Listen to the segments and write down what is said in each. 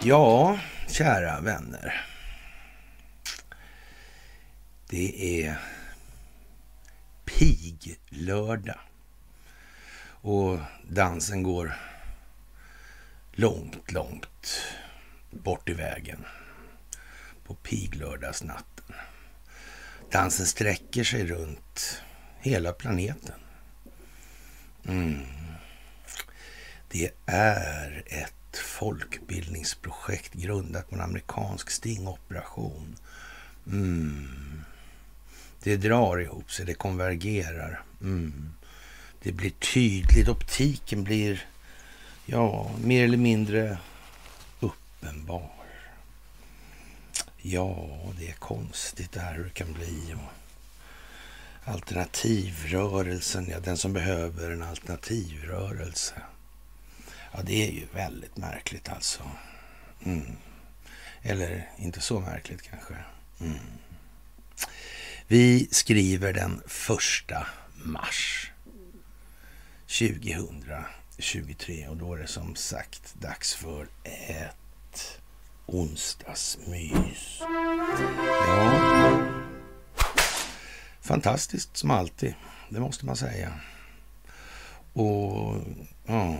Ja, kära vänner. Det är piglördag. Och dansen går långt, långt bort i vägen på piglördagsnatten. Dansen sträcker sig runt hela planeten. Mm. Det är ett folkbildningsprojekt grundat på en amerikansk stingoperation. Mm. Det drar ihop sig, det konvergerar. Mm. Det blir tydligt, optiken blir ja, mer eller mindre uppenbar. Ja, det är konstigt det här hur det kan bli. Alternativrörelsen, ja den som behöver en alternativrörelse. Ja, det är ju väldigt märkligt alltså. Mm. Eller inte så märkligt kanske. Mm. Vi skriver den första mars 2023 och då är det som sagt dags för ett onsdagsmys. Ja, fantastiskt som alltid, det måste man säga. Och ja,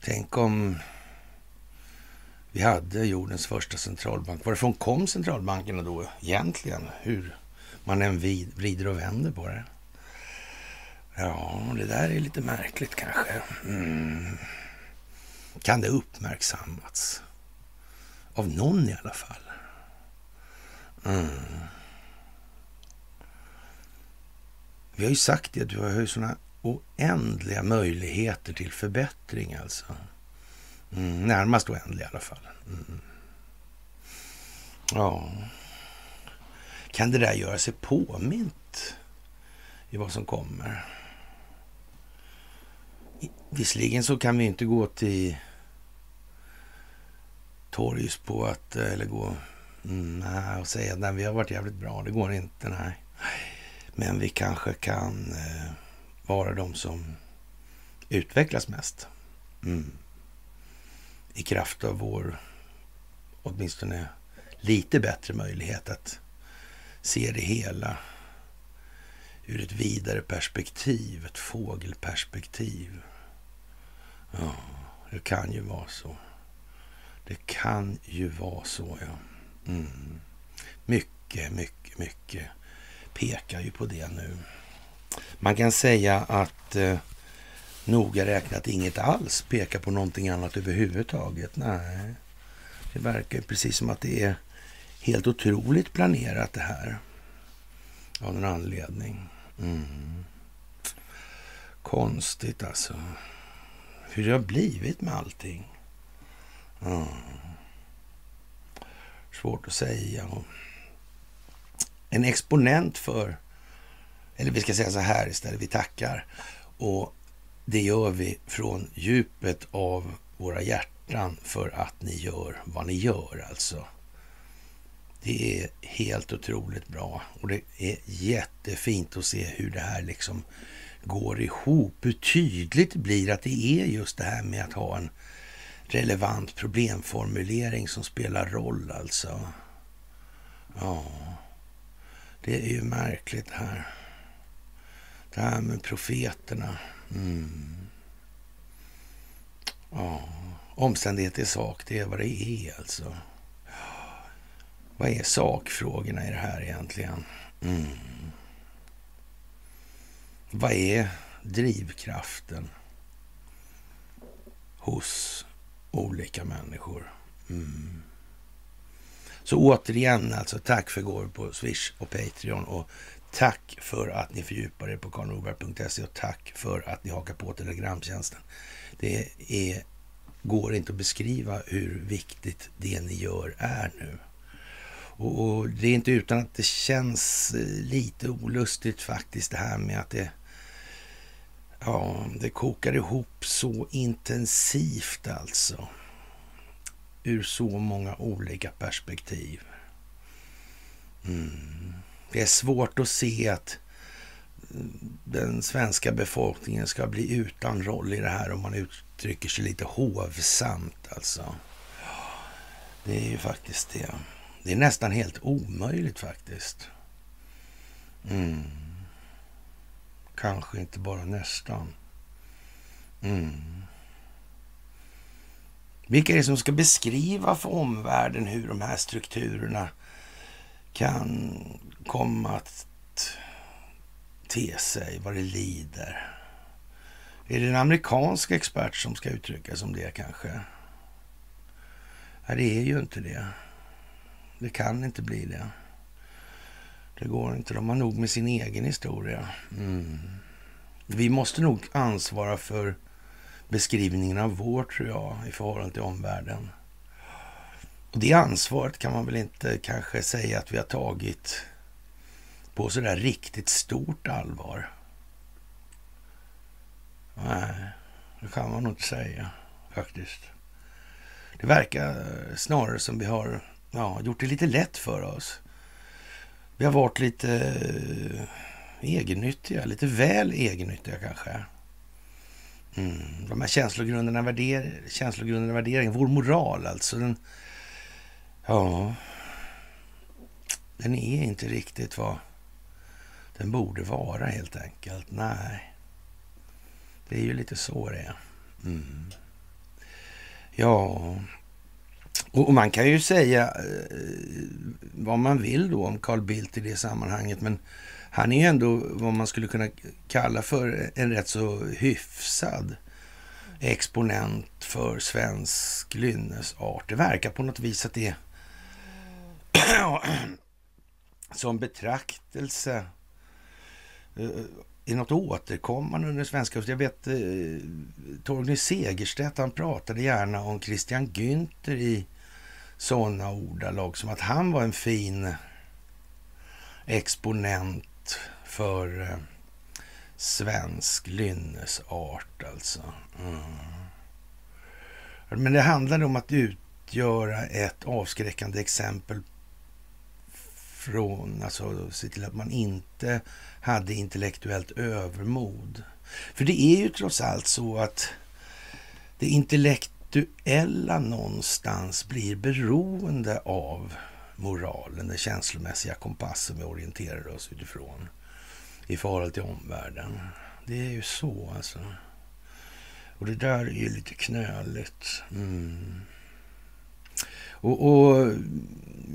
tänk om vi hade jordens första centralbank. Varifrån kom centralbankerna då egentligen? Hur man än vrider och vänder på det. Ja, det där är lite märkligt kanske. Mm. Kan det uppmärksammats? Av någon i alla fall. Mm. Vi har ju sagt det, du har ju sådana oändliga möjligheter till förbättring alltså. Mm, närmast oändliga i alla fall. Mm. Ja. Kan det där göra sig påmint i vad som kommer? Visserligen så kan vi inte gå till torgs på att, eh, eller gå mm, nej, och säga att vi har varit jävligt bra. Det går inte, nej. Men vi kanske kan eh, vara de som utvecklas mest. Mm. I kraft av vår åtminstone lite bättre möjlighet att se det hela ur ett vidare perspektiv, ett fågelperspektiv. Ja, det kan ju vara så. Det kan ju vara så, ja. Mm. Mycket, mycket, mycket pekar ju på det nu. Man kan säga att eh, noga räknat inget alls pekar på någonting annat överhuvudtaget. Nej, det verkar precis som att det är helt otroligt planerat det här. Av någon anledning. Mm. Konstigt alltså. Hur det har blivit med allting. Mm. Svårt att säga. En exponent för, eller vi ska säga så här istället, vi tackar. Och det gör vi från djupet av våra hjärtan för att ni gör vad ni gör alltså. Det är helt otroligt bra och det är jättefint att se hur det här liksom går ihop. Hur tydligt det blir att det är just det här med att ha en relevant problemformulering som spelar roll alltså. Ja, det är ju märkligt här. Det här med profeterna. Mm. Ja, omständighet i sak, det är vad det är alltså. Vad är sakfrågorna i det här egentligen? Mm. Vad är drivkraften hos olika människor? Mm. Så återigen alltså, tack för gåvor på Swish och Patreon och tack för att ni fördjupar er på karlnorberg.se och tack för att ni hakar på Telegramtjänsten. Det är, går inte att beskriva hur viktigt det ni gör är nu. Och, och, det är inte utan att det känns eh, lite olustigt faktiskt det här med att det, ja, det kokar ihop så intensivt alltså. Ur så många olika perspektiv. Mm. Det är svårt att se att den svenska befolkningen ska bli utan roll i det här om man uttrycker sig lite hovsamt alltså. Det är ju faktiskt det. Det är nästan helt omöjligt faktiskt. Mm. Kanske inte bara nästan. Mm. Vilka är det som ska beskriva för omvärlden hur de här strukturerna kan komma att te sig, vad det lider? Är det en amerikansk expert som ska uttrycka som det kanske? Nej, det är ju inte det. Det kan inte bli det. Det går inte. De har nog med sin egen historia. Mm. Vi måste nog ansvara för beskrivningen av vår, tror jag, i förhållande till omvärlden. Och det ansvaret kan man väl inte kanske säga att vi har tagit på sådär riktigt stort allvar. Nej, det kan man nog inte säga faktiskt. Det verkar snarare som vi har ja, gjort det lite lätt för oss. Vi har varit lite eh, egennyttiga, lite väl egennyttiga kanske. Mm. De här känslogrunderna, värder, känslogrunderna värderingen, vår moral alltså. Den, ja, den är inte riktigt vad den borde vara helt enkelt. Nej, det är ju lite så det är. Mm. Ja, och, man kan ju säga eh, vad man vill då om Carl Bildt i det sammanhanget, men han är ändå vad man skulle kunna kalla för en rätt så hyfsad exponent för svensk lynnesart. Det verkar på något vis att det som betraktelse eh, är i något återkommande under svenska. Jag vet eh, Torgny Segerstedt, han pratade gärna om Christian Günther i sådana ordalag som att han var en fin exponent för eh, svensk lynnesart alltså. Mm. Men det handlade om att utgöra ett avskräckande exempel från, alltså se till att man inte hade intellektuellt övermod. För det är ju trots allt så att det intellektuella någonstans blir beroende av moralen, den känslomässiga kompassen vi orienterar oss utifrån i förhållande till omvärlden. Det är ju så alltså. Och det där är ju lite knöligt. Mm. Och, och,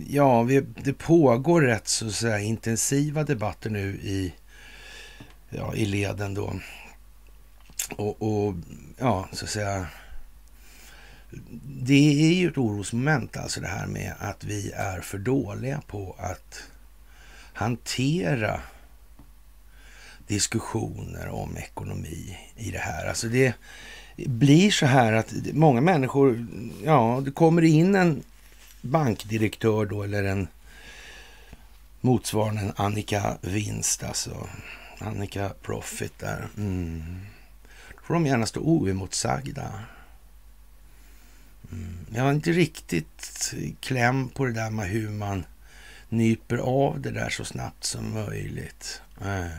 ja, vi, det pågår rätt så att säga intensiva debatter nu i, ja, i leden då. Och, och ja, så att säga det är ju ett orosmoment alltså det här med att vi är för dåliga på att hantera diskussioner om ekonomi i det här. Alltså det blir så här att många människor, ja, det kommer in en bankdirektör då eller en motsvarande en Annika Vinst, alltså Annika Profit där. Mm. Då får de gärna stå oemotsagda. Mm. Jag har inte riktigt kläm på det där med hur man nyper av det där så snabbt som möjligt. Nej,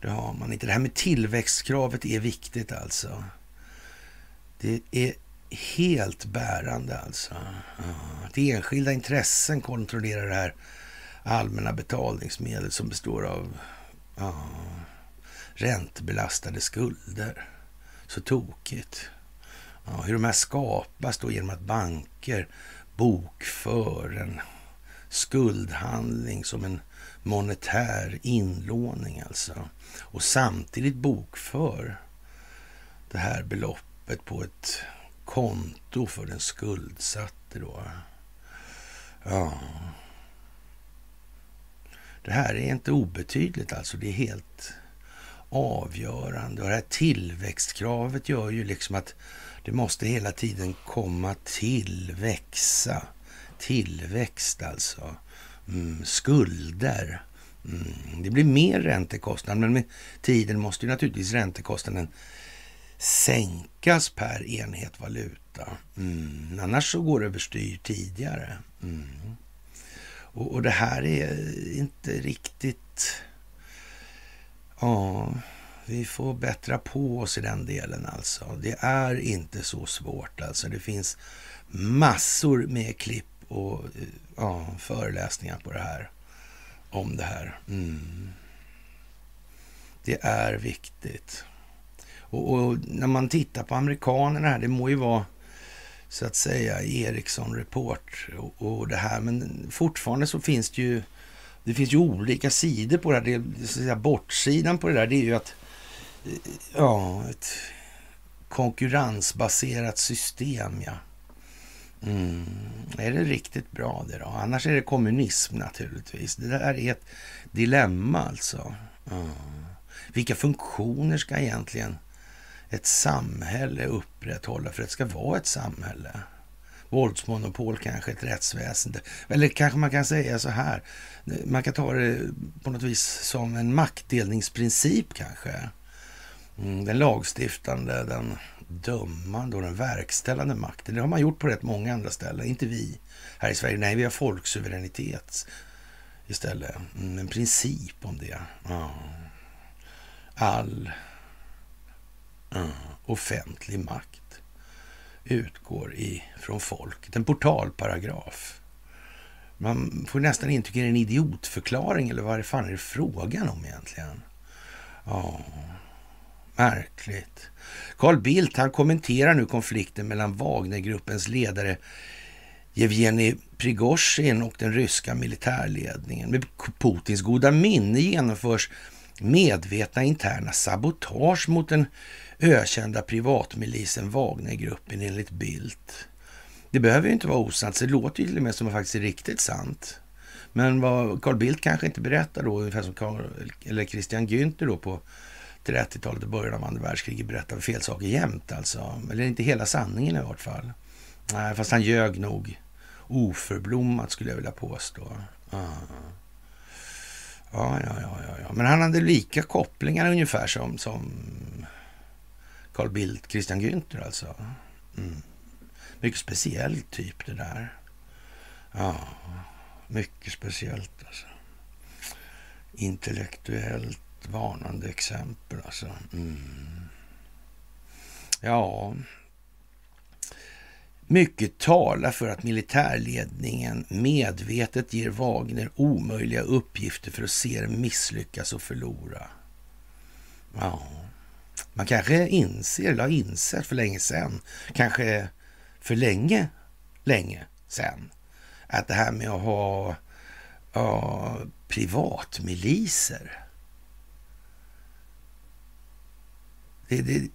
det har man inte. Det här med tillväxtkravet är viktigt alltså. Det är helt bärande alltså. Att enskilda intressen kontrollerar det här allmänna betalningsmedlet som består av ja, räntebelastade skulder. Så tokigt. Ja, hur de här skapas då genom att banker bokför en skuldhandling som en monetär inlåning alltså. Och samtidigt bokför det här beloppet på ett konto för den skuldsatte då. Ja. Det här är inte obetydligt alltså. Det är helt avgörande. Och det här tillväxtkravet gör ju liksom att det måste hela tiden komma till, växa. Tillväxt alltså. Mm, skulder. Mm, det blir mer räntekostnad, men med tiden måste ju naturligtvis räntekostnaden sänkas per enhet valuta. Mm, annars så går det överstyr tidigare. Mm. Och, och, det här är inte riktigt Ja, vi får bättra på oss i den delen alltså. Det är inte så svårt alltså. Det finns massor med klipp och eh, ja, föreläsningar på det här. Om det här. Mm. Det är viktigt. Och, och, när man tittar på amerikanerna här, det må ju vara så att säga Ericsson Report och, och det här, men fortfarande så finns det ju det finns ju olika sidor på det här. Det, så att säga, bortsidan på det där, det är ju att ja, ett konkurrensbaserat system, ja. Mm. Är det riktigt bra det då? Annars är det kommunism naturligtvis. Det där är ett dilemma alltså. Mm. Vilka funktioner ska egentligen ett samhälle upprätthålla för att det ska vara ett samhälle? Våldsmonopol kanske, ett rättsväsende. Eller kanske man kan säga så här. Man kan ta det på något vis som en maktdelningsprincip kanske. Mm, den lagstiftande, den dömande och den verkställande makten. Det har man gjort på rätt många andra ställen. Inte vi här i Sverige. Nej, vi har folksuveränitet istället. Mm, en princip om det. All offentlig makt utgår ifrån folket. En portalparagraf. Man får nästan intrycket det är en idiotförklaring eller vad fan är det frågan om egentligen? Ja, märkligt. Carl Bildt han kommenterar nu konflikten mellan Wagnergruppens ledare Jevgenij Prigozjin och den ryska militärledningen. Med Putins goda minne genomförs medvetna interna sabotage mot den ökända privatmilisen Wagnergruppen enligt Bildt. Det behöver ju inte vara osant, det låter ju till och med som att det faktiskt är riktigt sant. Men vad Carl Bildt kanske inte berättar då, ungefär som Carl, eller Christian Günther då på 30-talet och början av andra världskriget berättar fel saker jämt alltså. Eller inte hela sanningen i vart fall. Nej, fast han ljög nog oförblommat skulle jag vilja påstå. Ja, ja, ja, ja, ja. Men han hade lika kopplingar ungefär som, som Carl Bildt, Christian Günther alltså. Mm. Mycket speciell typ det där. Ja, mycket speciellt alltså. Intellektuellt varnande exempel alltså. Mm. Ja, mycket talar för att militärledningen medvetet ger Wagner omöjliga uppgifter för att se dem misslyckas och förlora. Ja, man kanske inser, eller har insett för länge sedan, kanske för länge, länge sedan, att det här med att ha ja, privatmiliser, det, det,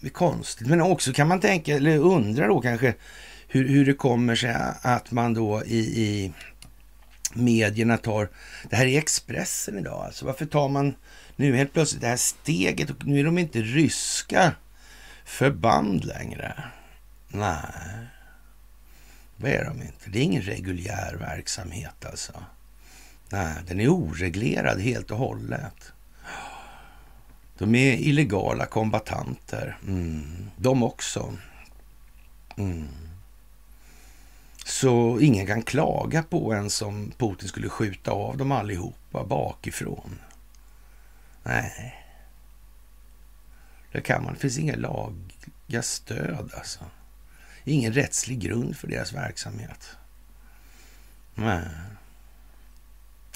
det är konstigt. Men också kan man tänka, eller undra då kanske, hur, hur det kommer sig att man då i, i medierna tar... Det här är Expressen idag alltså. Varför tar man nu helt plötsligt det här steget? Och nu är de inte ryska förband längre. Nej, det är de inte. Det är ingen reguljär verksamhet alltså. Nej, den är oreglerad helt och hållet. De är illegala kombatanter. Mm. De också. Mm. Så ingen kan klaga på en som Putin skulle skjuta av dem allihopa bakifrån. Nej. Det kan man. Det finns inga laga stöd alltså. Ingen rättslig grund för deras verksamhet. Nej.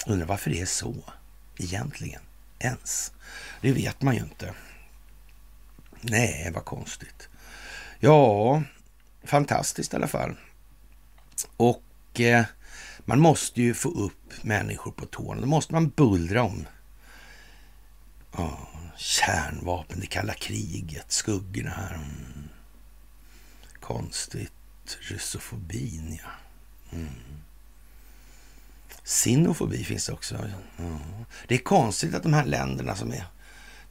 Undrar varför det är så egentligen ens. Det vet man ju inte. Nej, vad konstigt. Ja, fantastiskt i alla fall. Och eh, man måste ju få upp människor på tårna. Då måste man bullra om oh, kärnvapen, det kalla kriget, skuggorna här. Mm. Konstigt. Ryssofobin, ja. Mm. Sinofobi finns det också. Mm. Det är konstigt att de här länderna som är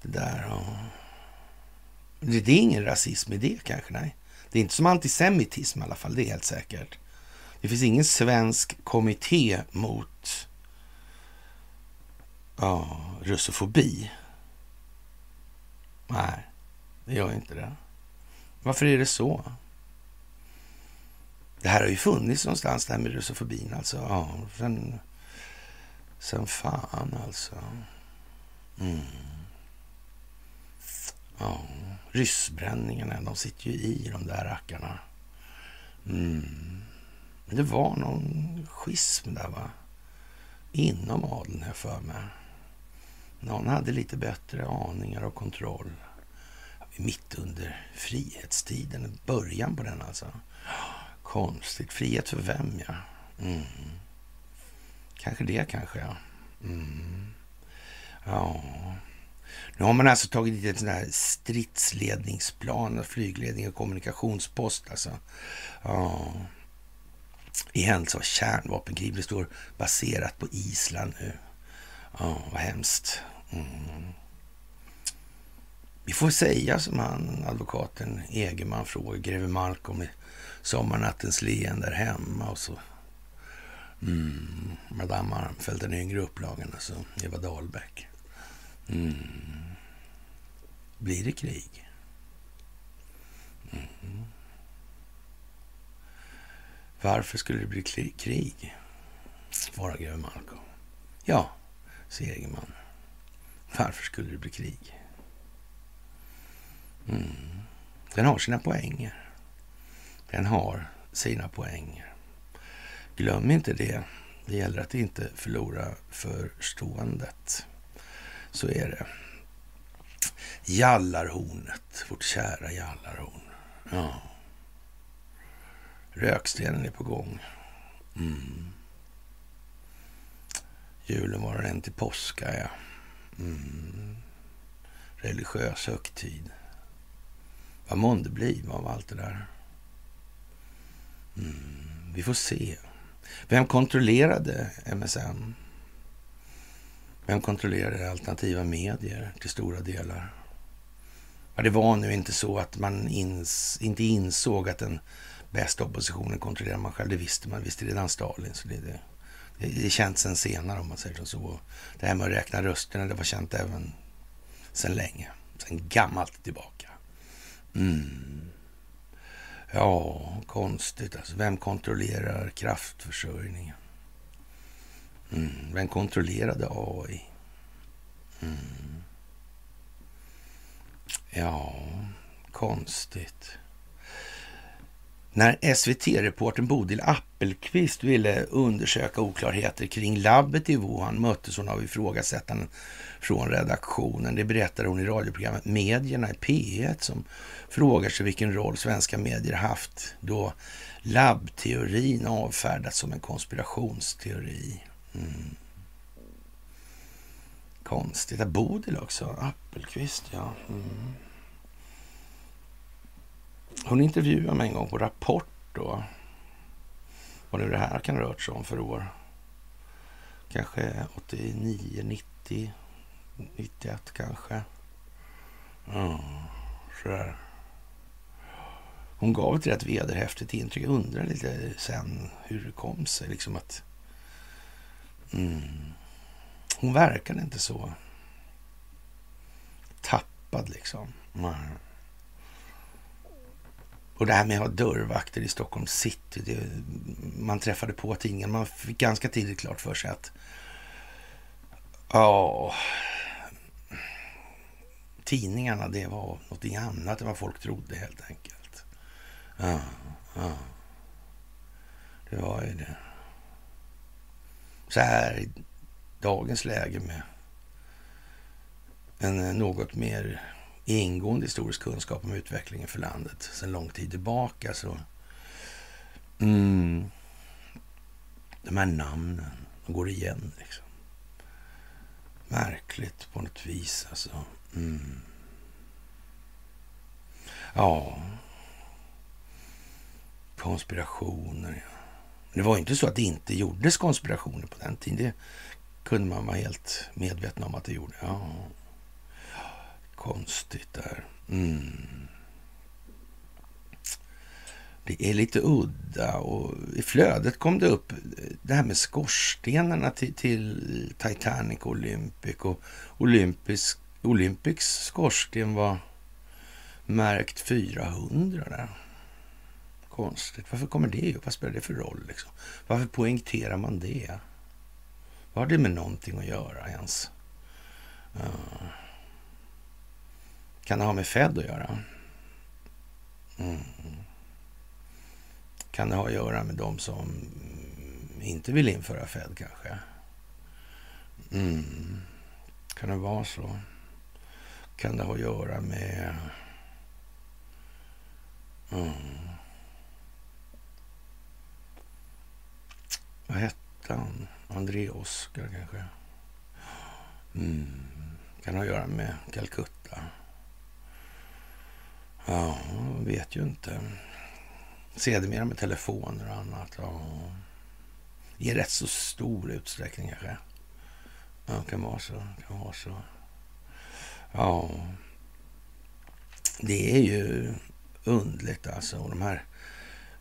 det där... Ja. Det, det är ingen rasism i det kanske, nej. Det är inte som antisemitism i alla fall, det är helt säkert. Det finns ingen svensk kommitté mot ja, russofobi. Nej, det gör inte det. Varför är det så? Det här har ju funnits någonstans, det här med russofobin alltså. Ja, sen, sen fan alltså. Mm. Ja, ryssbränningarna, de sitter ju i de där rackarna. Mm. Men det var någon schism där va? Inom adeln här för mig. Någon hade lite bättre aningar och kontroll. Mitt under frihetstiden, början på den alltså. Konstigt. Frihet för vem, ja. Mm. Kanske det, kanske, ja. Mm. Ja. Nu har man alltså tagit dit ett sånt här stridsledningsplan, flygledning och kommunikationspost. Alltså. Ja. I händelse av kärnvapenkrig. Det står baserat på Island nu. Ja, vad hemskt. Mm. Vi får säga som han, advokaten Egerman frågar greve Malcolm i Sommarnattens leende där hemma och så mm, Madame Armfelt, den yngre upplagan, alltså Eva Dahlbeck. Mm. Blir det krig? Mm. Varför skulle det bli krig? Svarar greve Malcolm. Ja, säger Egerman. Varför skulle det bli krig? Mm. Den har sina poänger. Den har sina poänger. Glöm inte det. Det gäller att inte förlora förståendet. Så är det. Jallarhornet, vårt kära Jallarhorn. Ja. Rökstenen är på gång. Mm. Julen var en till påska, ja. Mm. Religiös högtid. Vad månde bli av allt det där? Mm. Vi får se. Vem kontrollerade MSN? Vem kontrollerade alternativa medier till stora delar? Ja, det var nu inte så att man ins, inte insåg att den bästa oppositionen kontrollerar man själv. Det visste man, visste redan Stalin. Så det, det, det, det är känt sen senare om man säger så. Det här med att räkna rösterna, det var känt även sen länge. Sen gammalt tillbaka. Mm. Ja, konstigt alltså. Vem kontrollerar kraftförsörjningen? Mm. Vem kontrollerade AI? Mm. Ja, konstigt. När SVT-reporten Bodil Appelqvist ville undersöka oklarheter kring labbet i Wuhan möttes hon av ifrågasättanden från redaktionen. Det berättar hon i radioprogrammet Medierna i P1 som frågar sig vilken roll svenska medier haft då labbteorin avfärdats som en konspirationsteori. Mm. Konstigt. Bodil också. Appelqvist, ja. Mm. Hon intervjuade mig en gång på Rapport då. Vad nu det här kan rört sig om för år. Kanske 89, 90, 91 kanske. Ja, sådär. Hon gav ett rätt vederhäftigt intryck. Jag undrar lite sen hur det kom sig liksom att... Mm, hon verkade inte så tappad liksom. Nej. Och det här med att ha dörrvakter i Stockholm city. Det, man träffade på tidningen. Man fick ganska tidigt klart för sig att ja, tidningarna det var någonting annat än vad folk trodde helt enkelt. Ja, ja. Det var ju det. Så här i dagens läge med en eh, något mer ingående historisk kunskap om utvecklingen för landet sedan lång tid tillbaka. Så, mm, de här namnen, de går igen liksom. Märkligt på något vis alltså. Mm. Ja. Konspirationer, ja. Det var inte så att det inte gjordes konspirationer på den tiden. Det kunde man vara helt medveten om att det gjorde. Ja. Konstigt där. Mm. Det är lite udda och i flödet kom det upp det här med skorstenarna till, till Titanic Olympic och Olympics, Olympics skorsten var märkt 400 där. Konstigt. Varför kommer det upp? Vad spelar det för roll? Liksom? Varför poängterar man det? Vad har det med någonting att göra ens? Uh. Kan det ha med Fed att göra? Mm. Kan det ha att göra med de som inte vill införa Fed kanske? Mm. Kan det vara så? Kan det ha att göra med... Mm. Vad hette han? André Oskar kanske? Mm. Kan ha att göra med Calcutta? Ja, vet ju inte. Sedermera med telefoner och annat. Ja. I rätt så stor utsträckning kanske. Ja, kan vara så. Kan vara så. Ja. Det är ju undligt alltså. Och de här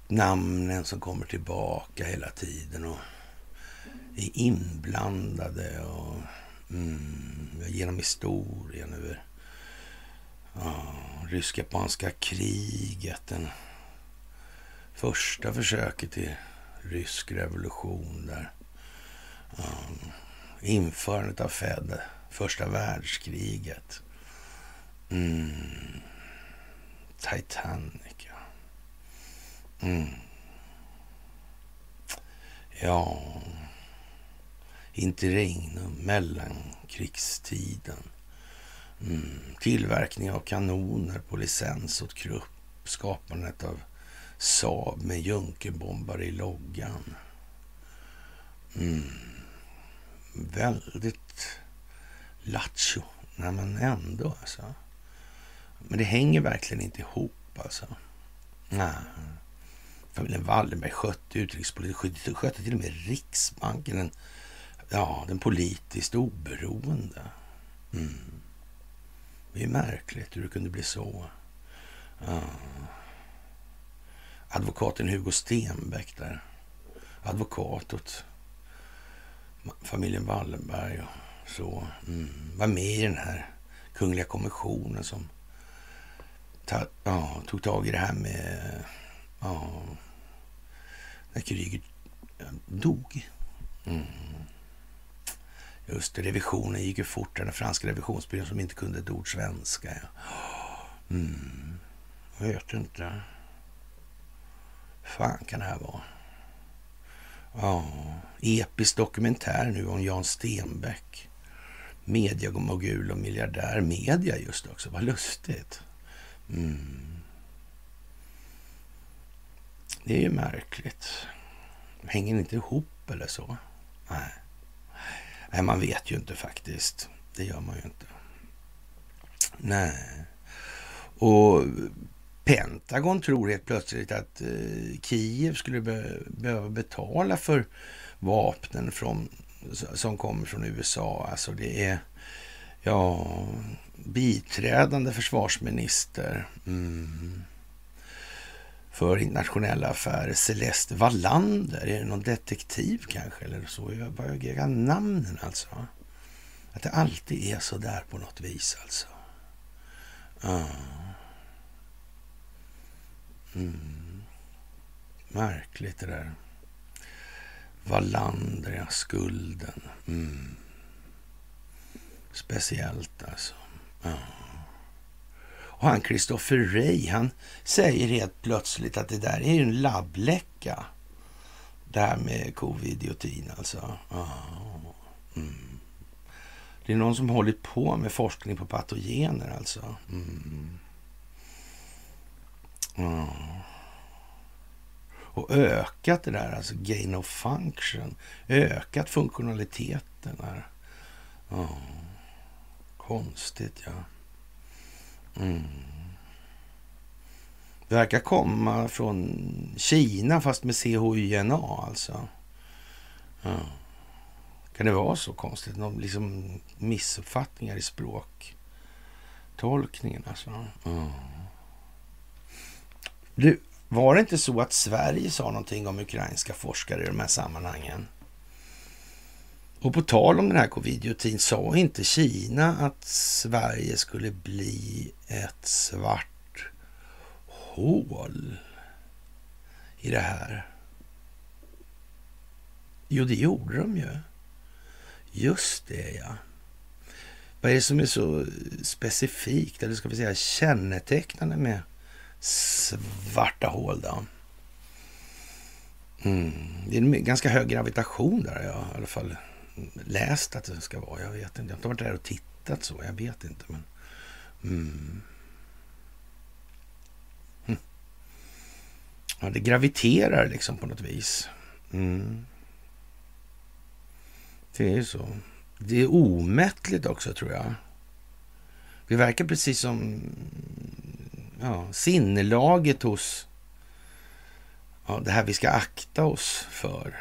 namnen som kommer tillbaka hela tiden och är inblandade och mm, genom historien över ja, rysk-japanska kriget. Den första försöket till rysk revolution där. Um, införandet av Fed, första världskriget. Mm. Titanic. Mm. Ja, interregnum, mellankrigstiden. Mm. Tillverkning av kanoner på licens åt Krupp. Skapandet av Saab med Junkerbombare i loggan. Mm. Väldigt lattjo. Nej, men ändå alltså. Men det hänger verkligen inte ihop alltså. Nej. Familjen Wallenberg skötte utrikespolitiken, skötte till och med Riksbanken. Den, ja, den politiskt oberoende. Mm. Det är märkligt hur det kunde bli så. Ja. Advokaten Hugo Stenbeck där. Advokat åt familjen Wallenberg och så. Mm. Var med i den här kungliga kommissionen som ta, ja, tog tag i det här med ja, kriget dog. Mm. Just det, revisionen gick ju fort. Den franska revisionsbyrån som inte kunde ett ord svenska. Ja. Mm. Jag vet inte. fan kan det här vara? Ja, episk dokumentär nu om Jan Stenbeck. Mediamogul och miljardär. Media just också, vad lustigt. Mm. Det är ju märkligt. Hänger inte ihop eller så? Nej. Nej, man vet ju inte faktiskt. Det gör man ju inte. Nej. Och Pentagon tror helt plötsligt att eh, Kiev skulle be behöva betala för vapnen från, som kommer från USA. Alltså det är ja, biträdande försvarsminister mm, för internationella affärer, Celeste Wallander. Är det någon detektiv kanske? Eller så? Jag bara namnen alltså. Att det alltid är så där på något vis alltså. Ja. Mm. Märkligt det där. Wallander, ja, skulden. Mm. Speciellt alltså. Ja. Och han Kristoffer Rey, han säger helt plötsligt att det där är en labbläcka. Det här med covid-idiotin alltså. Mm. Det är någon som hållit på med forskning på patogener alltså. Mm. Ja. Och ökat det där, alltså gain of function. Ökat funktionaliteten. Där. Ja. Konstigt, ja. Mm. Verkar komma från Kina fast med CHYNA alltså. Ja. Kan det vara så konstigt? Någon liksom missuppfattningar i språktolkningen alltså. Mm. Du, var det inte så att Sverige sa någonting om ukrainska forskare i de här sammanhangen? Och på tal om den här covidiotin, sa inte Kina att Sverige skulle bli ett svart hål i det här? Jo, det gjorde de ju. Just det, ja. Vad är det som är så specifikt, eller ska vi säga kännetecknande med svarta hål då? Mm. Det är en ganska hög gravitation där, ja, i alla fall läst att det ska vara. Jag vet inte. Jag har inte varit där och tittat så. Jag vet inte. Men, mm. Hm. Ja, det graviterar liksom på något vis. Mm. Det är ju så. Det är omättligt också tror jag. Det verkar precis som ja, sinnelaget hos ja, det här vi ska akta oss för.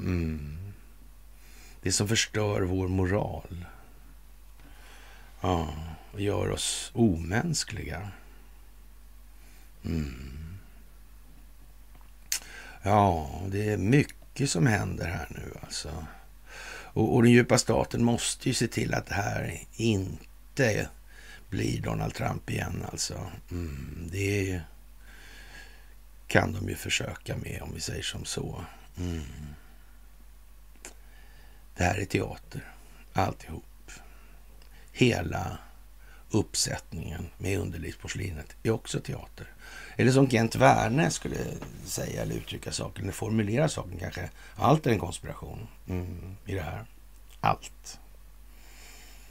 Mm. Det som förstör vår moral. Ja, och gör oss omänskliga. Mm. Ja, det är mycket som händer här nu alltså. Och, och den djupa staten måste ju se till att det här inte blir Donald Trump igen alltså. Mm, det kan de ju försöka med om vi säger som så. Mm. Det här är teater, alltihop. Hela uppsättningen med underlivsporslinet är också teater. Eller som Kent Werne skulle säga eller uttrycka saken, eller formulera saken kanske. Allt är en konspiration mm, i det här. Allt.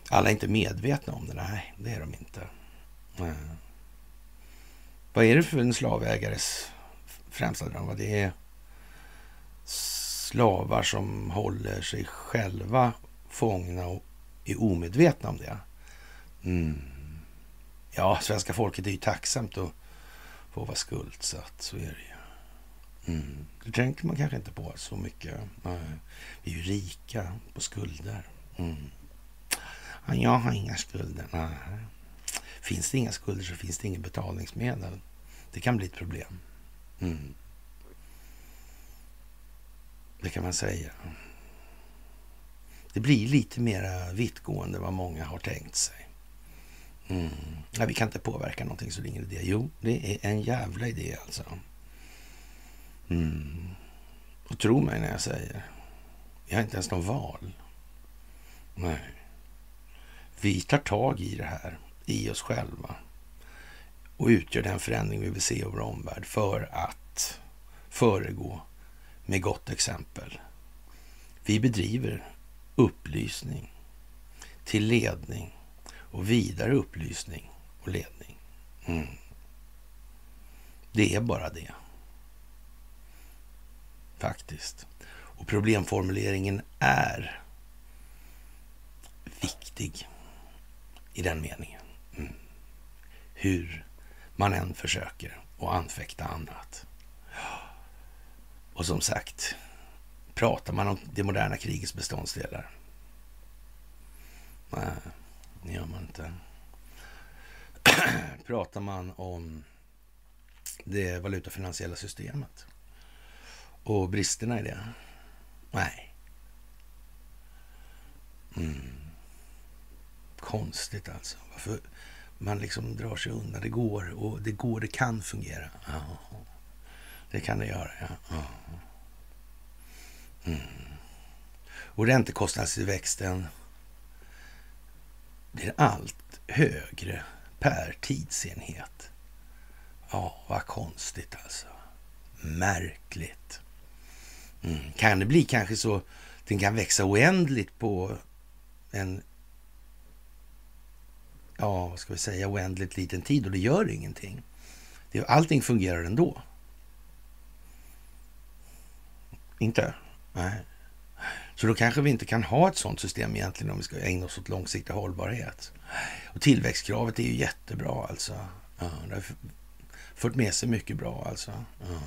Alla är inte medvetna om det. Nej, det är de inte. Mm. Vad är det för en slavägares främsta dröm? Det är slavar som håller sig själva fångna och är omedvetna om det. Mm. Ja, svenska folket är ju tacksamt att få vara skuldsatt. Så är det ju. Mm. Det tänker man kanske inte på så mycket. Nej. Vi är ju rika på skulder. Mm. Ja, jag har inga skulder. Nej. Finns det inga skulder så finns det inget betalningsmedel. Det kan bli ett problem. Mm. Det kan man säga. Det blir lite mera vittgående vad många har tänkt sig. Mm. Ja, vi kan inte påverka någonting så det är ingen idé. Jo, det är en jävla idé alltså. Mm. Och tro mig när jag säger, vi har inte ens någon val. Nej. Vi tar tag i det här, i oss själva och utgör den förändring vi vill se i vår omvärld för att föregå med gott exempel. Vi bedriver upplysning till ledning och vidare upplysning och ledning. Mm. Det är bara det. Faktiskt. Och problemformuleringen är viktig i den meningen. Mm. Hur man än försöker att anfäkta annat. Och som sagt, pratar man om det moderna krigets beståndsdelar? Nej, det gör man inte. pratar man om det valutafinansiella systemet och bristerna i det? Nej. Mm. Konstigt alltså. Varför man liksom drar sig undan. Det går och det går, det kan fungera. Aha. Det kan det göra, ja. Mm. Och räntekostnadstillväxten blir allt högre per tidsenhet. Ja, vad konstigt alltså. Märkligt. Mm. Kan det bli kanske så att den kan växa oändligt på en, ja, vad ska vi säga, oändligt liten tid och det gör ingenting. allting fungerar ändå. Inte? Nej. Så då kanske vi inte kan ha ett sånt system egentligen om vi ska ägna oss åt långsiktig hållbarhet. Och tillväxtkravet är ju jättebra alltså. Ja, det har fört med sig mycket bra alltså. Ja.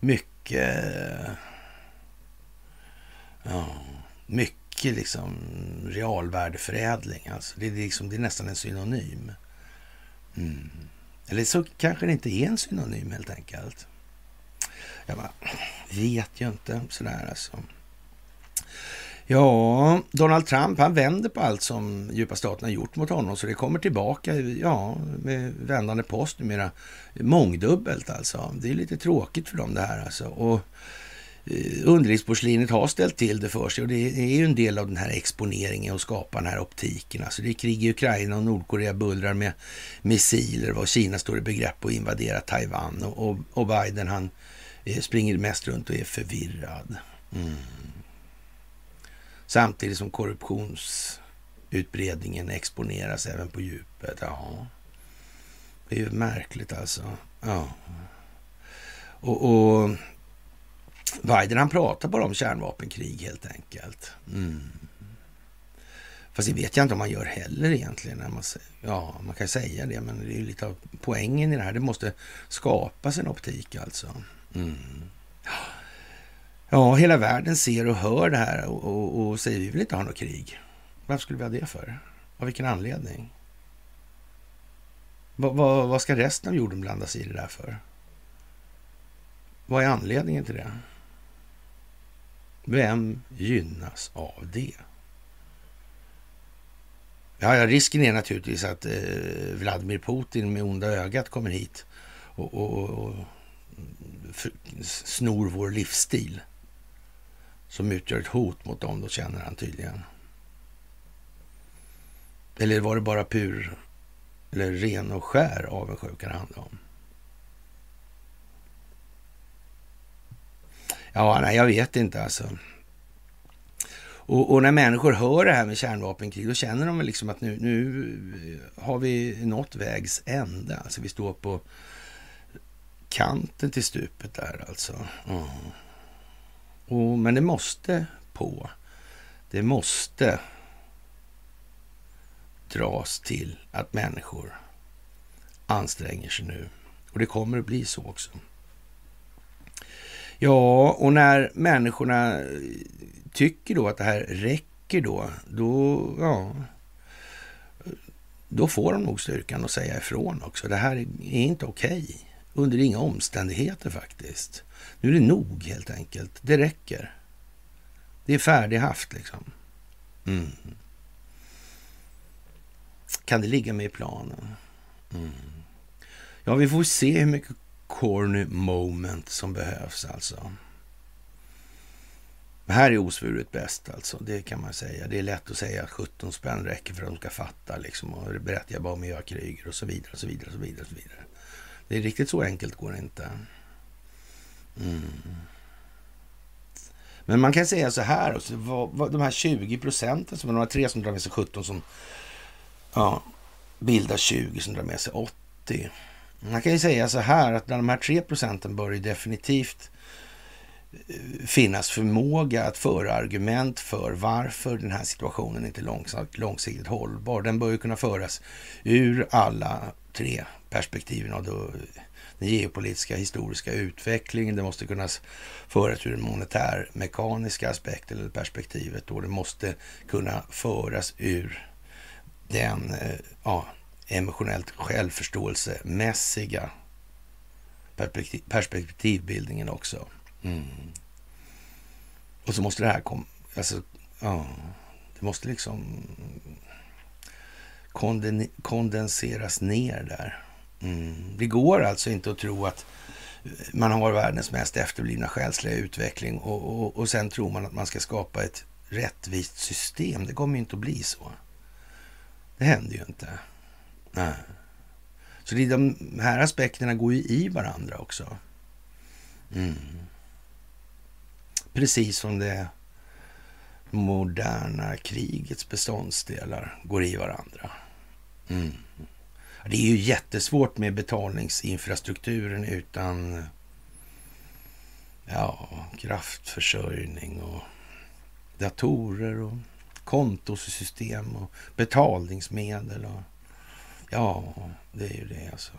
Mycket... Ja, mycket liksom realvärdeförädling. Alltså. Det, är liksom, det är nästan en synonym. Mm. Eller så kanske det inte är en synonym helt enkelt. Jag bara, vet ju inte sådär alltså. Ja, Donald Trump han vänder på allt som djupa staten har gjort mot honom så det kommer tillbaka ja, med vändande post numera mångdubbelt alltså. Det är lite tråkigt för dem det här alltså. Och eh, underlivsporslinet har ställt till det för sig och det är ju en del av den här exponeringen och skapa den här optiken. Alltså det är krig i Ukraina och Nordkorea bullrar med missiler och Kina står i begrepp att invadera Taiwan och, och Biden han eh, springer mest runt och är förvirrad. Mm. Samtidigt som korruptionsutbredningen exponeras även på djupet. Ja, det är ju märkligt alltså. Ja. Och, och Biden han pratar bara om kärnvapenkrig helt enkelt. Mm. Fast det vet jag inte om man gör heller egentligen. När man, ja, man kan säga det, men det är ju lite av poängen i det här. Det måste skapas en optik alltså. Mm. Ja, hela världen ser och hör det här och, och, och säger vi vill inte ha något krig. Varför skulle vi ha det för? Av vilken anledning? Vad, vad, vad ska resten av jorden blanda sig i det där för? Vad är anledningen till det? Vem gynnas av det? Ja, risken är naturligtvis att eh, Vladimir Putin med onda ögat kommer hit och, och, och snor vår livsstil som utgör ett hot mot dem, då känner han tydligen. Eller var det bara pur, eller ren och skär avundsjuka det handlade om? Ja, nej, jag vet inte alltså. Och, och, när människor hör det här med kärnvapenkrig, då känner de väl liksom att nu, nu har vi nått vägs ände. Alltså vi står på kanten till stupet där alltså. Mm. Och, men det måste på. Det måste dras till att människor anstränger sig nu. Och det kommer att bli så också. Ja, och när människorna tycker då att det här räcker då, då, ja, då får de nog styrkan att säga ifrån också. Det här är inte okej. Okay. Under inga omständigheter faktiskt. Nu är det nog helt enkelt. Det räcker. Det är färdighaft liksom. Mm. Kan det ligga med i planen? Mm. Ja, vi får se hur mycket corny moment som behövs alltså. Det här är osvuret bäst alltså, det kan man säga. Det är lätt att säga att 17 spänn räcker för att de ska fatta liksom. Och berättar jag bara om jag kriger och så vidare och så vidare och så vidare. Och så vidare. Det är riktigt så enkelt går det inte. Mm. Men man kan säga så här, också, vad, vad, de här 20 procenten, som de har tre som drar med sig 17 som ja, bildar 20 som drar med sig 80. Man kan ju säga så här att bland de här 3 procenten bör det definitivt eh, finnas förmåga att föra argument för varför den här situationen inte är långsiktigt hållbar. Den bör ju kunna föras ur alla tre perspektiven av den geopolitiska historiska utvecklingen. Det måste kunna föras ur den monetärmekaniska aspekten eller perspektivet och det måste kunna föras ur den eh, ja, emotionellt självförståelsemässiga perspektiv, perspektivbildningen också. Mm. Och så måste det här komma, alltså, ja, det måste liksom konden, kondenseras ner där. Mm. Det går alltså inte att tro att man har världens mest efterblivna själsliga utveckling och, och, och sen tror man att man ska skapa ett rättvist system. Det kommer ju inte att bli så. Det händer ju inte. Nej. Så det, de här aspekterna går ju i varandra också. Mm. Precis som det moderna krigets beståndsdelar går i varandra. Mm. Det är ju jättesvårt med betalningsinfrastrukturen utan ja, kraftförsörjning och datorer och kontosystem och betalningsmedel. Och, ja, det är ju det alltså.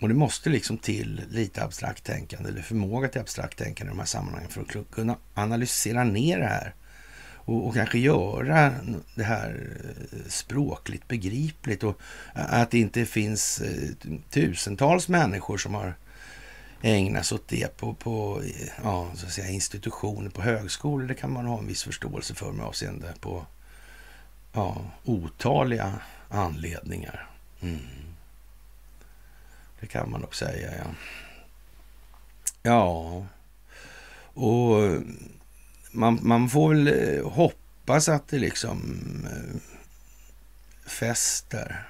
Och det måste liksom till lite abstrakt tänkande eller förmåga till abstrakt tänkande i de här sammanhangen för att kunna analysera ner det här och, och, kanske göra det här eh, språkligt begripligt och att det inte finns eh, tusentals människor som har ägnat sig åt det på, på ja, så att säga, institutioner, på högskolor. Det kan man ha en viss förståelse för med avseende på ja, otaliga anledningar. Mm. Det kan man nog säga, ja. Ja, och man, man får väl eh, hoppas att det liksom eh, fäster.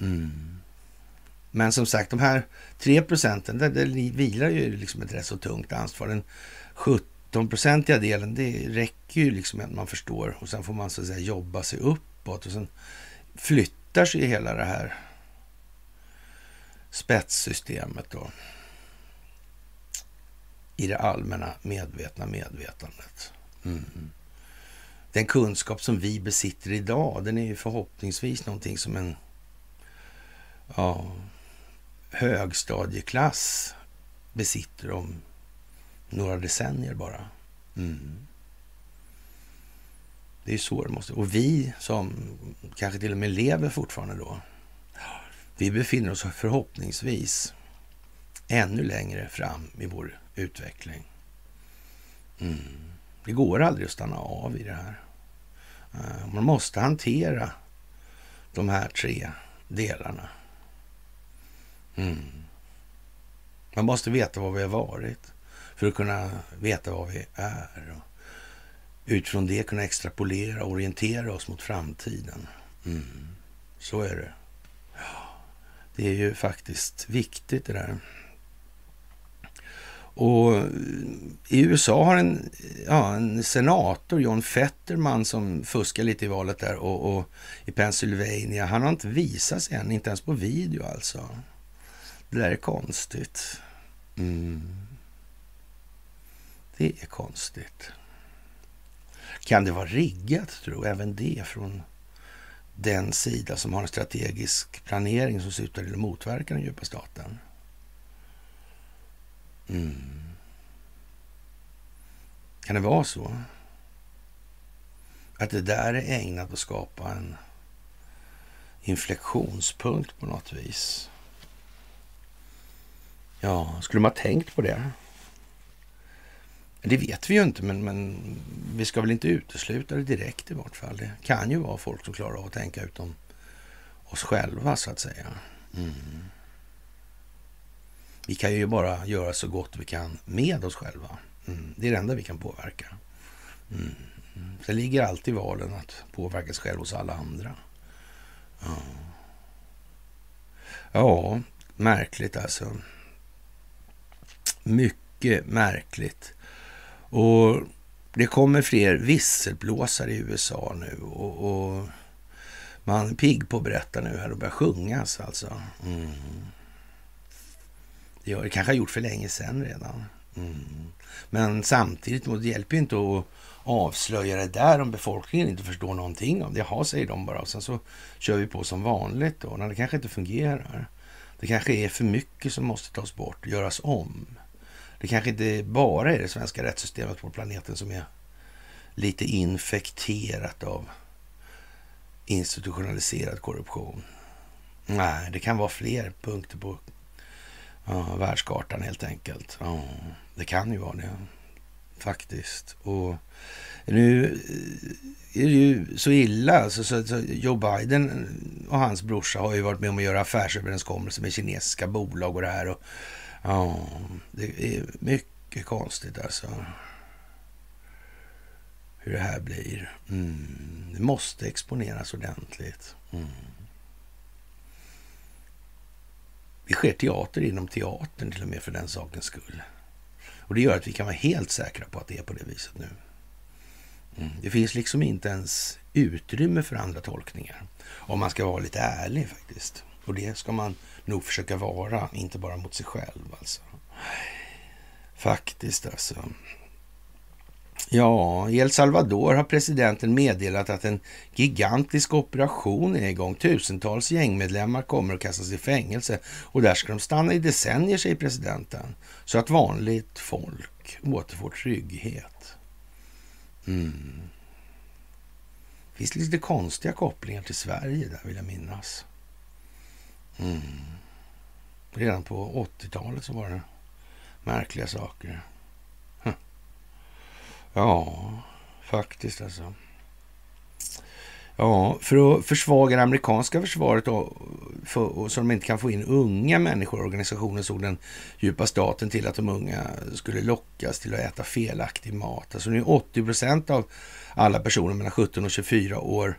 Mm. Men som sagt, de här tre procenten, det, det vilar ju liksom ett rätt så tungt ansvar. Den 17-procentiga delen, det räcker ju liksom att man förstår och sen får man så att säga jobba sig uppåt och sen flyttar sig hela det här spetssystemet då i det allmänna medvetna medvetandet. Mm. Den kunskap som vi besitter idag, den är ju förhoppningsvis någonting som en ja, högstadieklass besitter om några decennier bara. Mm. Det är så det måste Och vi som kanske till och med lever fortfarande då, vi befinner oss förhoppningsvis ännu längre fram i vår utveckling. Mm. Det går aldrig att stanna av i det här. Eh, man måste hantera de här tre delarna. Mm. Man måste veta vad vi har varit för att kunna veta vad vi är. Och utifrån det kunna extrapolera och orientera oss mot framtiden. Mm. Så är det. Det är ju faktiskt viktigt det där. Och i USA har en, ja, en senator, John Fetterman, som fuskar lite i valet där och, och, i Pennsylvania, han har inte visat sig än, inte ens på video alltså. Det där är konstigt. Mm. Det är konstigt. Kan det vara riggat, tror jag, även det från den sida som har en strategisk planering som syftar till att motverka den djupa staten? Mm. Kan det vara så? Att det där är ägnat att skapa en inflektionspunkt på något vis? Ja, skulle man ha tänkt på det? Det vet vi ju inte, men, men vi ska väl inte utesluta det direkt i vart fall. Det kan ju vara folk som klarar av att tänka utom oss själva, så att säga. Mm. Vi kan ju bara göra så gott vi kan med oss själva. Mm. Det är det enda vi kan påverka. Mm, mm. Sen ligger alltid valen att påverka sig själv hos alla andra. Ja. ja, märkligt alltså. Mycket märkligt. Och det kommer fler visselblåsare i USA nu och, och man är pigg på att berätta nu här och börjar sjungas alltså. Mm. Det, det kanske har gjort för länge sedan redan. Mm. Men samtidigt, det hjälper ju inte att avslöja det där om befolkningen inte förstår någonting om det. Jaha, säger de bara. Och sen så kör vi på som vanligt då, när det kanske inte fungerar. Det kanske är för mycket som måste tas bort, göras om. Det kanske inte bara är det svenska rättssystemet på planeten som är lite infekterat av institutionaliserad korruption. Nej, det kan vara fler punkter på ja, världskartan helt enkelt. Ja, det kan ju vara det faktiskt. Och nu eh, är det ju så illa. Alltså, så, så Joe Biden och hans brorsa har ju varit med om att göra affärsöverenskommelser med kinesiska bolag och det här. Och, ja, det är mycket konstigt alltså. Hur det här blir. Mm, det måste exponeras ordentligt. Mm. Det sker teater inom teatern till och med för den sakens skull. Och det gör att vi kan vara helt säkra på att det är på det viset nu. Mm. Det finns liksom inte ens utrymme för andra tolkningar. Om man ska vara lite ärlig faktiskt. Och det ska man nog försöka vara, inte bara mot sig själv alltså. Faktiskt alltså. Ja, i El Salvador har presidenten meddelat att en gigantisk operation är igång. Tusentals gängmedlemmar kommer att kastas i fängelse och där ska de stanna i decennier, säger presidenten. Så att vanligt folk återfår trygghet. Mm. Det finns lite konstiga kopplingar till Sverige där, vill jag minnas. Mm. Redan på 80-talet så var det märkliga saker. Ja, faktiskt alltså. Ja, för att försvaga det amerikanska försvaret och, för, och så de inte kan få in unga människor i organisationen såg den djupa staten till att de unga skulle lockas till att äta felaktig mat. Alltså nu är 80 procent av alla personer mellan 17 och 24 år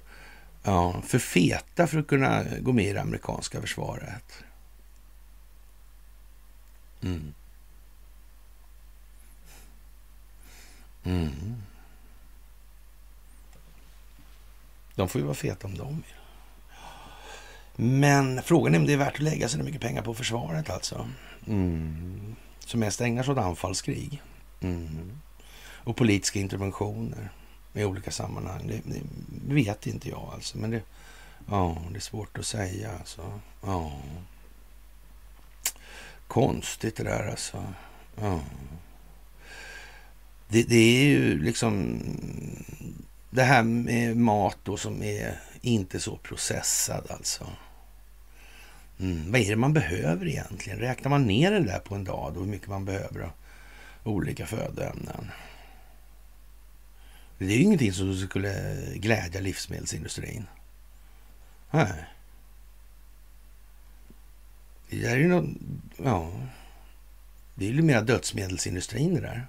ja, för feta för att kunna gå med i det amerikanska försvaret. Mm. Mm. De får ju vara feta om de vill. Men frågan är om det är värt att lägga så mycket pengar på försvaret alltså. Mm. Som mest ägnar sig åt anfallskrig. Mm. Och politiska interventioner i olika sammanhang. Det, det, vet inte jag alltså. Men det, ja, det är svårt att säga alltså. Ja. Konstigt det där alltså. Ja. Det, det är ju liksom det här med mat då som är inte så processad alltså. Mm. Vad är det man behöver egentligen? Räknar man ner det där på en dag då hur mycket man behöver av olika födoämnen? Det är ju ingenting som skulle glädja livsmedelsindustrin. Nej. Det är ju något, ja. Det är ju mer dödsmedelsindustrin det där.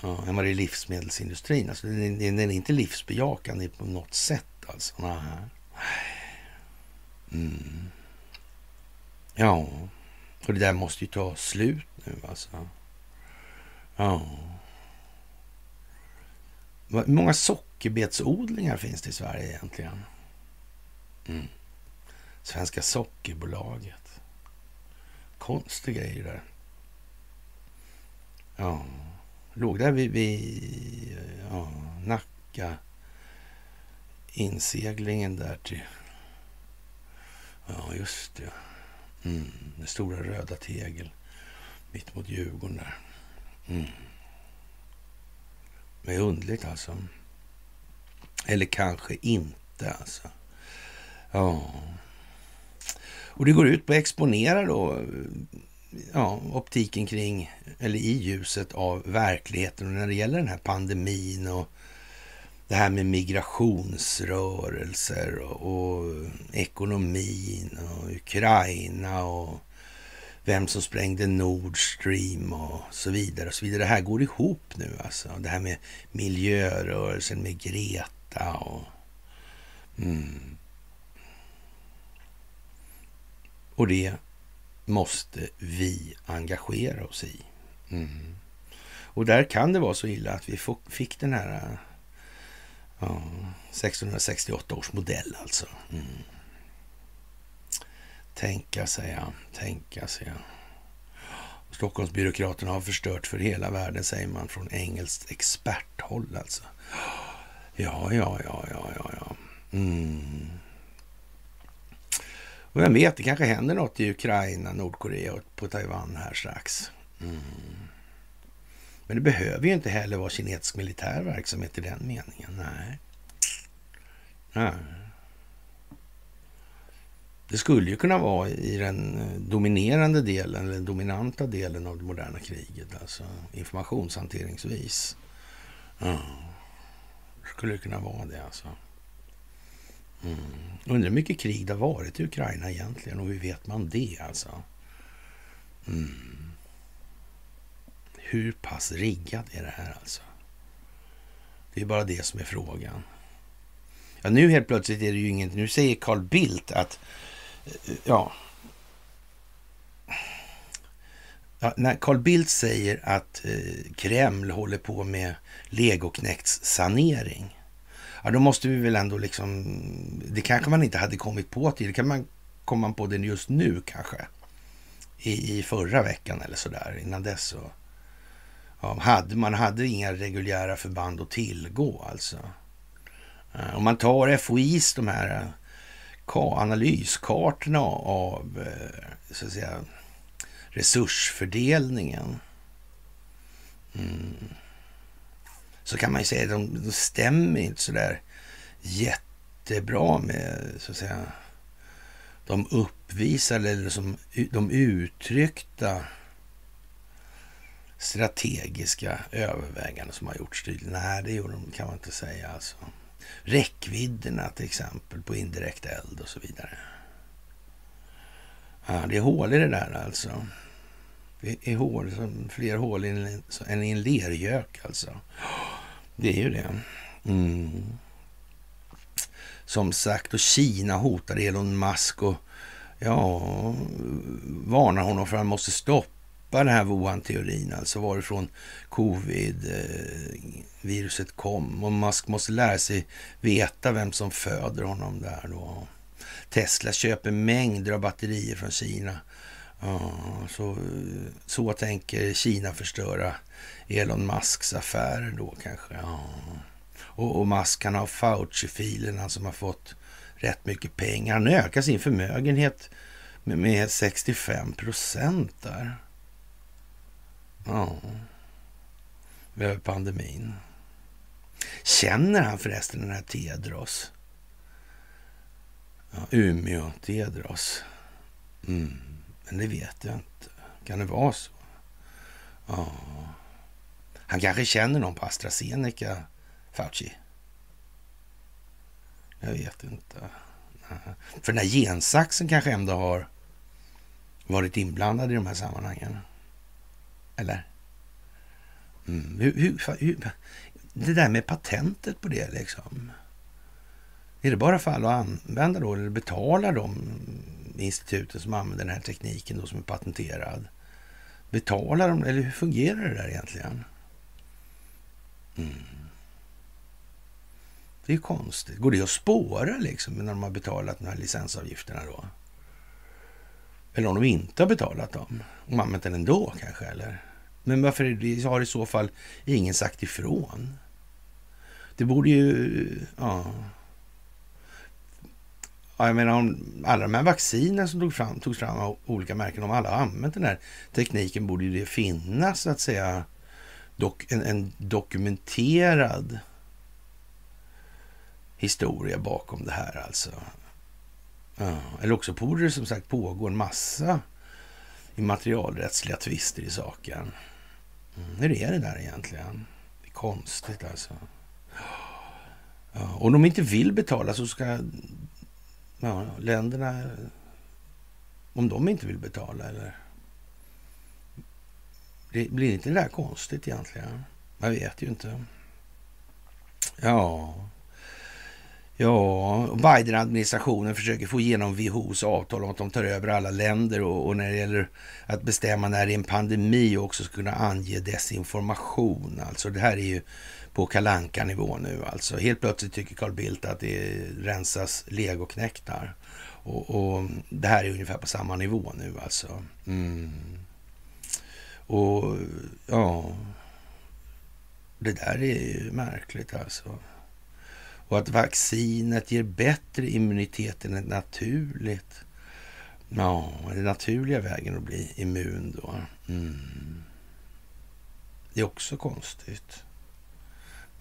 Ja, men det är livsmedelsindustrin. Alltså, den, den är inte livsbejakande på något sätt alltså. Mm. Ja, och det där måste ju ta slut nu alltså. Ja. Hur många sockerbetsodlingar finns det i Sverige egentligen? Mm. Svenska sockerbolaget. Konstig grej där. Ja låg där vid, vid ja, Nacka inseglingen där till... Ja, just det. Mm, det stora röda tegel mitt mot Djurgården där. Mm. är underligt alltså. Eller kanske inte alltså. Ja. Och det går ut på att exponera då ja, optiken kring, eller i ljuset av verkligheten och när det gäller den här pandemin och det här med migrationsrörelser och, och ekonomin och Ukraina och vem som sprängde Nord Stream och så vidare. och så vidare. Det här går ihop nu alltså. Det här med miljörörelsen med Greta och... Mm. Och det måste vi engagera oss i. Mm. Och där kan det vara så illa att vi fick den här eh, ja, 1668 års modell alltså. Mm. Tänka sig, ja. Tänka sig, ja. Stockholmsbyråkraterna har förstört för hela världen, säger man från engelskt experthåll alltså. Ja, ja, ja, ja, ja, ja. Mm. Och vem vet, det kanske händer något i Ukraina, Nordkorea och på Taiwan här strax. Mm. Men det behöver ju inte heller vara kinesisk militär verksamhet i den meningen. Nej. Nej. Det skulle ju kunna vara i den eh, dominerande delen, eller den dominanta delen av det moderna kriget, alltså informationshanteringsvis. Ja. Skulle det kunna vara det alltså. Mm. Undrar hur mycket krig det har varit i Ukraina egentligen och hur vet man det alltså? Mm. Hur pass riggat är det här alltså? Det är bara det som är frågan. Ja, nu helt plötsligt är det ju inget. Nu säger Carl Bildt att eh, ja, ja när Carl Bildt säger att eh, Kreml håller på med legoknekts sanering ja, då måste vi väl ändå liksom, det kanske man inte hade kommit på till, det kan man komma på det just nu kanske. I, i förra veckan eller sådär, innan dess så. Ja, hade, man hade inga reguljära förband att tillgå alltså. Eh, om man tar FOIs, de här eh, analyskartorna av eh, så att säga, resursfördelningen. Mm så kan man ju säga att de, de stämmer inte så där jättebra med så att säga de uppvisade eller som de uttryckta strategiska överväganden som har gjorts tydligen. Nej, det gjorde de, kan man inte säga alltså. räckvidderna till exempel på indirekt eld och så vidare. Ja, det är hål i det där alltså. Det är hål, fler hål än i en lergök alltså. Det är ju det. Mm. Som sagt, och Kina hotar Elon Musk och ja, varnar honom för att han måste stoppa den här Wuhan-teorin, alltså varifrån covid-viruset eh, kom. Och Musk måste lära sig veta vem som föder honom där då. Tesla köper mängder av batterier från Kina. Ja, så, så tänker Kina förstöra Elon Musks affärer då kanske. Ja. Och, och Musk kan ha Fauci-filerna som har fått rätt mycket pengar. Han ökar sin förmögenhet med, med 65 procent där. Ja, över pandemin. Känner han förresten den här Tedros? Ja, Umeå Tedros. Mm, men det vet jag inte. Kan det vara så? Ja. Han kanske känner någon på AstraZeneca, Fauci. Jag vet inte. För den här gensaxen kanske ändå har varit inblandad i de här sammanhangen. Eller? Mm. Hur, hur, hur, det där med patentet på det liksom. Är det bara för att använda då eller betalar de instituten som använder den här tekniken då som är patenterad? Betalar de eller hur fungerar det där egentligen? Mm. Det är konstigt. Går det att spåra liksom när de har betalat de här licensavgifterna då? Eller om de inte har betalat dem? Om använt den ändå kanske, eller? Men varför har i så fall ingen sagt ifrån? Det borde ju... Ja. ja jag menar, om alla de här vaccinen som tog fram, togs fram av olika märken, om alla har använt den här tekniken borde ju det finnas, så att säga, dok, en, en dokumenterad historia bakom det här alltså. Ja. Eller också borde det som sagt pågå en massa immaterialrättsliga tvister i saken. Mm, hur är det där egentligen? Det är konstigt alltså. Ja, om de inte vill betala så ska ja, länderna... Om de inte vill betala eller... Det blir inte det där konstigt egentligen? Jag vet ju inte. Ja... Ja, Biden-administrationen försöker få igenom WHOs avtal om att de tar över alla länder och, och, när det gäller att bestämma när det är en pandemi och också kunna ange desinformation. Alltså det här är ju på kalanka nivå nu alltså. Helt plötsligt tycker Carl Bildt att det rensas legoknektar. Och, och det här är ungefär på samma nivå nu alltså. Mm. Och ja, det där är ju märkligt alltså och att vaccinet ger bättre immunitet än ett naturligt. Ja, den naturliga vägen att bli immun då. Mm. Det är också konstigt.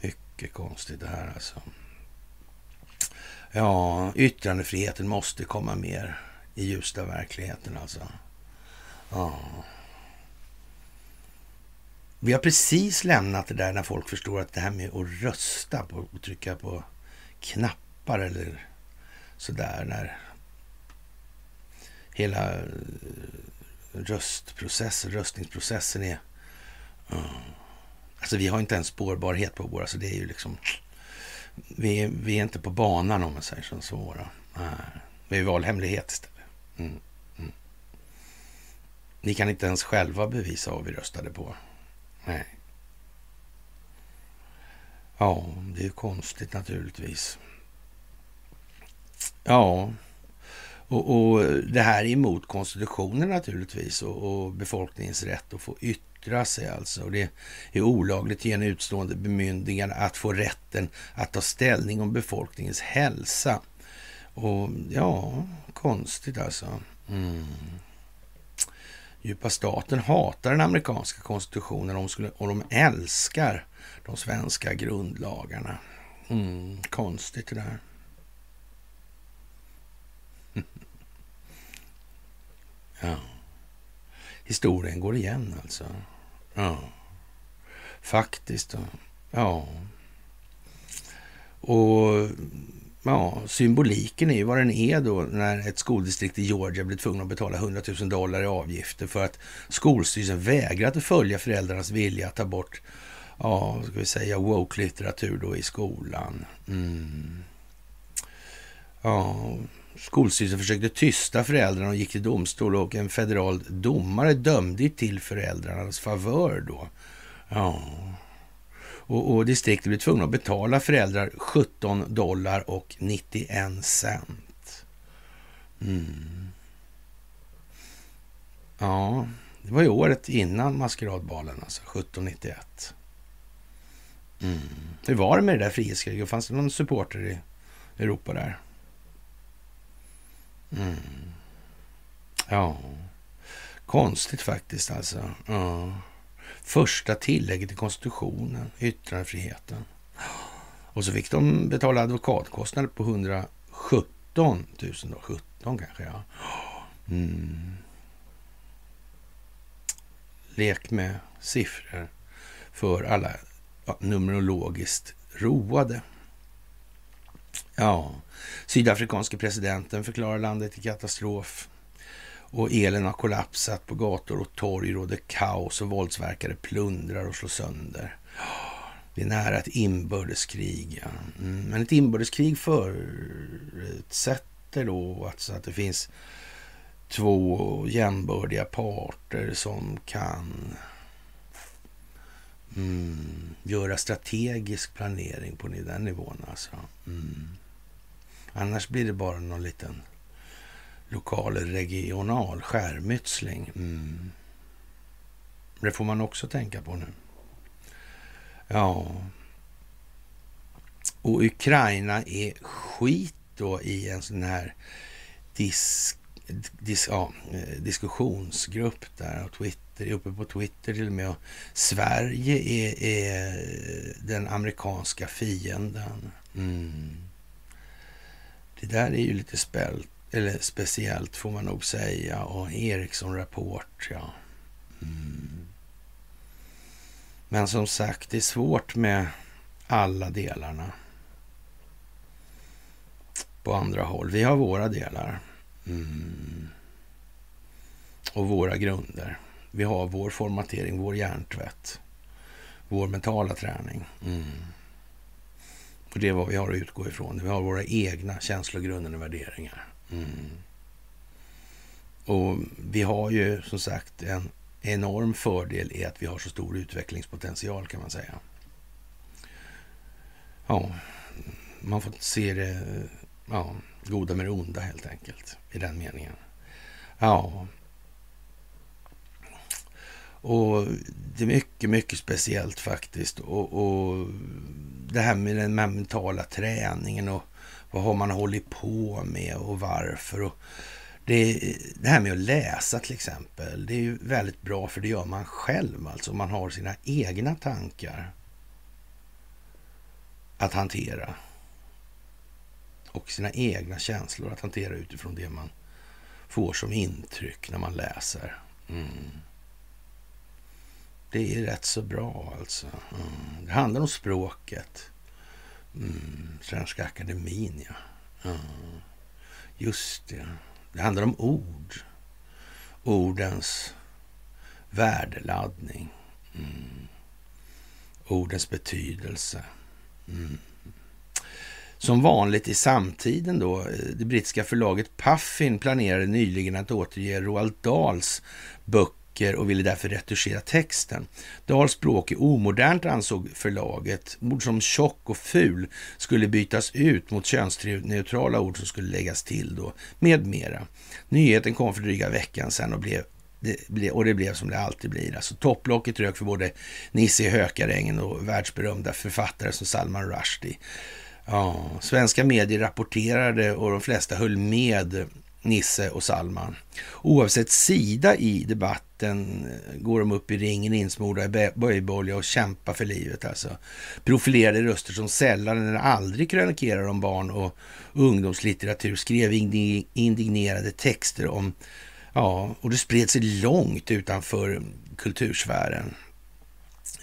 Mycket konstigt det här alltså. Ja, yttrandefriheten måste komma mer i ljusta verkligheten alltså. Ja. Vi har precis lämnat det där när folk förstår att det här med att rösta på och trycka på knappar eller sådär när hela eh, röstprocessen, röstningsprocessen är... Uh, alltså vi har inte ens spårbarhet på våra, så det är ju liksom... Vi är, vi är inte på banan om man säger som så. Våra. Uh, vi är valhemlighet istället. Mm, mm. Ni kan inte ens själva bevisa vad vi röstade på. Nej. Ja, det är konstigt naturligtvis. Ja, och, och det här är emot konstitutionen naturligtvis och, och, befolkningens rätt att få yttra sig alltså. Och det är olagligt att ge en utstående bemyndigande att få rätten att ta ställning om befolkningens hälsa. Och ja, konstigt alltså. Mm. Djupa staten hatar den amerikanska konstitutionen och de, skulle, och de älskar de svenska grundlagarna. Mm, konstigt det där. ja. Historien går igen alltså. Ja. Faktiskt. Ja. Och ja, symboliken är ju vad den är då när ett skoldistrikt i Georgia blir tvungna att betala 100 000 dollar i avgifter för att skolstyrelsen vägrat att följa föräldrarnas vilja att ta bort, ja, ska vi säga woke-litteratur då i skolan. Mm. Ja, Skolstyrelsen försökte tysta föräldrarna och gick till domstol och en federal domare dömde till föräldrarnas favör då. Ja. Och, och distriktet blev tvungna att betala föräldrar 17 dollar och 91 cent. Mm. Ja, det var ju året innan maskeradbalen, alltså 1791. Mm. Hur var det med det där frihetskriget? Fanns det någon supporter i Europa där? Mm. Ja, konstigt faktiskt alltså. Ja. Första tillägget i konstitutionen, yttrandefriheten. Och så fick de betala advokatkostnader på 117 000 då. 17 kanske, ja. Mm. Lek med siffror för alla ja, numerologiskt roade. Ja, sydafrikanske presidenten förklarar landet i katastrof och elen har kollapsat på gator och torg råder kaos och våldsverkare plundrar och slår sönder. Det är nära ett inbördeskrig. Ja. Mm, men ett inbördeskrig förutsätter då alltså att det finns två jämbördiga parter som kan mm, göra strategisk planering på den nivån. Alltså. Mm. Annars blir det bara någon liten lokal regional skärmytsling. Mm. Det får man också tänka på nu. Ja. Och Ukraina är skit då i en sån här disk, dis, ja, eh, diskussionsgrupp där och Twitter, är uppe på Twitter till och med. Och Sverige är, är den amerikanska fienden. Mm. Det där är ju lite spällt, eller speciellt får man nog säga. Och Ericsson-rapport, ja. Mm. Men som sagt, det är svårt med alla delarna på andra håll. Vi har våra delar mm. och våra grunder. Vi har vår formatering, vår hjärntvätt, vår mentala träning. Mm. Och det är vad vi har att utgå ifrån. Vi har våra egna känslogrunder och värderingar. Mm. Och vi har ju som sagt en enorm fördel i att vi har så stor utvecklingspotential kan man säga. Ja, man får se det ja, goda med det onda helt enkelt i den meningen. Ja. Och det är mycket, mycket speciellt faktiskt. Och, och det här med den mentala träningen och vad har man hållit på med och varför. Och det, det här med att läsa till exempel, det är ju väldigt bra för det gör man själv. Alltså man har sina egna tankar att hantera. Och sina egna känslor att hantera utifrån det man får som intryck när man läser. Mm. Det är rätt så bra alltså. Mm. Det handlar om språket. Mm. Svenska akademin, ja. ja. Just det. Det handlar om ord. Ordens värdeladdning. Mm. Ordens betydelse. Mm. Som vanligt i samtiden då, eh, det brittiska förlaget Puffin planerade nyligen att återge Roald Dahls böcker böcker och ville därför retuschera texten. Dahls språk är omodernt ansåg förlaget. Ord som tjock och ful skulle bytas ut mot könsneutrala ord som skulle läggas till då, med mera. Nyheten kom för dryga veckan sedan och blev det, och det blev som det alltid blir. Alltså topplocket rök för både Nisse i Hökarängen och världsberömda författare som Salman Rushdie. Ja, svenska medier rapporterade och de flesta höll med Nisse och Salman. Oavsett sida i debatten eh, går de upp i ringen insmorda i böjbolja och kämpar för livet. Alltså. Profilerade röster som sällan eller aldrig krönikerar om barn och ungdomslitteratur skrev indignerade texter om, ja, och det spred sig långt utanför kultursfären.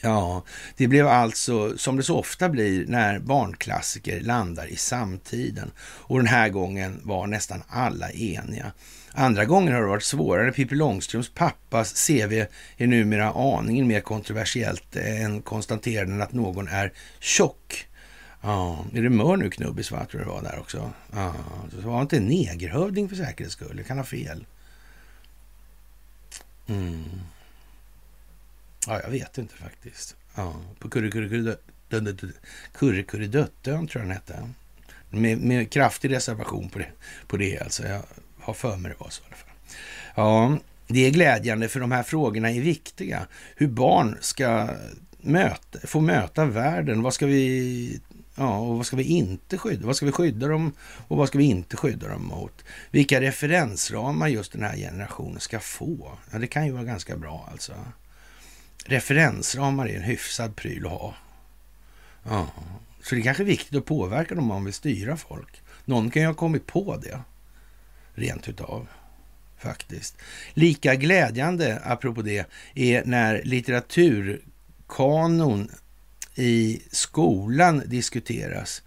Ja, det blev alltså som det så ofta blir när barnklassiker landar i samtiden. Och den här gången var nästan alla eniga. Andra gånger har det varit svårare. Pippi Långstrumps pappas CV är numera aningen mer kontroversiellt än konstateranden att någon är tjock. Ja, är det Mör nu knubbis va, tror det var där också? Ja, så var inte en negerhövding för säkerhets skull. Jag kan ha fel. Mm. Ja, jag vet inte faktiskt. Ja, på Kurrekurreduttön tror jag den hette. Med, med kraftig reservation på det, på det alltså. Jag har för mig det var så i alla fall. Ja, det är glädjande för de här frågorna är viktiga. Hur barn ska möta, få möta världen. Vad ska vi Ja, och vad ska vi inte skydda? Vad ska vi skydda dem och vad ska vi inte skydda dem mot? Vilka referensramar just den här generationen ska få? Ja, det kan ju vara ganska bra alltså. Referensramar är en hyfsad pryl att ha. Ja, så det är kanske är viktigt att påverka dem om man vill styra folk. Någon kan ju ha kommit på det, rent utav faktiskt. Lika glädjande, apropå det, är när litteraturkanon i skolan diskuteras.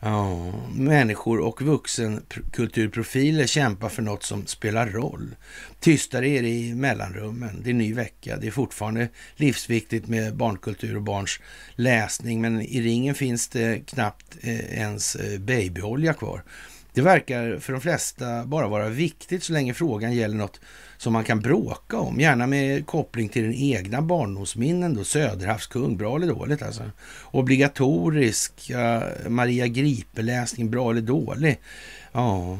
Ja, människor och vuxenkulturprofiler kämpar för något som spelar roll. Tystare är det i mellanrummen. Det är ny vecka. Det är fortfarande livsviktigt med barnkultur och barns läsning, men i ringen finns det knappt eh, ens eh, babyolja kvar. Det verkar för de flesta bara vara viktigt så länge frågan gäller något som man kan bråka om, gärna med koppling till den egna barndomsminnen då, Söderhavskung, bra eller dåligt alltså. Obligatorisk uh, Maria Gripe-läsning, bra eller dålig. Ja,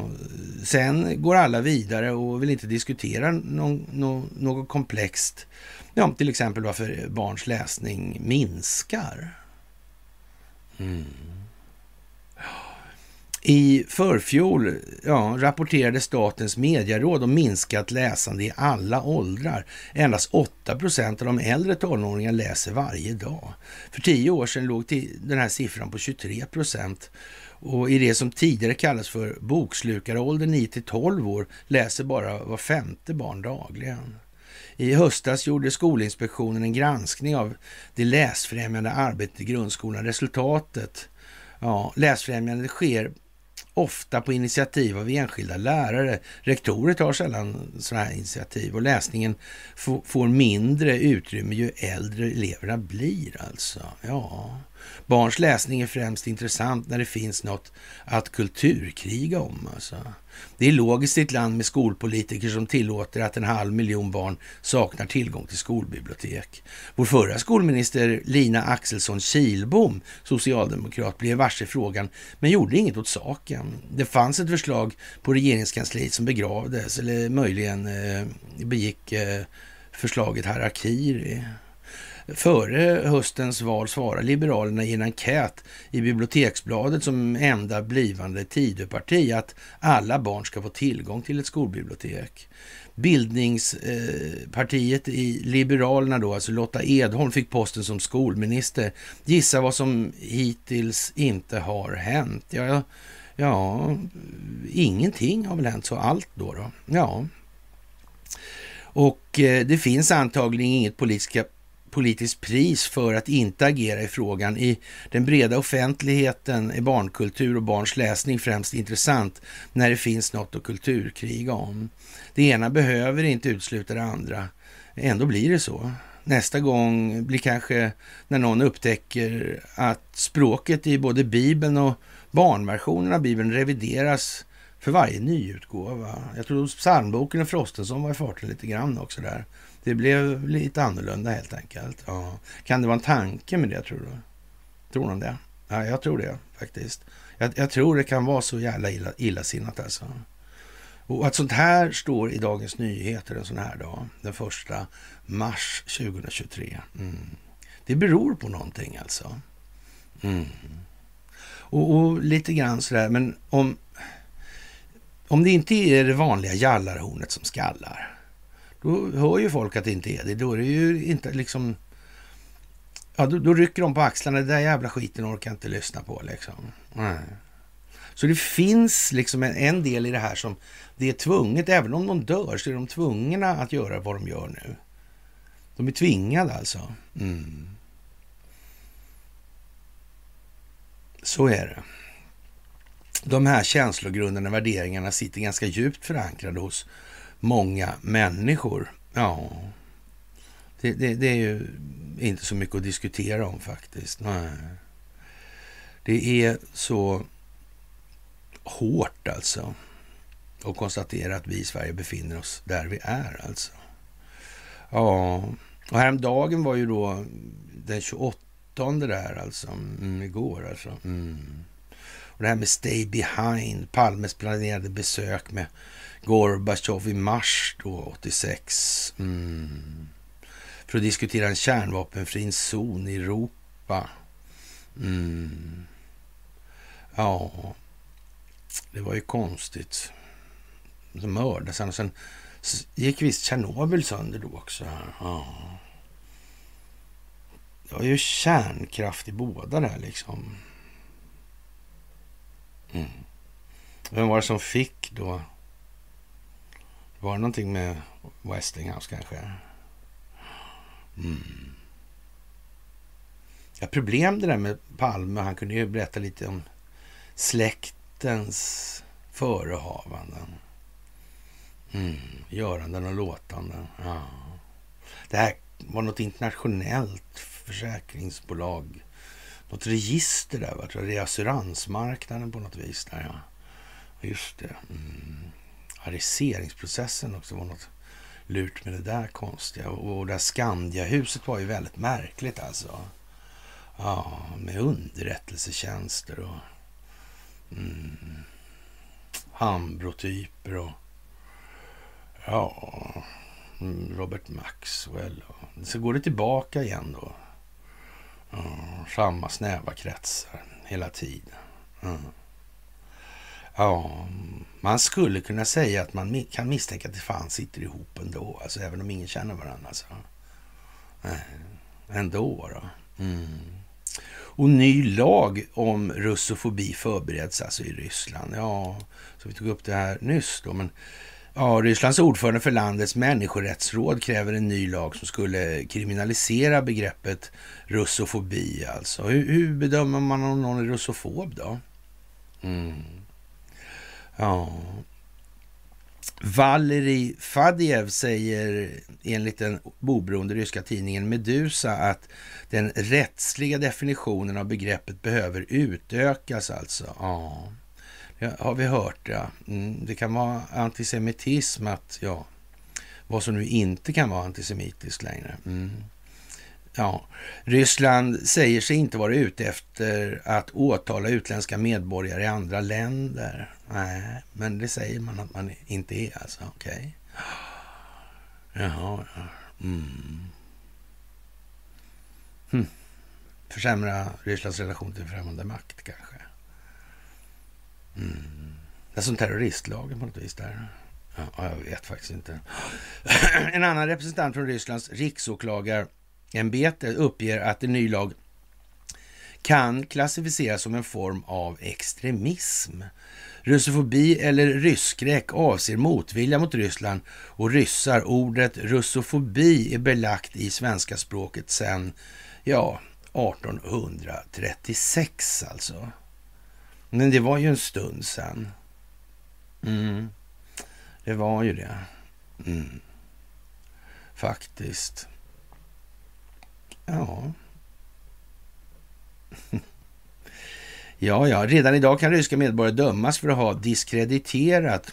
sen går alla vidare och vill inte diskutera någon, någon, något komplext. Ja, till exempel varför barns läsning minskar. Mm. I förfjol ja, rapporterade Statens medieråd om minskat läsande i alla åldrar. Endast 8 procent av de äldre tonåringarna läser varje dag. För tio år sedan låg den här siffran på 23 procent. Och i det som tidigare kallades för bokslukaråldern 9 till 12 år läser bara var femte barn dagligen. I höstas gjorde Skolinspektionen en granskning av det läsfrämjande arbetet i grundskolan. Resultatet, ja, läsfrämjandet sker ofta på initiativ av enskilda lärare. Rektorer tar sällan sådana här initiativ och läsningen får mindre utrymme ju äldre eleverna blir alltså. Ja, barns läsning är främst intressant när det finns något att kulturkriga om alltså. Det är logiskt i ett land med skolpolitiker som tillåter att en halv miljon barn saknar tillgång till skolbibliotek. Vår förra skolminister Lina Axelsson Kilbom, socialdemokrat, blev varse frågan men gjorde inget åt saken. Det fanns ett förslag på regeringskansliet som begravdes eller möjligen eh, begick eh, förslaget harakiri. Före höstens val svarar Liberalerna i en enkät i Biblioteksbladet som enda blivande Tidöparti att alla barn ska få tillgång till ett skolbibliotek. Bildningspartiet i Liberalerna då, alltså Lotta Edholm, fick posten som skolminister. Gissa vad som hittills inte har hänt? Ja, ja ingenting har väl hänt, så allt då? då. Ja. Och eh, det finns antagligen inget politiska politiskt pris för att inte agera i frågan. I den breda offentligheten är barnkultur och barns läsning främst intressant när det finns något att kulturkriga om. Det ena behöver inte utesluta det andra. Ändå blir det så. Nästa gång blir kanske när någon upptäcker att språket i både Bibeln och barnversionen av Bibeln revideras för varje nyutgåva. Jag tror psalmboken och Frostenson var i farten lite grann också där. Det blev lite annorlunda helt enkelt. Ja. Kan det vara en tanke med det tror du? Tror någon det? Ja, jag tror det faktiskt. Jag, jag tror det kan vara så jävla illa, illasinnat alltså. Och att sånt här står i Dagens Nyheter en sån här dag, den första mars 2023. Mm. Det beror på någonting alltså. Mm. Och, och, lite grann sådär, men om, om det inte är det vanliga jallarhornet som skallar, då hör ju folk att det inte är det. Då är det ju inte liksom... Ja, då, då rycker de på axlarna. Den där jävla skiten orkar jag inte lyssna på liksom. Nej. Så det finns liksom en, en, del i det här som det är tvunget. Även om de dör så är de tvungna att göra vad de gör nu. De är tvingade alltså. Mm. Så är det. De här känslogrunderna, och värderingarna sitter ganska djupt förankrade hos många människor. Ja, det, det, det, är ju inte så mycket att diskutera om faktiskt. Nej. Det är så hårt alltså att konstatera att vi i Sverige befinner oss där vi är alltså. Ja, och häromdagen var ju då den 28 där alltså, mm, igår alltså. Mm. Och det här med Stay Behind, Palmes planerade besök med Gorbatjov i mars då, 86. Mm. För att diskutera en kärnvapenfri zon i Europa. Mm. Ja, det var ju konstigt. Så mördades han och sen gick visst Tjernobyl sönder då också. Ja. Det var ju kärnkraft i båda där liksom. Mm. Vem var det som fick då? Var det någonting med Westinghouse kanske? Mm. Ja, problem det där med Palme. Han kunde ju berätta lite om släktens förehavanden. Mm. Göranden och låtanden. Ja. Det här var något internationellt försäkringsbolag. Något register där, va? Reassuransmarknaden på något vis. Där, ja. Just det. Mm. Ariseringsprocessen också var något lurt med det där konstiga. Och det här Skandiahuset var ju väldigt märkligt alltså. Ja, med underrättelsetjänster och mm, Hambro-typer och ja, Robert Maxwell. Och, så går det tillbaka igen då. Ja, samma snäva kretsar hela tiden. Mm. Ja, man skulle kunna säga att man kan misstänka att det fan sitter ihop ändå, alltså även om ingen känner varandra. Alltså. Ändå då. Mm. Och ny lag om russofobi förbereds alltså i Ryssland. Ja, så vi tog upp det här nyss då, men ja, Rysslands ordförande för landets människorättsråd kräver en ny lag som skulle kriminalisera begreppet russofobi alltså. Hur, hur bedömer man om någon är russofob då? Mm. Ja. Valerij Fadiev säger enligt den oberoende ryska tidningen Medusa att den rättsliga definitionen av begreppet behöver utökas alltså. Ja, det har vi hört ja. Mm, det kan vara antisemitism att, ja, vad som nu inte kan vara antisemitiskt längre. Mm. Ja, Ryssland säger sig inte vara ute efter att åtala utländska medborgare i andra länder. Nej, men det säger man att man inte är alltså. Okej. Okay. Jaha, ja. Mm. Hm. Försämra Rysslands relation till främmande makt kanske. Mm. Det är som terroristlagen på något vis där. Ja, jag vet faktiskt inte. en annan representant från Rysslands riksåklagarämbete uppger att en ny lag kan klassificeras som en form av extremism. Russofobi eller rysskräck avser motvilja mot Ryssland och ryssar. Ordet russofobi är belagt i svenska språket sedan, ja, 1836 alltså. Men det var ju en stund sedan. Mm. Det var ju det. Mm. Faktiskt. Ja. Ja, ja, redan idag kan ryska medborgare dömas för att ha diskrediterat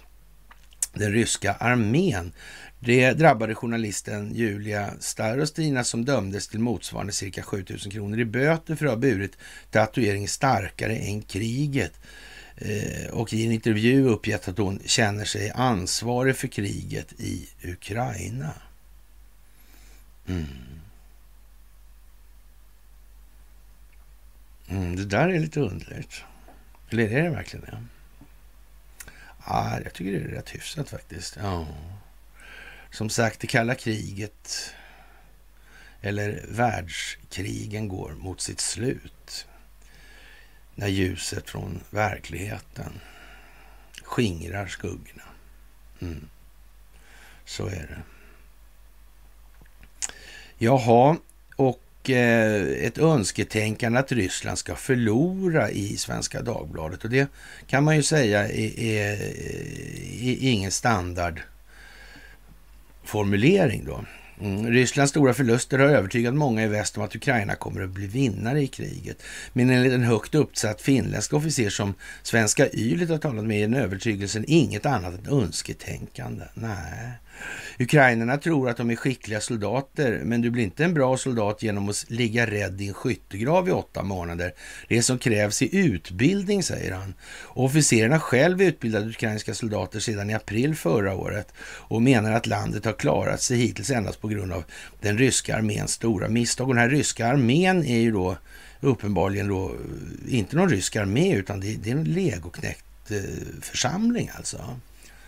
den ryska armén. Det drabbade journalisten Julia Starostina som dömdes till motsvarande cirka 7000 kronor i böter för att ha burit tatuering starkare än kriget eh, och i en intervju uppgett att hon känner sig ansvarig för kriget i Ukraina. Mm. Mm, det där är lite underligt. Eller är det verkligen det? Ja, jag tycker det är rätt hyfsat faktiskt. Ja. Som sagt, det kalla kriget eller världskrigen går mot sitt slut. När ljuset från verkligheten skingrar skuggorna. Mm. Så är det. Jaha, och och eh, ett önsketänkande att Ryssland ska förlora i Svenska Dagbladet. Och det kan man ju säga är, är, är ingen standardformulering då. Mm. Rysslands stora förluster har övertygat många i väst om att Ukraina kommer att bli vinnare i kriget. Men enligt en högt uppsatt finländsk officer som svenska Ylet har talat med är den övertygelsen inget annat än önsketänkande. Nej. Ukrainarna tror att de är skickliga soldater, men du blir inte en bra soldat genom att ligga rädd i en skyttegrav i åtta månader. Det som krävs i utbildning, säger han. officerarna själv utbildade ukrainska soldater sedan i april förra året och menar att landet har klarat sig hittills endast på grund av den ryska arméns stora misstag. Och den här ryska armén är ju då uppenbarligen då eh, inte någon rysk armé, utan det, det är en legoknäckt eh, församling alltså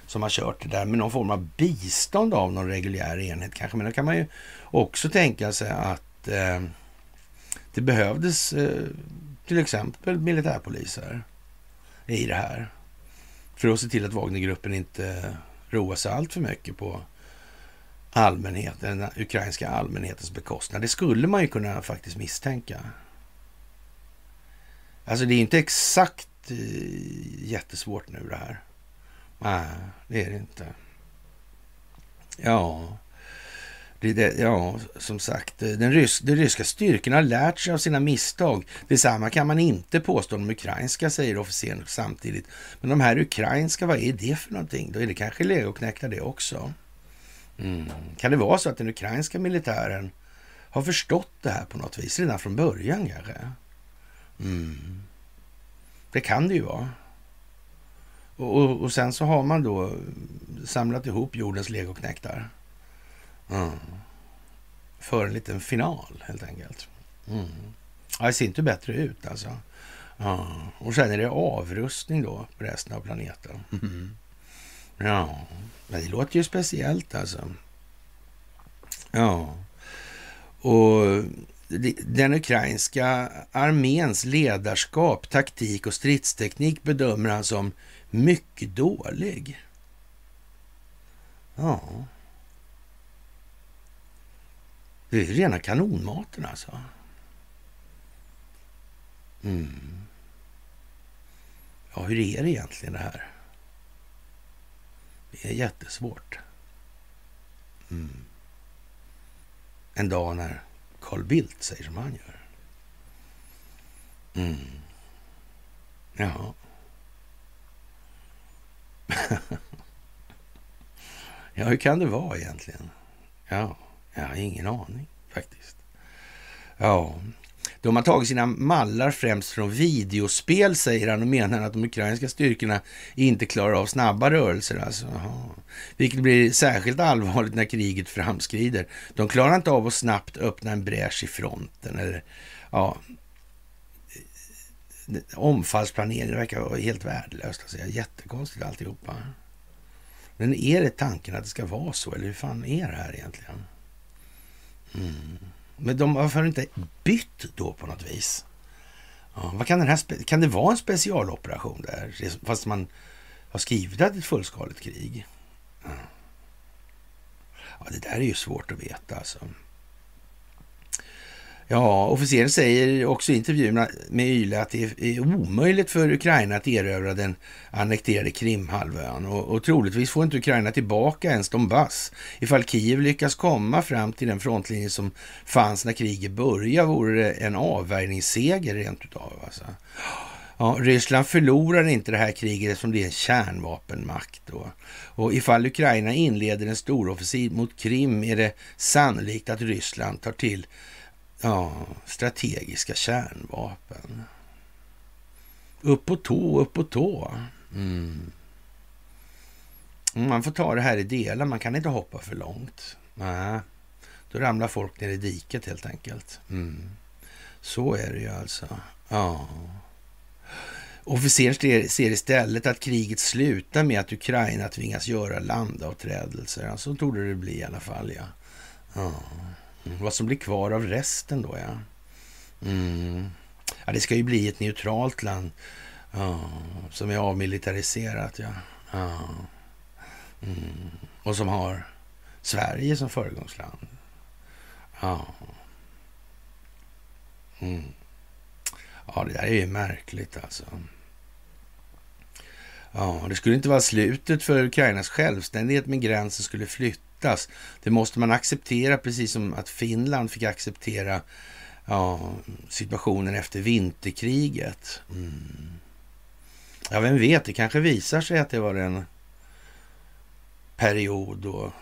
som har kört det där med någon form av bistånd av någon reguljär enhet kanske. Men då kan man ju också tänka sig att eh, det behövdes eh, till exempel militärpoliser i det här. För att se till att Wagnergruppen inte roar sig allt för mycket på allmänheten, den ukrainska allmänhetens bekostnad. Det skulle man ju kunna faktiskt misstänka. Alltså det är inte exakt eh, jättesvårt nu det här. Nej, det är det inte. Ja, det, det, ja som sagt, den rys, de ryska styrkorna har lärt sig av sina misstag. Detsamma kan man inte påstå om de ukrainska, säger officeren samtidigt. Men de här ukrainska, vad är det för någonting? Då är det kanske läge att knäcka det också. Mm. Kan det vara så att den ukrainska militären har förstått det här på något vis redan från början kanske? Mm. Det kan det ju vara. Och, och, sen så har man då samlat ihop jordens legoknäktar. Mm. För en liten final helt enkelt. Mm. Ja, det ser inte bättre ut alltså. Ja. Och sen är det avrustning då på resten av planeten. Mm. Ja, men det låter ju speciellt alltså. Ja. Och den ukrainska arméns ledarskap, taktik och stridsteknik bedömer han som mycket dålig. Ja. Det är rena kanonmaten alltså. Mm. Ja, hur är det egentligen det här? Det är jättesvårt. Mm. En dag när Carl Bildt säger som han gör. Mm. Ja. Ja, hur kan det vara egentligen? Ja, jag har ingen aning faktiskt. Ja, de har tagit sina mallar främst från videospel, säger han och menar att de ukrainska styrkorna inte klarar av snabba rörelser. Alltså. Aha. Vilket blir särskilt allvarligt när kriget framskrider. De klarar inte av att snabbt öppna en bräsch i fronten. Eller, ja, omfallsplanering verkar vara helt värdelöst. Alltså. Jättekonstigt alltihopa. Men är det tanken att det ska vara så, eller hur fan är det här egentligen? Mm. Men de har de inte bytt då på något vis? Ja, vad kan, den här kan det vara en specialoperation där, fast man har skrivit att det är ett fullskaligt krig? Ja. ja, det där är ju svårt att veta alltså. Ja, officeren säger också i intervjuerna med Yle att det är omöjligt för Ukraina att erövra den annekterade Krimhalvön och, och troligtvis får inte Ukraina tillbaka ens Donbass. Ifall Kiev lyckas komma fram till den frontlinje som fanns när kriget började vore det en avvärjningsseger rent utav. Alltså. Ja, Ryssland förlorar inte det här kriget eftersom det är en kärnvapenmakt. Då. Och ifall Ukraina inleder en storoffensiv mot Krim är det sannolikt att Ryssland tar till Ja, strategiska kärnvapen. Upp på tå, upp på tå. Mm. Man får ta det här i delar, man kan inte hoppa för långt. Nej, då ramlar folk ner i diket helt enkelt. Mm. Så är det ju alltså. Ja. Officeren ser istället att kriget slutar med att Ukraina tvingas göra landavträdelser. Så tog det bli i alla fall, ja. ja. Mm, vad som blir kvar av resten då, ja. Mm. Ja, det ska ju bli ett neutralt land ja, som är avmilitariserat, ja. ja. Mm. Och som har Sverige som föregångsland. Ja. Mm. Ja, det där är ju märkligt alltså. Ja, det skulle inte vara slutet för Ukrainas självständighet men gränsen skulle flyttas. Det måste man acceptera precis som att Finland fick acceptera ja, situationen efter vinterkriget. Mm. Ja, vem vet, det kanske visar sig att det var en period då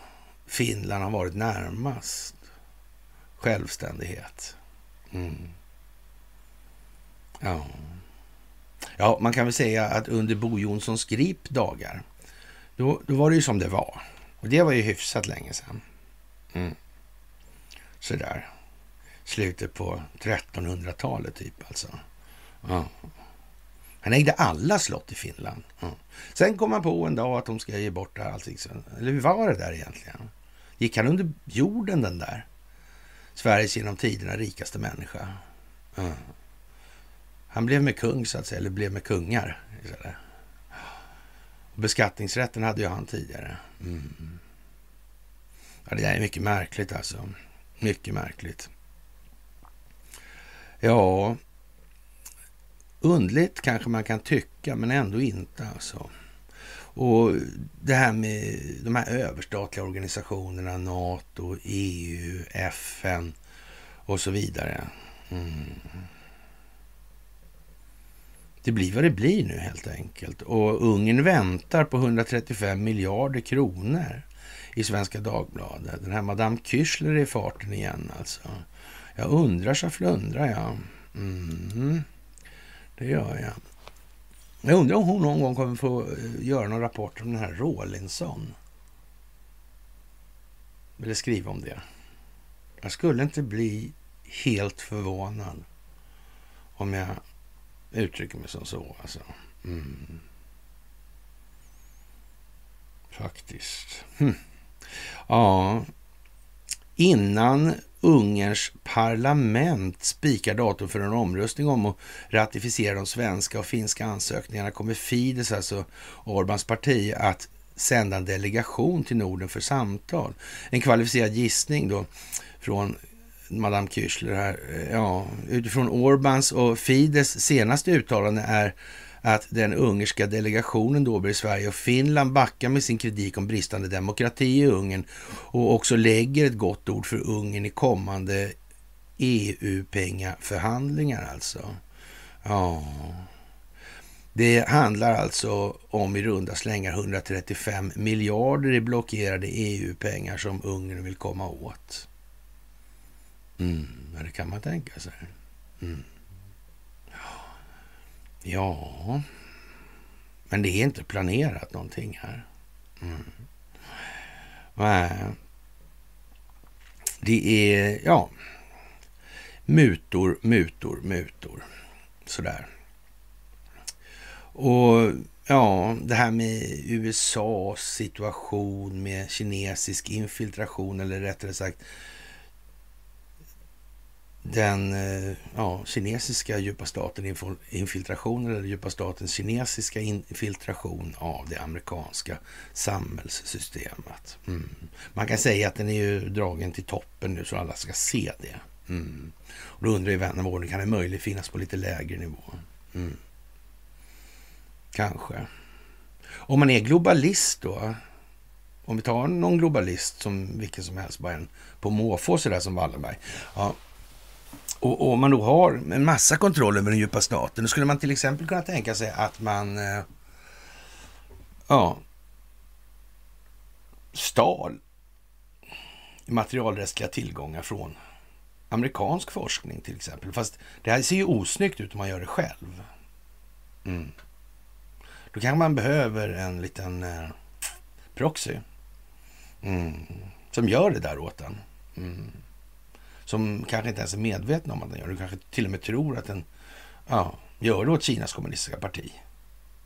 Finland har varit närmast självständighet. Mm. Ja. ja, man kan väl säga att under Bo Jonssons Grip dagar, då, då var det ju som det var. Och det var ju hyfsat länge sedan. Mm. Sådär. Slutet på 1300-talet typ alltså. Mm. Han ägde alla slott i Finland. Mm. Sen kom han på en dag att de ska ge bort allting. Eller hur var det där egentligen? Gick han under jorden den där? Sveriges genom tiderna rikaste människa. Mm. Han blev med kung så att säga, eller blev med kungar istället. Beskattningsrätten hade ju han tidigare. Mm. Ja, det där är mycket märkligt alltså. Mycket märkligt. Ja, undligt kanske man kan tycka, men ändå inte alltså. Och det här med de här överstatliga organisationerna, NATO, EU, FN och så vidare. Mm. Det blir vad det blir nu helt enkelt. Och Ungern väntar på 135 miljarder kronor i Svenska Dagbladet. Den här Madame Küchler är i farten igen alltså. Jag undrar så flundrar jag. Mm. Det gör jag. Jag undrar om hon någon gång kommer få eh, göra någon rapport om den här Rawlinson. Eller skriva om det. Jag skulle inte bli helt förvånad om jag uttrycker mig som så. Alltså. Mm. Faktiskt. Hm. Ja, innan Ungerns parlament spikar datum för en omröstning om att ratificera de svenska och finska ansökningarna kommer Fidesz, alltså Orbans parti, att sända en delegation till Norden för samtal. En kvalificerad gissning då från Madame Küchler här. Eh, ja, utifrån Orbans och Fidesz senaste uttalande är att den ungerska delegationen då blir Sverige och Finland backar med sin kritik om bristande demokrati i Ungern och också lägger ett gott ord för Ungern i kommande EU-pengaförhandlingar alltså. Ja. Det handlar alltså om i runda slängar 135 miljarder i blockerade EU-pengar som Ungern vill komma åt. Mm, det kan man tänka sig. Mm. Ja, men det är inte planerat någonting här. Mm. Nej. Det är, ja, mutor, mutor, mutor. Sådär. Och ja, det här med USAs situation med kinesisk infiltration, eller rättare sagt den eh, ja, kinesiska djupa staten infiltration eller djupa statens kinesiska infiltration av det amerikanska samhällssystemet. Mm. Man kan säga att den är ju dragen till toppen nu så alla ska se det. Mm. Och då undrar ju vän av ordning, kan det möjligt finnas på lite lägre nivå? Mm. Kanske. Om man är globalist då, om vi tar någon globalist som vilken som helst, bara en på måfå sådär som Wallenberg. Ja, och om man då har en massa kontroll över den djupa staten, då skulle man till exempel kunna tänka sig att man eh, ja, stal materialrättsliga tillgångar från amerikansk forskning till exempel. Fast det här ser ju osnyggt ut om man gör det själv. Mm. Då kanske man behöver en liten eh, proxy mm. som gör det där åt en. Mm som kanske inte ens är medvetna om att den gör det. Du kanske till och med tror att den ja, gör det åt Kinas kommunistiska parti.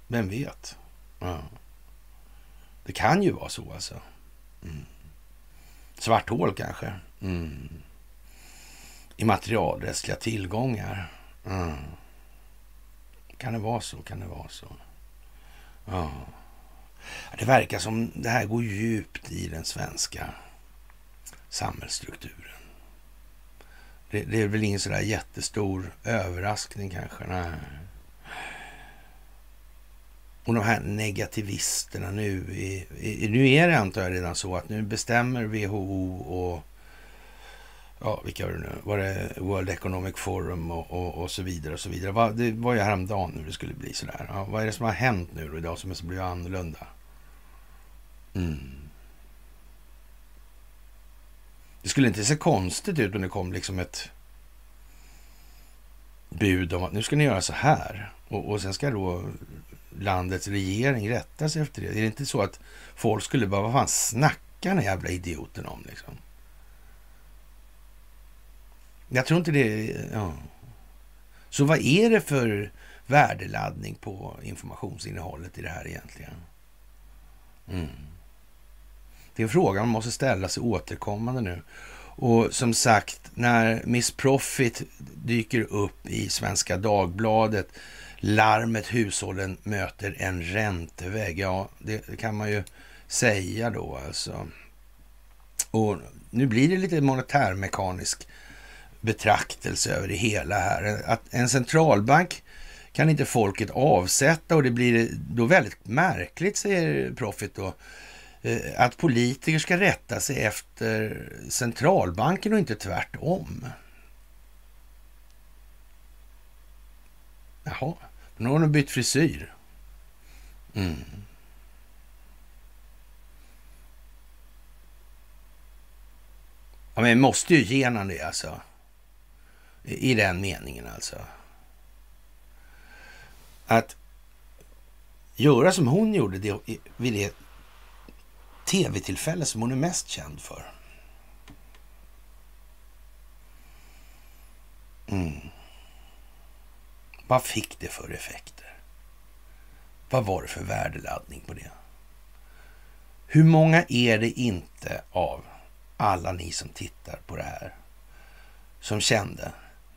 Vem vet? Ja. Det kan ju vara så alltså. Mm. Svart hål kanske. Mm. I materialrättsliga tillgångar. Mm. Kan det vara så? Kan det vara så? Ja. Det verkar som det här går djupt i den svenska samhällsstrukturen. Det, det är väl ingen sådär jättestor överraskning kanske. Nej. Och de här negativisterna nu. I, i, nu är det antar jag redan så att nu bestämmer WHO och ja, vilka var det nu? Var det World Economic Forum och, och, och så vidare och så vidare. Va, det var ju häromdagen nu det skulle bli sådär. Ja, vad är det som har hänt nu då idag som är så blir annorlunda? Mm. Det skulle inte se konstigt ut om det kom liksom ett bud om att nu ska ni göra så här. Och, och sen ska då landets regering rätta sig efter det. Är det inte så att folk skulle bara, vad fan snackar den jävla idioten om liksom? Jag tror inte det... Ja. Så vad är det för värdeladdning på informationsinnehållet i det här egentligen? Mm. Det är en fråga man måste ställa sig återkommande nu. Och som sagt, när Miss Profit dyker upp i Svenska Dagbladet, larmet hushållen möter en räntevägg. Ja, det kan man ju säga då alltså. Och nu blir det lite monetärmekanisk betraktelse över det hela här. Att en centralbank kan inte folket avsätta och det blir då väldigt märkligt, säger Profit då, Eh, att politiker ska rätta sig efter centralbanken och inte tvärtom. Jaha, nu har de bytt frisyr. Mm. Ja, men vi måste ju ge honom det alltså. I den meningen alltså. Att göra som hon gjorde det, vid det tv-tillfälle som hon är mest känd för. Mm. Vad fick det för effekter? Vad var det för värdeladdning på det? Hur många är det inte av alla ni som tittar på det här som kände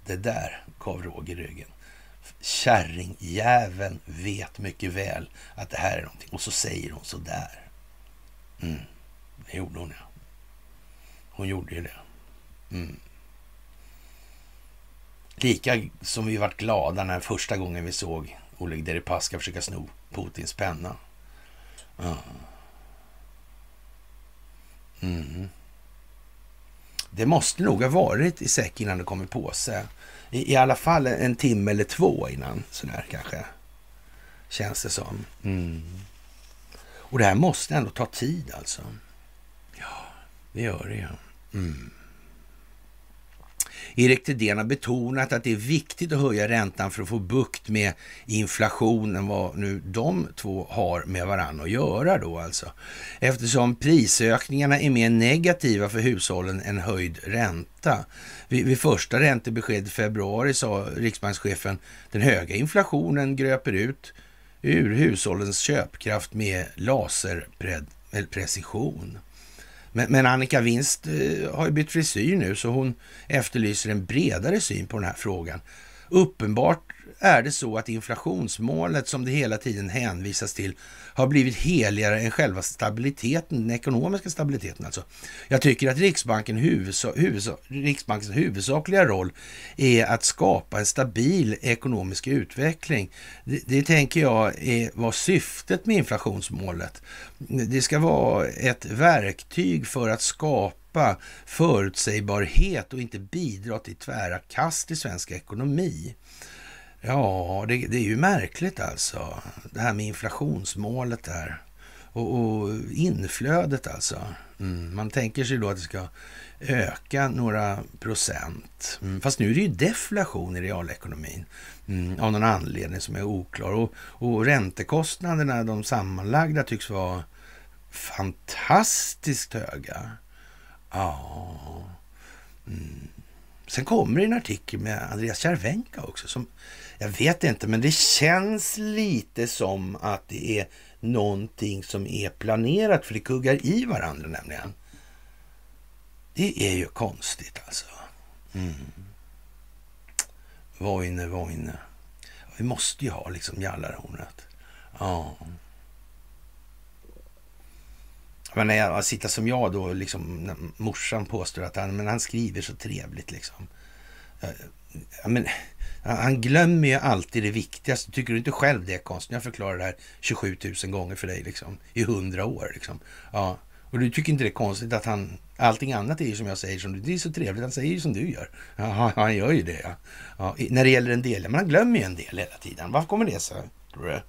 det där gav råg i ryggen. Kärringjäveln vet mycket väl att det här är någonting. Och så säger hon så där. Mm. Det gjorde hon, ja. Hon gjorde ju det. Mm. Lika som vi vart glada när första gången vi såg Oleg Deripaska försöka sno Putins penna. Ja. Mm. Det måste nog ha varit i säck innan det kom i påse. I, I alla fall en timme eller två innan, sådär kanske. Känns det som. Mm. Och det här måste ändå ta tid alltså. Ja, det gör det ja. Mm. Erik Thedéen har betonat att det är viktigt att höja räntan för att få bukt med inflationen, vad nu de två har med varandra att göra då alltså. Eftersom prisökningarna är mer negativa för hushållen än höjd ränta. Vid, vid första räntebesked i februari sa riksbankschefen den höga inflationen gröper ut ur hushållens köpkraft med laserprecision. Men, men Annika Winst eh, har ju bytt frisyr nu så hon efterlyser en bredare syn på den här frågan. Uppenbart är det så att inflationsmålet som det hela tiden hänvisas till har blivit heligare än själva stabiliteten, den ekonomiska stabiliteten alltså. Jag tycker att Riksbanken huvudsak, huvudsak, Riksbankens huvudsakliga roll är att skapa en stabil ekonomisk utveckling. Det, det tänker jag är, var syftet med inflationsmålet. Det ska vara ett verktyg för att skapa förutsägbarhet och inte bidra till tvära kast i svensk ekonomi. Ja, det, det, är ju märkligt alltså. Det här med inflationsmålet där. Och, och inflödet alltså. Mm, man tänker sig då att det ska öka några procent. Mm, fast nu är det ju deflation i realekonomin. Mm, av någon anledning som är oklar. Och, och räntekostnaderna, de sammanlagda, tycks vara fantastiskt höga. Ja. Mm. Sen kommer det en artikel med Andreas Cervenka också som jag vet inte, men det känns lite som att det är någonting som är planerat, för det kuggar i varandra nämligen. Det är ju konstigt alltså. Mm. Voine, Voine. Vi måste ju ha liksom jallarhornet. Ja. Men när jag sitter som jag då, liksom, när morsan påstår att han, men han skriver så trevligt liksom. Eh, ja, men, han glömmer ju alltid det viktigaste. Tycker du inte själv det är konstigt? Jag förklarar det här 27 000 gånger för dig liksom, i 100 år. Liksom. Ja. Och du tycker inte det är konstigt att han... Allting annat är ju som jag säger, som du, det är så trevligt. Han säger ju som du gör. Ja, han gör ju det. Ja. ja när det gäller en del, men han glömmer ju en del hela tiden. Varför kommer det sig? Tror du?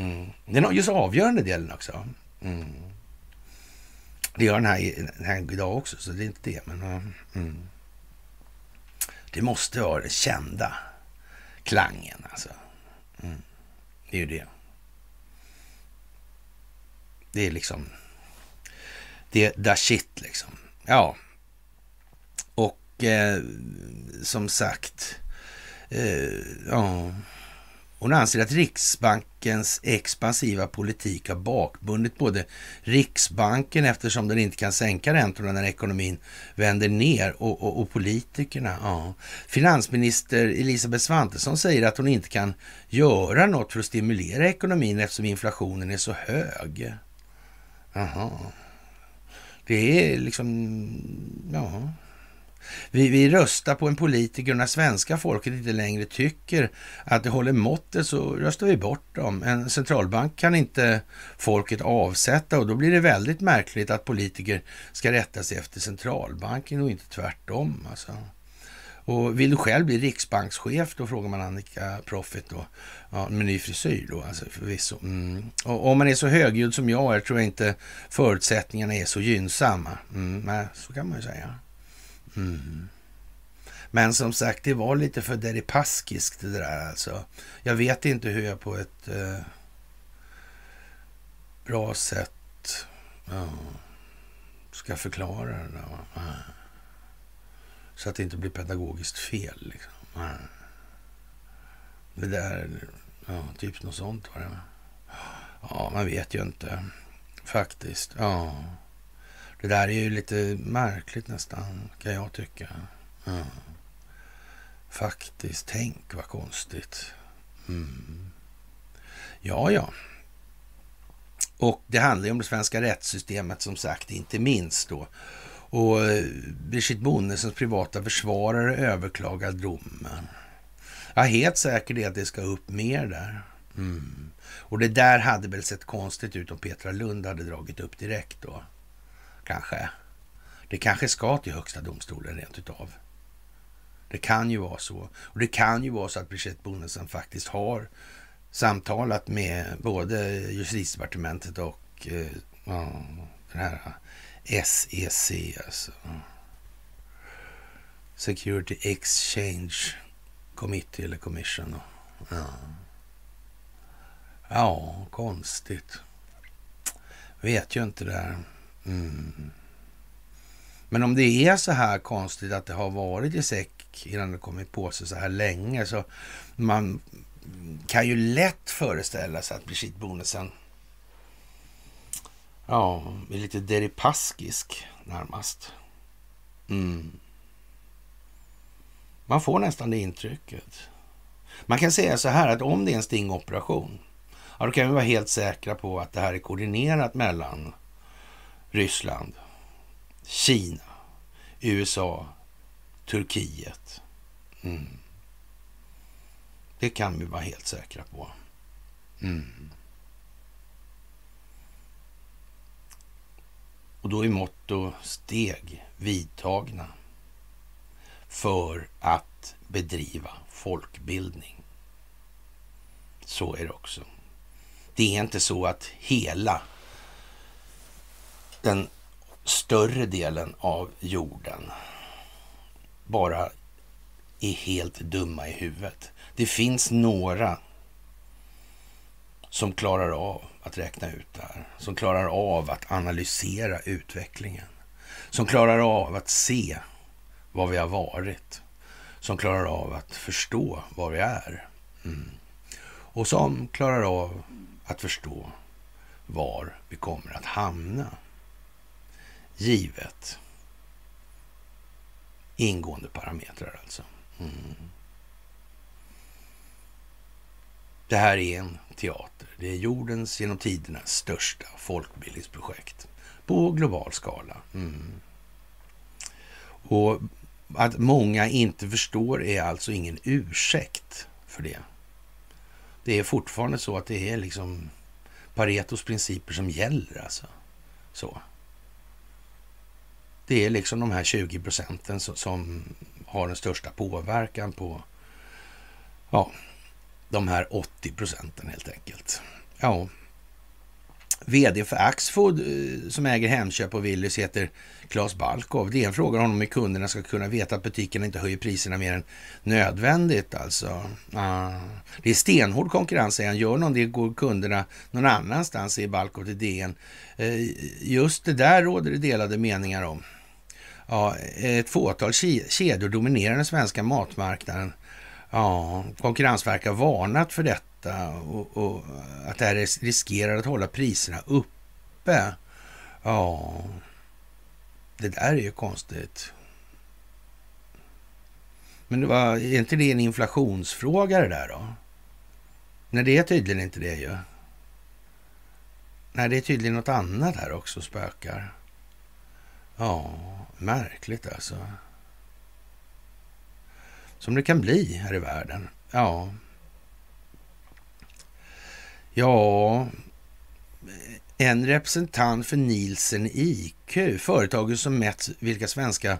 Mm. Det är just avgörande delen också. Mm. Det gör den här, den här idag också, så det är inte det. Men, mm. Det måste vara den kända klangen alltså. Mm. Det är ju det. Det är liksom... Det är da shit liksom. Ja. Och eh, som sagt... Eh, ja hon anser att Riksbankens expansiva politik har bakbundit både Riksbanken eftersom den inte kan sänka räntorna när ekonomin vänder ner och, och, och politikerna. Ja. Finansminister Elisabeth Svantesson säger att hon inte kan göra något för att stimulera ekonomin eftersom inflationen är så hög. Aha. Det är liksom, ja, vi, vi röstar på en politiker och när svenska folket inte längre tycker att det håller måttet så röstar vi bort dem. En centralbank kan inte folket avsätta och då blir det väldigt märkligt att politiker ska rätta sig efter centralbanken och inte tvärtom. Alltså. Och vill du själv bli riksbankschef, då frågar man Annika Profit då. Ja, med ny frisyr då, alltså förvisso. Mm. Och om man är så högljudd som jag är tror jag inte förutsättningarna är så gynnsamma. Mm, nej, så kan man ju säga. Mm. Men som sagt, det var lite för deripaskiskt det där alltså. Jag vet inte hur jag på ett eh, bra sätt ja, ska förklara det. Där, Så att det inte blir pedagogiskt fel. Liksom. Det där, ja, typ något sånt var det. Ja, man vet ju inte faktiskt. Ja. Det där är ju lite märkligt nästan, kan jag tycka. Mm. Faktiskt, tänk vad konstigt. Mm. Ja, ja. Och det handlar ju om det svenska rättssystemet som sagt, inte minst då. Och eh, Brigitte Bonnesens privata försvarare överklagar domen. Jag är helt säker att det ska upp mer där. Mm. Och det där hade väl sett konstigt ut om Petra Lund hade dragit upp direkt då kanske. Det kanske ska till högsta domstolen rent utav. Det kan ju vara så. Och det kan ju vara så att Brigitte Bonnesen faktiskt har samtalat med både justitiedepartementet och eh, ja, den här eh, SEC, alltså. Security Exchange Committee eller Commission. Ja, ja konstigt. Vet ju inte det där. Mm. Men om det är så här konstigt att det har varit i säck innan det kommit på sig så här länge så man kan ju lätt föreställa sig att Brigitte Bonnesen ja, är lite deripaskisk närmast. Mm. Man får nästan det intrycket. Man kan säga så här att om det är en stingoperation, ja, då kan vi vara helt säkra på att det här är koordinerat mellan Ryssland, Kina, USA, Turkiet. Mm. Det kan vi vara helt säkra på. Mm. Och då är mått och steg vidtagna för att bedriva folkbildning. Så är det också. Det är inte så att hela den större delen av jorden bara är helt dumma i huvudet. Det finns några som klarar av att räkna ut det här, som klarar av att analysera utvecklingen, som klarar av att se vad vi har varit, som klarar av att förstå vad vi är mm. och som klarar av att förstå var vi kommer att hamna givet ingående parametrar alltså. Mm. Det här är en teater. Det är jordens genom tiderna största folkbildningsprojekt på global skala. Mm. Och att många inte förstår är alltså ingen ursäkt för det. Det är fortfarande så att det är liksom Paretos principer som gäller alltså. Så. Det är liksom de här 20 procenten som har den största påverkan på ja, de här 80 procenten helt enkelt. Ja, VD för Axfood eh, som äger Hemköp och Willys heter Claes Balkov. Det är en fråga om hur kunderna ska kunna veta att butikerna inte höjer priserna mer än nödvändigt. Alltså. Ah. Det är stenhård konkurrens, säger han. Gör någon det går kunderna någon annanstans, säger Balkov till DN. Eh, just det där råder det delade meningar om. Ja, eh, ett fåtal kedjor dominerar den svenska matmarknaden. Ja, Konkurrensverket har varnat för detta och, och, att det här riskerar att hålla priserna uppe. Ja, det där är ju konstigt. Men det var, är inte det en inflationsfråga det där då? Nej, det är tydligen inte det ju. Nej, det är tydligen något annat här också spökar. Ja, märkligt alltså. Som det kan bli här i världen. Ja. Ja, en representant för Nielsen IQ, företaget som mätt vilka svenska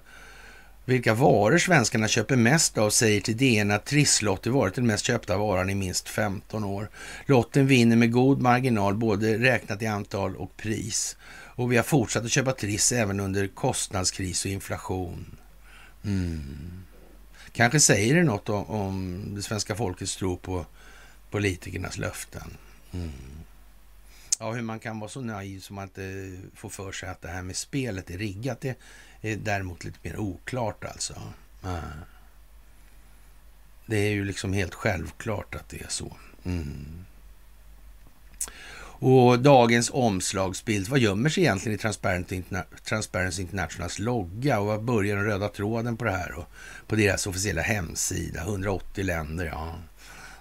vilka varor svenskarna köper mest av säger till DN att trisslotter varit den mest köpta varan i minst 15 år. Lotten vinner med god marginal både räknat i antal och pris. Och vi har fortsatt att köpa Triss även under kostnadskris och inflation. Mm. Kanske säger det något om, om det svenska folkets tro på politikernas löften. Mm. Ja, hur man kan vara så naiv som att eh, få för sig att det här med spelet är riggat, det är däremot lite mer oklart alltså. Mm. Det är ju liksom helt självklart att det är så. Mm. Och dagens omslagsbild, vad gömmer sig egentligen i Transparency, Interna Transparency Internationals logga och vad börjar den röda tråden på det här? Och på deras officiella hemsida, 180 länder, ja.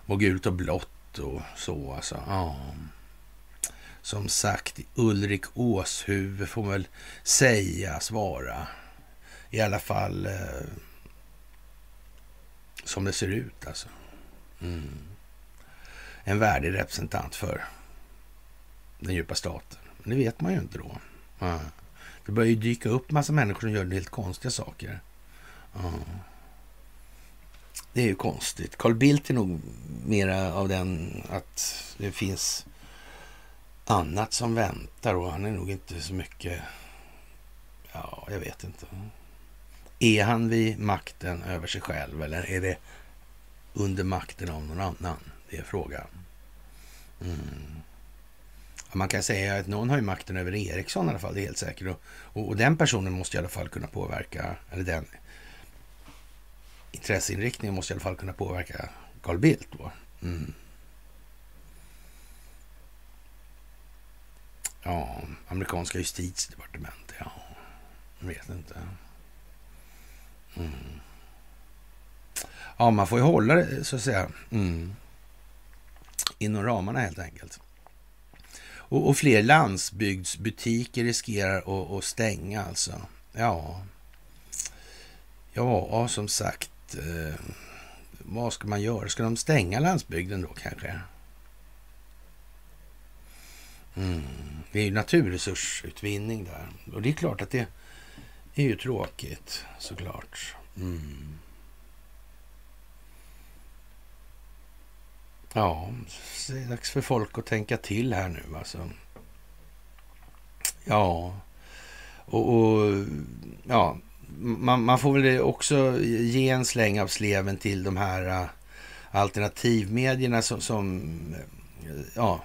Och gult och blått och så alltså. Ja. Som sagt, Ulrik Åshuvud får väl sägas vara i alla fall eh, som det ser ut alltså. Mm. En värdig representant för den djupa staten. Men det vet man ju inte då. Ja. Det börjar ju dyka upp massa människor som gör helt konstiga saker. Ja. Det är ju konstigt. Carl Bildt är nog mera av den att det finns annat som väntar och han är nog inte så mycket... Ja, jag vet inte. Är han vid makten över sig själv eller är det under makten av någon annan? Det är frågan. Mm. Man kan säga att någon har ju makten över Ericsson i alla fall, det är helt säkert. Och, och, och, den personen måste i alla fall kunna påverka, eller den intresseinriktningen måste i alla fall kunna påverka Carl Bildt då. Mm. Ja, amerikanska justitiedepartementet, ja. Jag vet inte. Mm. Ja, man får ju hålla det så att säga mm. inom ramarna helt enkelt. Och, och fler landsbygdsbutiker riskerar att, att stänga alltså. Ja, ja som sagt. Eh, vad ska man göra? Ska de stänga landsbygden då kanske? Mm. Det är ju naturresursutvinning där. Och det är klart att det är ju tråkigt såklart. Mm. Ja, det är dags för folk att tänka till här nu alltså. Ja, och, och ja, man, man, får väl också ge en släng av sleven till de här uh, alternativmedierna som, som uh, ja,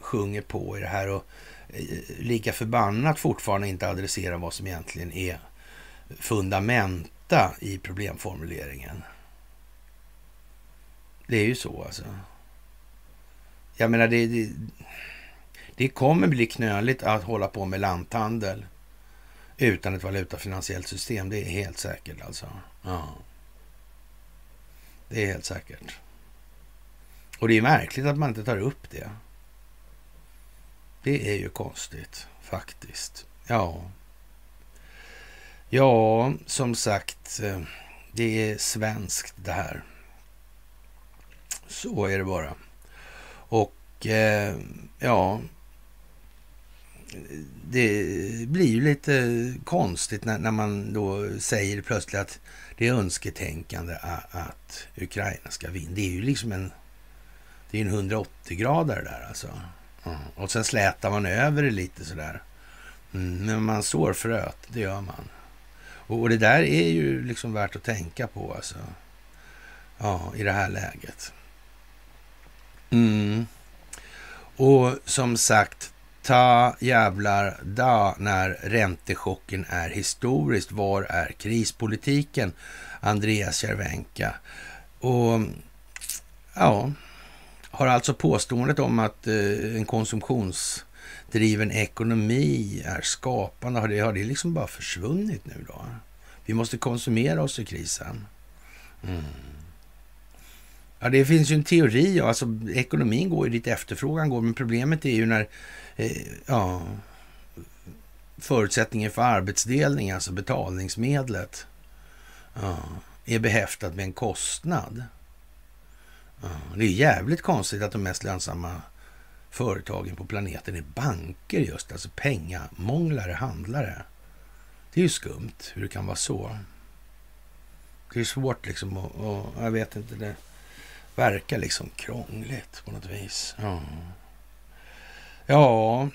sjunger på i det här och uh, lika förbannat fortfarande inte adresserar vad som egentligen är fundamenta i problemformuleringen. Det är ju så alltså. Jag menar, det, det, det kommer bli knöligt att hålla på med lanthandel utan ett valutafinansiellt system. Det är helt säkert alltså. Ja. Det är helt säkert. Och det är märkligt att man inte tar upp det. Det är ju konstigt faktiskt. Ja. Ja, som sagt, eh, det är svenskt det här. Så är det bara. Och eh, ja, det blir ju lite konstigt när, när, man då säger plötsligt att det är önsketänkande att, att Ukraina ska vinna. Det är ju liksom en, det är en 180 grader där alltså. Mm. Och sen slätar man över det lite sådär. Mm, men man sår fröet, det gör man. Och, och, det där är ju liksom värt att tänka på alltså. Ja, i det här läget. Mm. Och som sagt, ta jävlar da när räntechocken är historiskt. Var är krispolitiken? Andreas Järvenka? Och ja, har alltså påståendet om att eh, en konsumtionsdriven ekonomi är skapande, har det, har det liksom bara försvunnit nu då? Vi måste konsumera oss i krisen. Mm. Ja, det finns ju en teori, alltså ekonomin går ju dit efterfrågan går, men problemet är ju när eh, ja, förutsättningen för arbetsdelning, alltså betalningsmedlet, ja, är behäftat med en kostnad. Ja, det är jävligt konstigt att de mest lönsamma företagen på planeten är banker just, alltså pengamånglare, handlare. Det är ju skumt hur det kan vara så. Det är svårt liksom att, och jag vet inte, det verkar liksom krångligt på något vis. Ja. ja,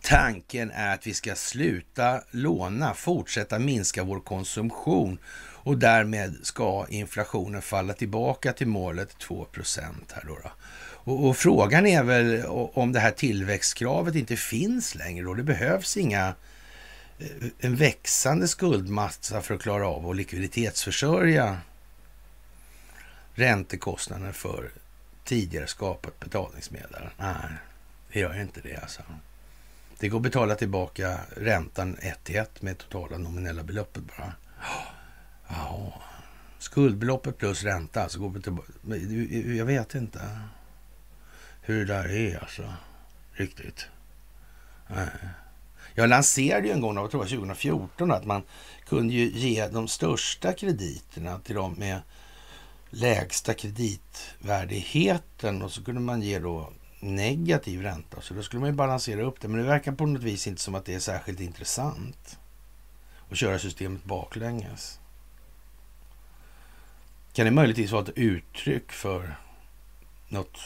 tanken är att vi ska sluta låna, fortsätta minska vår konsumtion och därmed ska inflationen falla tillbaka till målet 2% här då. då. Och, och, frågan är väl om det här tillväxtkravet inte finns längre då. Det behövs inga eh, en växande skuldmassa för att klara av att likviditetsförsörja räntekostnaden för tidigare skapat betalningsmedel. Nej, det gör inte det alltså. Det går att betala tillbaka räntan ett till ett med totala nominella beloppet bara. Ja, skuldbeloppet plus ränta alltså går tillbaka. Jag vet inte hur det där är alltså. Riktigt. Nej. Jag lanserade ju en gång, jag tror 2014, att man kunde ju ge de största krediterna till dem med lägsta kreditvärdigheten och så kunde man ge då negativ ränta. Så då skulle man ju balansera upp det. Men det verkar på något vis inte som att det är särskilt intressant att köra systemet baklänges. Kan det möjligtvis vara ett uttryck för något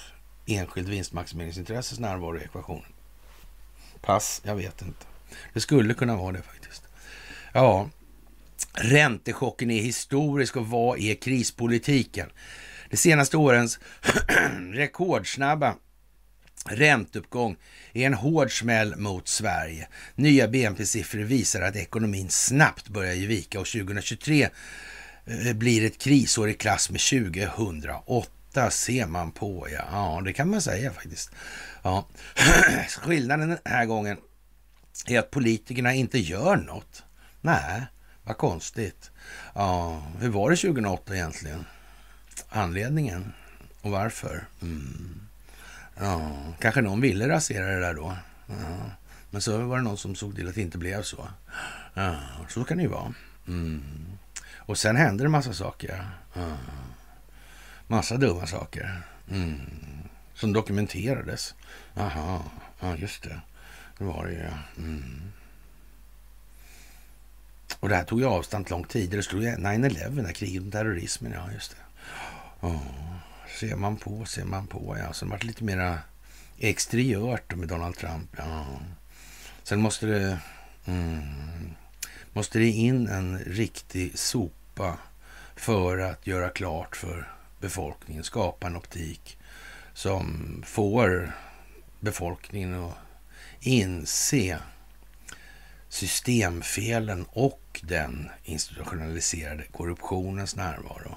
enskilt vinstmaximeringsintresses närvaro i ekvationen? Pass, jag vet inte. Det skulle kunna vara det faktiskt. Ja, Räntechocken är historisk och vad är krispolitiken? De senaste årens rekordsnabba ränteuppgång är en hård smäll mot Sverige. Nya BNP-siffror visar att ekonomin snabbt börjar ge vika och 2023 eh, blir ett krisår i klass med 2008 ser man på. Ja, ja det kan man säga faktiskt. Ja. Skillnaden den här gången är att politikerna inte gör något. Nej, vad konstigt. Ja, hur var det 2008 egentligen? Anledningen och varför? Mm. Ja, kanske någon ville rasera det där då. Ja. Men så var det någon som såg till att det inte blev så. Ja, så kan det ju vara. Mm. Och sen hände det massa saker. Ja. Massa dumma saker. Mm. Som dokumenterades. Aha, ja just det. Det var det ju. Mm. Och det här tog ju avstamp långt tidigare. Det stod 9-11, kriget mot terrorismen. Ja, just det. Oh, ser man på, ser man på. Ja, sen var det lite mera exteriört med Donald Trump. Ja. Sen måste det, mm, måste det in en riktig sopa för att göra klart för befolkningen, skapa en optik som får befolkningen att inse systemfelen och den institutionaliserade korruptionens närvaro.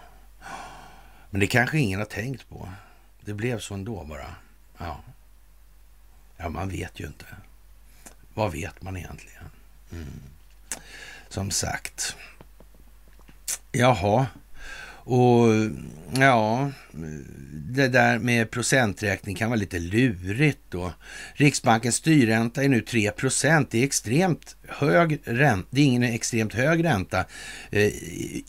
Men det kanske ingen har tänkt på. Det blev så ändå bara. Ja, ja man vet ju inte. Vad vet man egentligen? Mm. Som sagt. Jaha. Och ja, det där med procenträkning kan vara lite lurigt då. Riksbankens styrränta är nu 3 procent. Det är extremt hög ränta. Det är ingen extremt hög ränta eh,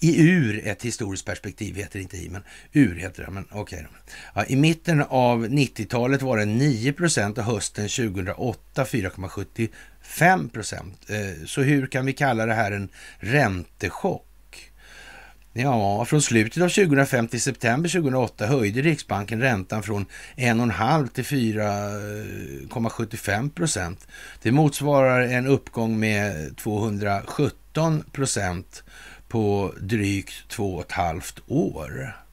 i ur ett historiskt perspektiv, heter det inte i, men ur heter det. Men okej okay ja, I mitten av 90-talet var det 9 procent och hösten 2008 4,75 procent. Eh, så hur kan vi kalla det här en räntechock? Ja, från slutet av 2005 till september 2008 höjde Riksbanken räntan från 1,5 till 4,75 eh, procent. Det motsvarar en uppgång med 217 procent på drygt två och ett halvt år.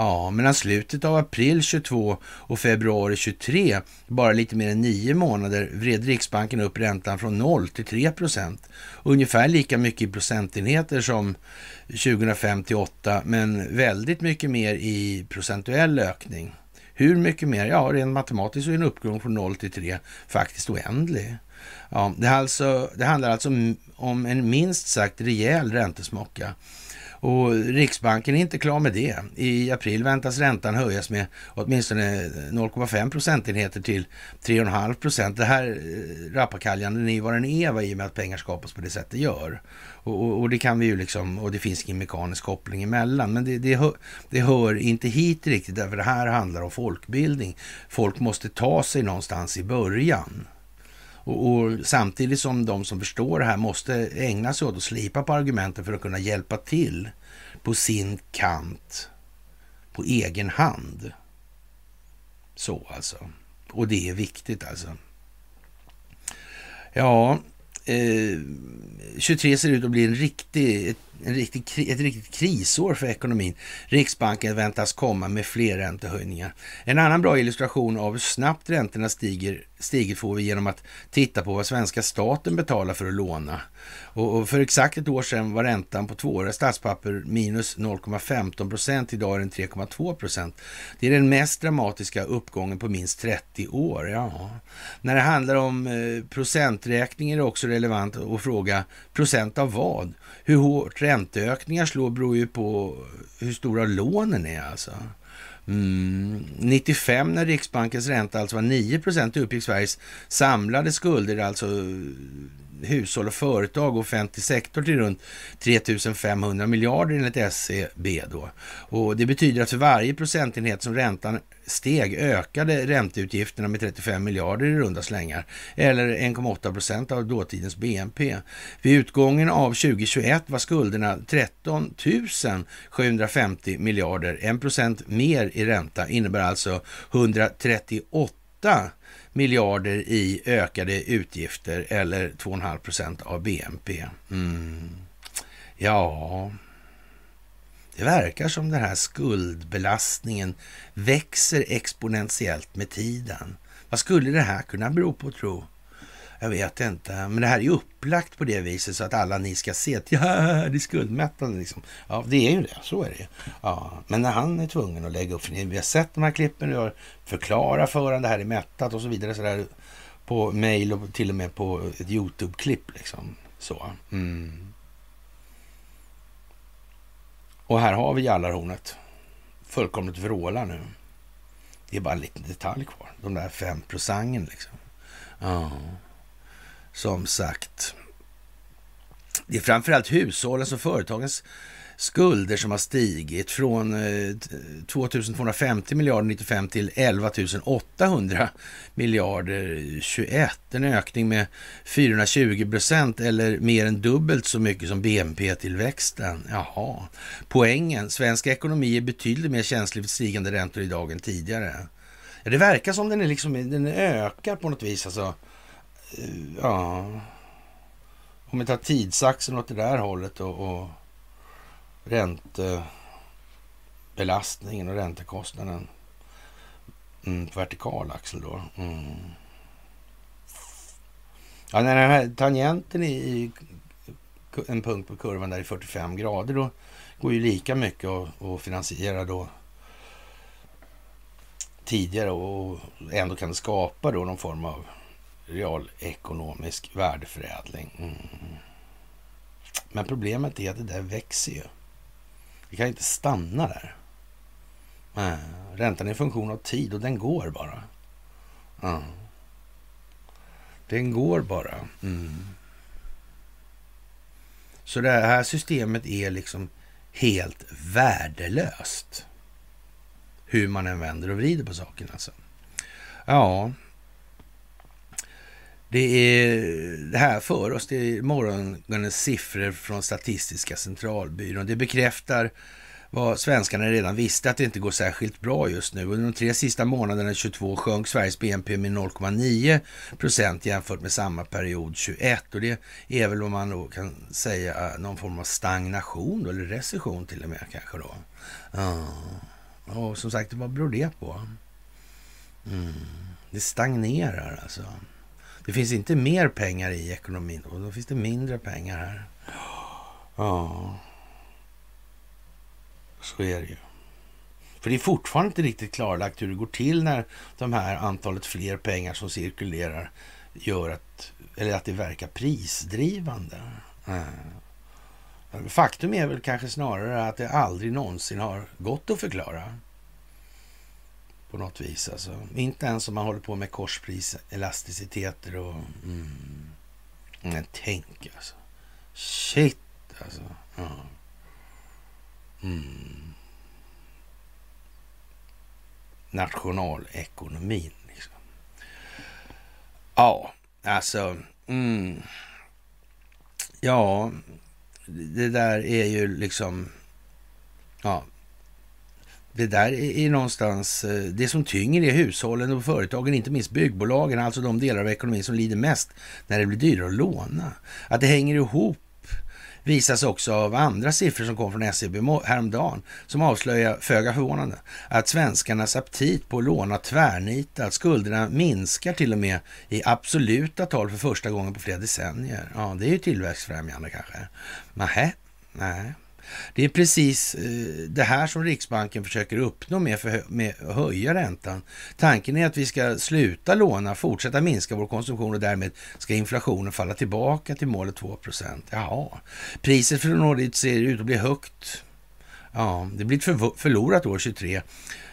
Ja, mellan slutet av april 22 och februari 23, bara lite mer än nio månader, vred Riksbanken upp räntan från 0 till 3 procent. Ungefär lika mycket i procentenheter som 2005 till 8, men väldigt mycket mer i procentuell ökning. Hur mycket mer? Ja, rent matematiskt så är en uppgång från 0 till 3 faktiskt oändlig. Ja, det, alltså, det handlar alltså om en minst sagt rejäl räntesmocka. Och Riksbanken är inte klar med det. I april väntas räntan höjas med åtminstone eh, 0,5 procentenheter till 3,5 procent. Det här rappakaljandet rappakaljan, är vad den är i och med att pengar skapas på det sätt det gör. Och, och, och, det kan vi ju liksom, och det finns ingen mekanisk koppling emellan. Men det, det, hör, det hör inte hit riktigt, därför det här handlar om folkbildning. Folk måste ta sig någonstans i början. Och, och, samtidigt som de som förstår det här måste ägna sig åt att slipa på argumenten för att kunna hjälpa till på sin kant på egen hand. Så alltså. Och det är viktigt alltså. Ja, eh, 23 ser ut att bli en riktig, ett, en riktig, ett riktigt krisår för ekonomin. Riksbanken väntas komma med fler räntehöjningar. En annan bra illustration av hur snabbt räntorna stiger stiger får vi genom att titta på vad svenska staten betalar för att låna. Och, för exakt ett år sedan var räntan på tvååriga statspapper minus 0,15 procent. Idag är den 3,2 procent. Det är den mest dramatiska uppgången på minst 30 år. Ja. När det handlar om eh, procenträkning är det också relevant att fråga procent av vad? Hur hårt ränteökningar slår beror ju på hur stora lånen är alltså. Mm, 95 när Riksbankens ränta alltså var 9 procent uppgick Sveriges samlade skulder, alltså hushåll och företag och offentlig sektor till runt 3500 miljarder enligt SCB då. Och det betyder att för varje procentenhet som räntan steg ökade ränteutgifterna med 35 miljarder i runda slängar, eller 1,8 procent av dåtidens BNP. Vid utgången av 2021 var skulderna 13 750 miljarder. 1 procent mer i ränta innebär alltså 138 miljarder i ökade utgifter eller 2,5 procent av BNP. Mm. Ja, det verkar som den här skuldbelastningen växer exponentiellt med tiden. Vad skulle det här kunna bero på tro? Jag vet inte, men det här är ju upplagt på det viset så att alla ni ska se att ja, det är skuldmättande. Liksom. Ja, det är ju det, så är det ja, Men när han är tvungen att lägga upp, för vi har sett de här klippen, vi har förklarat för honom det här är mättat och så vidare så där, på mail och till och med på ett YouTube-klipp. Liksom. Så. Mm. Och här har vi Jallarhornet. Fullkomligt vrålar nu. Det är bara en liten detalj kvar. De där fem prosangen liksom. Ja som sagt. Det är framförallt hushållens och företagens skulder som har stigit från eh, 2250 miljarder 95 till 11 800 miljarder 21. En ökning med 420 procent eller mer än dubbelt så mycket som BNP-tillväxten. Jaha. Poängen, svensk ekonomi är betydligt mer känslig för stigande räntor idag än tidigare. Ja, det verkar som den, är liksom, den ökar på något vis. Alltså Eh, ja, om vi tar tidsaxeln åt det där hållet och, och räntebelastningen och räntekostnaden mm, på vertikal axel då. Mm. Ja, när den här tangenten i, i en punkt på kurvan där i 45 grader då går ju lika mycket att, att finansiera då tidigare och ändå kan skapa då någon form av realekonomisk värdeförädling. Mm. Men problemet är att det där växer ju. Vi kan inte stanna där. Mm. räntan är en funktion av tid och den går bara. Mm. Den går bara. Mm. Så det här systemet är liksom helt värdelöst. Hur man än vänder och vrider på saken alltså. Ja, det är det här för oss. Det är morgonens siffror från Statistiska centralbyrån. Det bekräftar vad svenskarna redan visste, att det inte går särskilt bra just nu. Under de tre sista månaderna 22 sjönk Sveriges BNP med 0,9 procent jämfört med samma period 21. Och det är väl vad man då kan säga eh, någon form av stagnation eller recession till och med kanske då. Ja, och som sagt, vad beror det på? Mm. Det stagnerar alltså. Det finns inte mer pengar i ekonomin och då finns det mindre pengar här. Ja, så är det ju. För det är fortfarande inte riktigt klarlagt hur det går till när de här antalet fler pengar som cirkulerar gör att, eller att det verkar prisdrivande. Eh. Faktum är väl kanske snarare att det aldrig någonsin har gått att förklara på något vis. Alltså. Inte ens om man håller på med korspris, elasticiteter och... Mm. Men tänk alltså. Shit alltså. Ja. Mm. Nationalekonomin liksom. Ja, alltså. Mm. Ja, det där är ju liksom... Ja, det där är någonstans, eh, det som tynger är hushållen och företagen, inte minst byggbolagen, alltså de delar av ekonomin som lider mest när det blir dyrare att låna. Att det hänger ihop visas också av andra siffror som kom från SCB häromdagen, som avslöjar, föga förvånande, att svenskarnas aptit på att låna tvärnitat, skulderna minskar till och med i absoluta tal för första gången på flera decennier. Ja, det är ju tillväxtfrämjande kanske. Nähä, nej. Det är precis eh, det här som Riksbanken försöker uppnå med, för, med att höja räntan. Tanken är att vi ska sluta låna, fortsätta minska vår konsumtion och därmed ska inflationen falla tillbaka till målet 2% Jaha, priset för att nå dit ser ut att bli högt. Ja, det blir ett förlorat år 23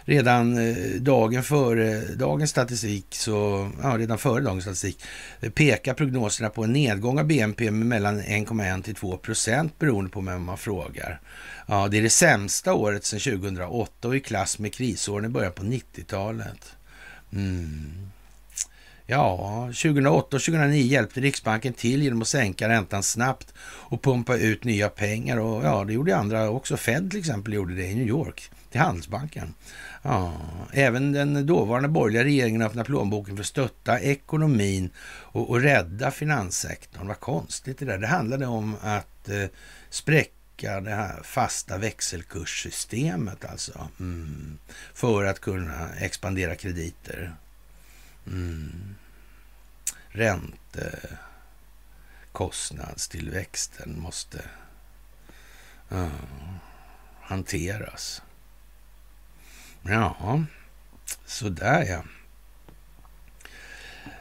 redan eh, dagen före dagens statistik, så, ja, redan före dagens statistik, eh, pekar prognoserna på en nedgång av BNP med mellan 1,1 till 2 procent beroende på vem man frågar. Ja, det är det sämsta året sedan 2008 och i klass med krisåren i början på 90-talet. Mm. Ja, 2008 och 2009 hjälpte Riksbanken till genom att sänka räntan snabbt och pumpa ut nya pengar. Och ja, det gjorde andra också. Fed till exempel gjorde det i New York till Handelsbanken. Ja, även den dåvarande borgerliga regeringen öppnade plånboken för att stötta ekonomin och, och rädda finanssektorn. Vad konstigt det där. Det handlade om att eh, spräcka det här fasta växelkurssystemet alltså. Mm, för att kunna expandera krediter. Mm. Räntekostnadstillväxten måste uh, hanteras. Ja, sådär ja.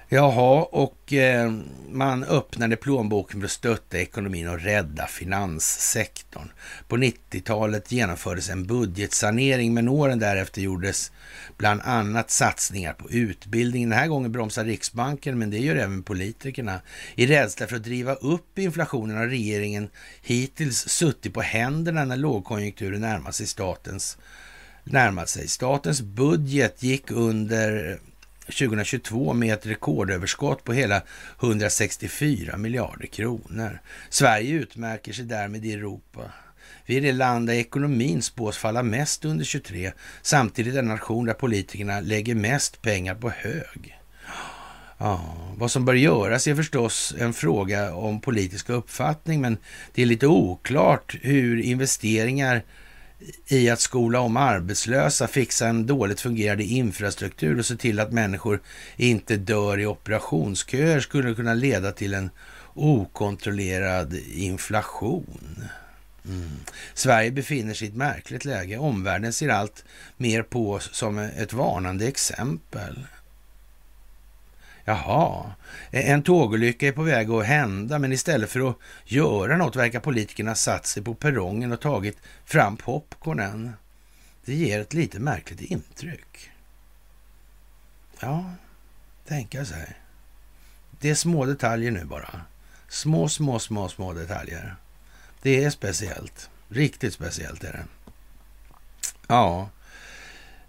Jaha, och eh, man öppnade plånboken för att stötta ekonomin och rädda finanssektorn. På 90-talet genomfördes en budgetsanering, men åren därefter gjordes bland annat satsningar på utbildning. Den här gången bromsar Riksbanken, men det gör även politikerna. I rädsla för att driva upp inflationen har regeringen hittills suttit på händerna när lågkonjunkturen närmar sig statens närmat sig. Statens budget gick under 2022 med ett rekordöverskott på hela 164 miljarder kronor. Sverige utmärker sig därmed i Europa. Vi är det land där ekonomin spås falla mest under 23, samtidigt en nation där politikerna lägger mest pengar på hög. Ja, vad som bör göras är förstås en fråga om politisk uppfattning, men det är lite oklart hur investeringar i att skola om arbetslösa, fixa en dåligt fungerande infrastruktur och se till att människor inte dör i operationsköer skulle kunna leda till en okontrollerad inflation. Mm. Sverige befinner sig i ett märkligt läge. Omvärlden ser allt mer på oss som ett varnande exempel. Jaha, en tågolycka är på väg att hända, men istället för att göra något verkar politikerna satt sig på perrongen och tagit fram popcornen. Det ger ett lite märkligt intryck. Ja, tänka sig. Det är små detaljer nu bara. Små, små, små, små detaljer. Det är speciellt. Riktigt speciellt är det. Ja,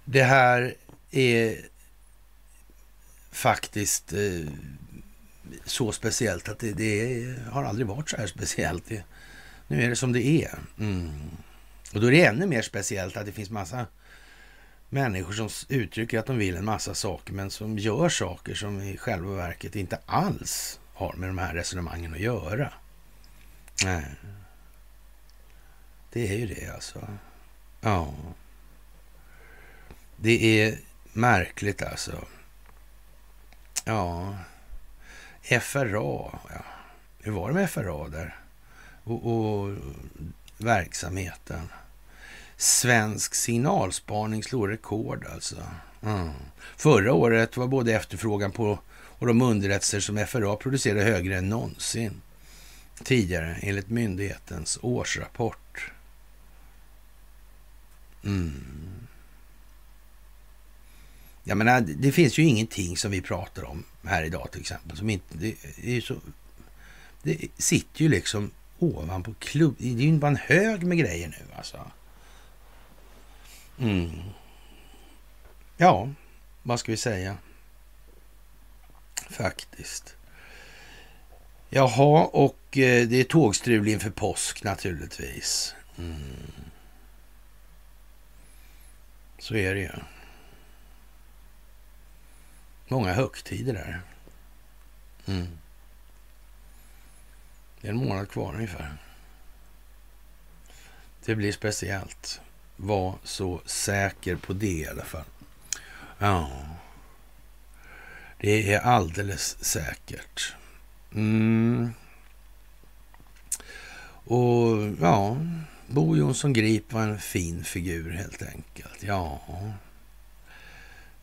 det här är faktiskt eh, så speciellt att det, det, har aldrig varit så här speciellt. Det, nu är det som det är. Mm. Och då är det ännu mer speciellt att det finns massa människor som uttrycker att de vill en massa saker men som gör saker som i själva verket inte alls har med de här resonemangen att göra. Nej. Det är ju det alltså. Ja. Det är märkligt alltså. Ja, FRA. Ja. Hur var det med FRA där? Och, och verksamheten. Svensk signalspaning slår rekord alltså. Mm. Förra året var både efterfrågan på och de underrättelser som FRA producerade högre än någonsin tidigare enligt myndighetens årsrapport. Mm. Jag menar, det finns ju ingenting som vi pratar om här idag till exempel. Som inte, det, är så, det sitter ju liksom ovanpå klubb... Det är ju bara en hög med grejer nu alltså. Mm. Ja, vad ska vi säga? Faktiskt. Jaha, och eh, det är tågstrul inför påsk naturligtvis. Mm. Så är det ju. Många högtider där. Mm. Det är en månad kvar ungefär. Det blir speciellt. Var så säker på det i alla fall. Ja. Det är alldeles säkert. Mm. Och ja, Bo Jonsson Grip var en fin figur helt enkelt. Ja,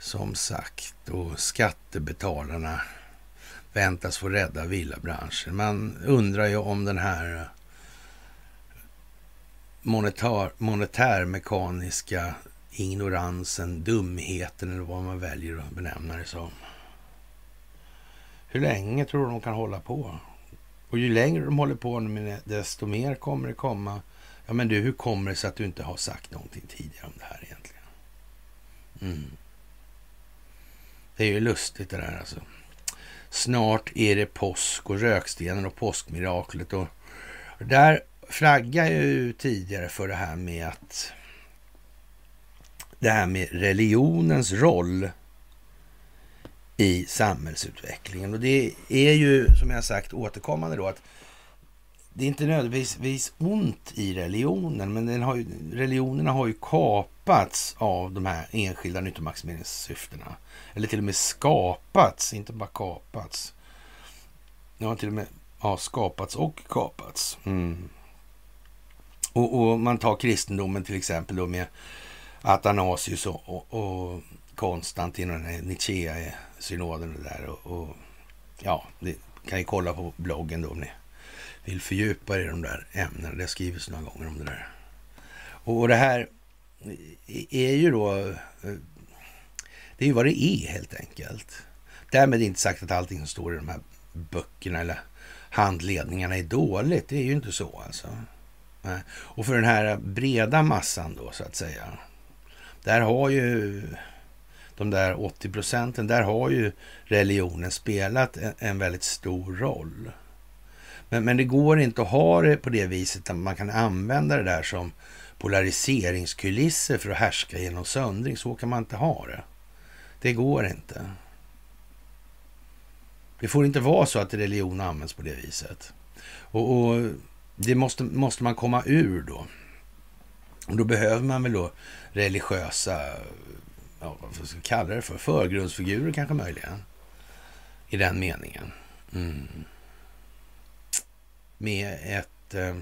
som sagt. Och skattebetalarna väntas få rädda villabranschen. Man undrar ju om den här eh, monetar, monetärmekaniska ignoransen, dumheten eller vad man väljer att benämna det som. Hur länge tror du de kan hålla på? Och ju längre de håller på med desto mer kommer det komma. Ja, men du, hur kommer det sig att du inte har sagt någonting tidigare om det här egentligen? Mm. Det är ju lustigt det där alltså. Snart är det påsk och rökstenen och påskmiraklet. Och där flaggar jag ju tidigare för det här med att det här med religionens roll i samhällsutvecklingen. Och det är ju, som jag sagt, återkommande då att det är inte nödvändigtvis ont i religionen, men den har ju, religionerna har ju kapats av de här enskilda nyttomaximeringssyftena. Eller till och med skapats, inte bara kapats. De har till och med ja, skapats och kapats. Mm. Och, och, man tar kristendomen till exempel då med Athanasius och, och, och Konstantin och Nicea-synoden och där. Och, och, ja, det kan ju kolla på bloggen då om ni vill fördjupa er i de där ämnena. Det har skrivits några gånger om det där. Och, det här är ju då... Eh, det är ju vad det är helt enkelt. Därmed inte sagt att allting som står i de här böckerna eller handledningarna är dåligt. Det är ju inte så alltså. Och för den här breda massan då så att säga. Där har ju de där 80 procenten, där har ju religionen spelat en väldigt stor roll. Men, men det går inte att ha det på det viset att man kan använda det där som polariseringskulisser för att härska genom söndring. Så kan man inte ha det. Det går inte. Det får inte vara så att religion används på det viset. Och, och det måste, måste man komma ur då. Och då behöver man väl då religiösa, ja, vad ska vi kalla det för, förgrundsfigurer kanske möjligen. I den meningen. Mm. Med ett eh,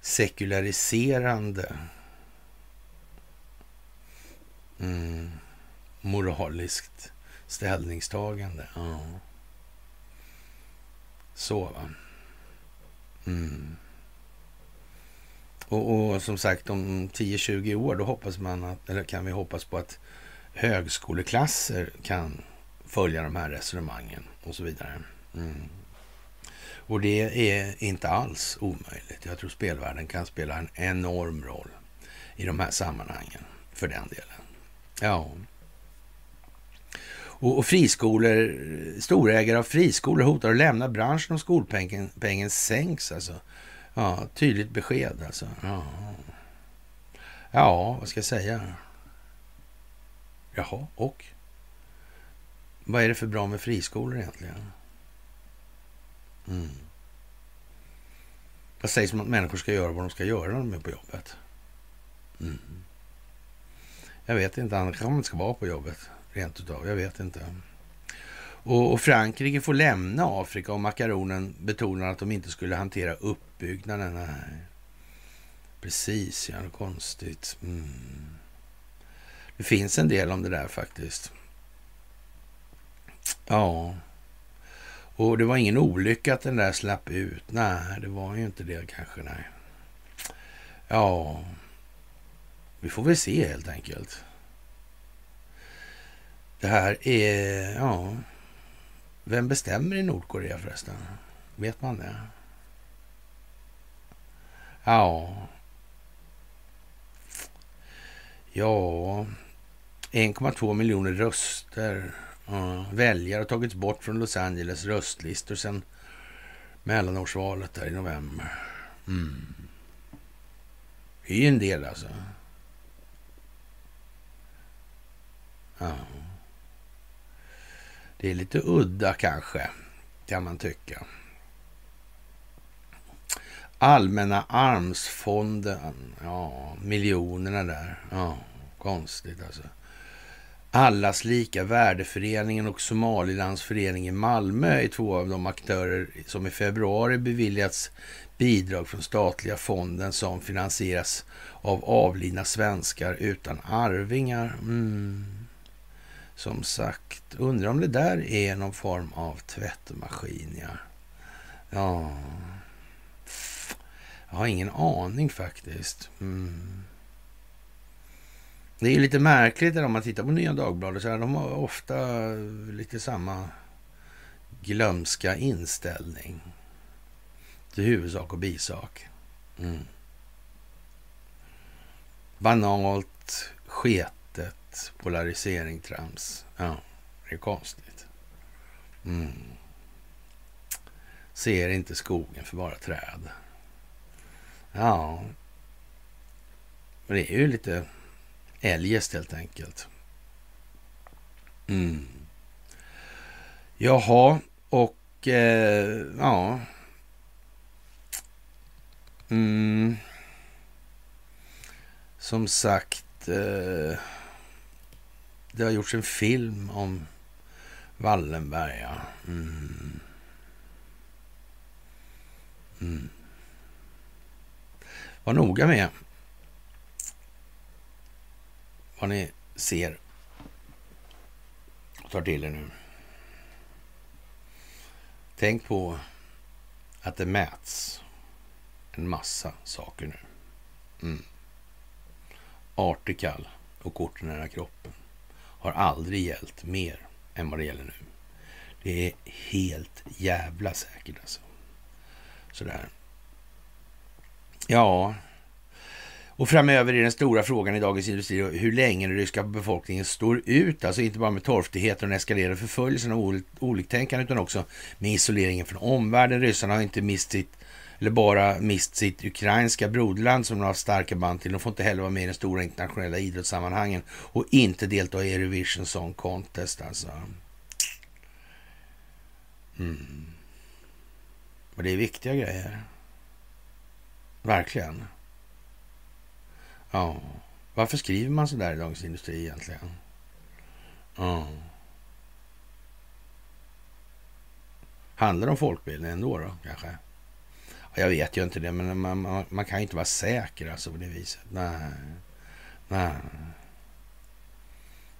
sekulariserande mm, moraliskt ställningstagande. Ja. Så, va. Mm. Och, och, som sagt, om 10-20 år, då hoppas man att, eller kan vi hoppas på att högskoleklasser kan följa de här resonemangen och så vidare. Mm. Och det är inte alls omöjligt. Jag tror spelvärlden kan spela en enorm roll i de här sammanhangen för den delen. Ja. Och, och friskolor, storägare av friskolor hotar att lämna branschen om skolpengen pengen sänks. Alltså. Ja, tydligt besked alltså. Ja. ja, vad ska jag säga? Jaha, och? Vad är det för bra med friskolor egentligen? Mm. Vad sägs om att människor ska göra vad de ska göra när de är på jobbet? Mm. Jag vet inte, annars kanske man inte ska vara på jobbet rent utav. Jag vet inte. Och, och, Frankrike får lämna Afrika och makaronen betonar att de inte skulle hantera uppbyggnaden. Nej. Precis, ja, konstigt. Mm. Det finns en del om det där faktiskt. Ja. Och det var ingen olycka att den där slapp ut. Nej, det var ju inte det kanske. Nej. Ja, vi får väl se helt enkelt. Det här är, ja, vem bestämmer i Nordkorea förresten? Vet man det? Ja. Ja, 1,2 miljoner röster. Ja, väljare har tagits bort från Los Angeles röstlistor sedan mellanårsvalet där i november. Mm. Det är ju en del alltså. Ja. Det är lite udda kanske, kan man tycka. Allmänna armsfonden, ja, miljonerna där. Ja, konstigt alltså. Allas lika värdeföreningen och Somalilands förening i Malmö är två av de aktörer som i februari beviljats bidrag från statliga fonden som finansieras av avlidna svenskar utan arvingar. Mm. Som sagt, undrar om det där är någon form av tvättmaskin, ja. Ja. Jag har ingen aning faktiskt. Mm. Det är lite märkligt om man tittar på Nya Dagbladet. Så här, de har ofta lite samma glömska inställning till huvudsak och bisak. Mm. Banalt, sketet, polarisering, trams. Ja, det är konstigt. Mm. Ser inte skogen för bara träd. Ja, det är ju lite eljest helt enkelt. Mm. Jaha, och eh, ja. Mm. Som sagt, eh, det har gjorts en film om Wallenberg. Ja. Mm. Mm. Var noga med vad ni ser och tar till er nu. Tänk på att det mäts en massa saker nu. Mm. Artikal och korten nära kroppen har aldrig gällt mer än vad det gäller nu. Det är helt jävla säkert alltså. Sådär. Ja, och framöver är den stora frågan i Dagens Industri hur länge den ryska befolkningen står ut, alltså inte bara med torftigheten och den eskalerande förföljelsen av oliktänkande utan också med isoleringen från omvärlden. Ryssarna har inte mist sitt, eller bara mist sitt ukrainska broderland som de har starka band till. De får inte heller vara med i de stora internationella idrottssammanhangen och inte delta i Eurovision Song Contest alltså. Mm. Och det är viktiga grejer. Verkligen. Ja. Varför skriver man så där i Dagens Industri egentligen? Ja. Handlar det om folkbildning ändå då, kanske? Jag vet ju inte det, men man, man, man kan ju inte vara säker alltså på det viset. Nej. Nej.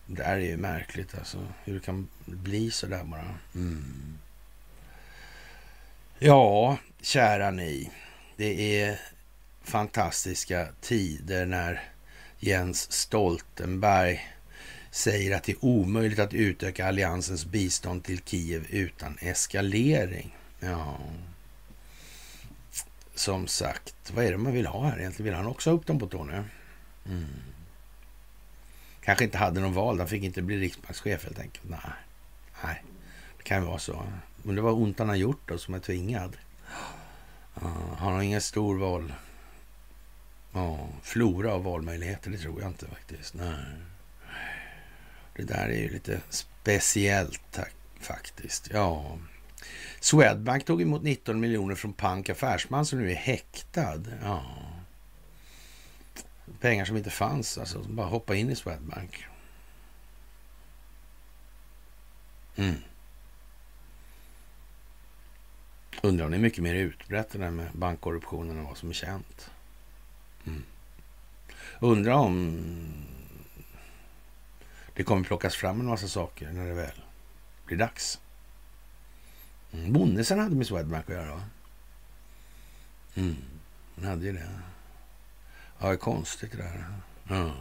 Det där är ju märkligt alltså. Hur det kan bli så där bara. Mm. Ja, kära ni. Det är fantastiska tider när Jens Stoltenberg säger att det är omöjligt att utöka alliansens bistånd till Kiev utan eskalering. Ja, som sagt, vad är det man vill ha här egentligen? Vill han också ha upp dem på tå nu? Mm. Kanske inte hade någon val, han fick inte bli riksbankschef helt enkelt. Nej, Nej. det kan ju vara så. Men det var ont han har gjort då, som är tvingad. Uh, han har ingen stor val... Ja, flora av valmöjligheter, det tror jag inte faktiskt. Nej. Det där är ju lite speciellt tack, faktiskt. Ja. Swedbank tog emot 19 miljoner från Pank Affärsman som nu är häktad. Ja. Pengar som inte fanns, alltså. Bara hoppa in i Swedbank. Mm. Undrar om det är mycket mer utbrett det där med bankkorruptionen än vad som är känt. Mm. Undrar om det kommer plockas fram en massa saker när det väl blir dags. Mm. Bonnesen hade med Swedbank att göra, va? Mm, han hade ju det. Ja, det är konstigt det där. Ja.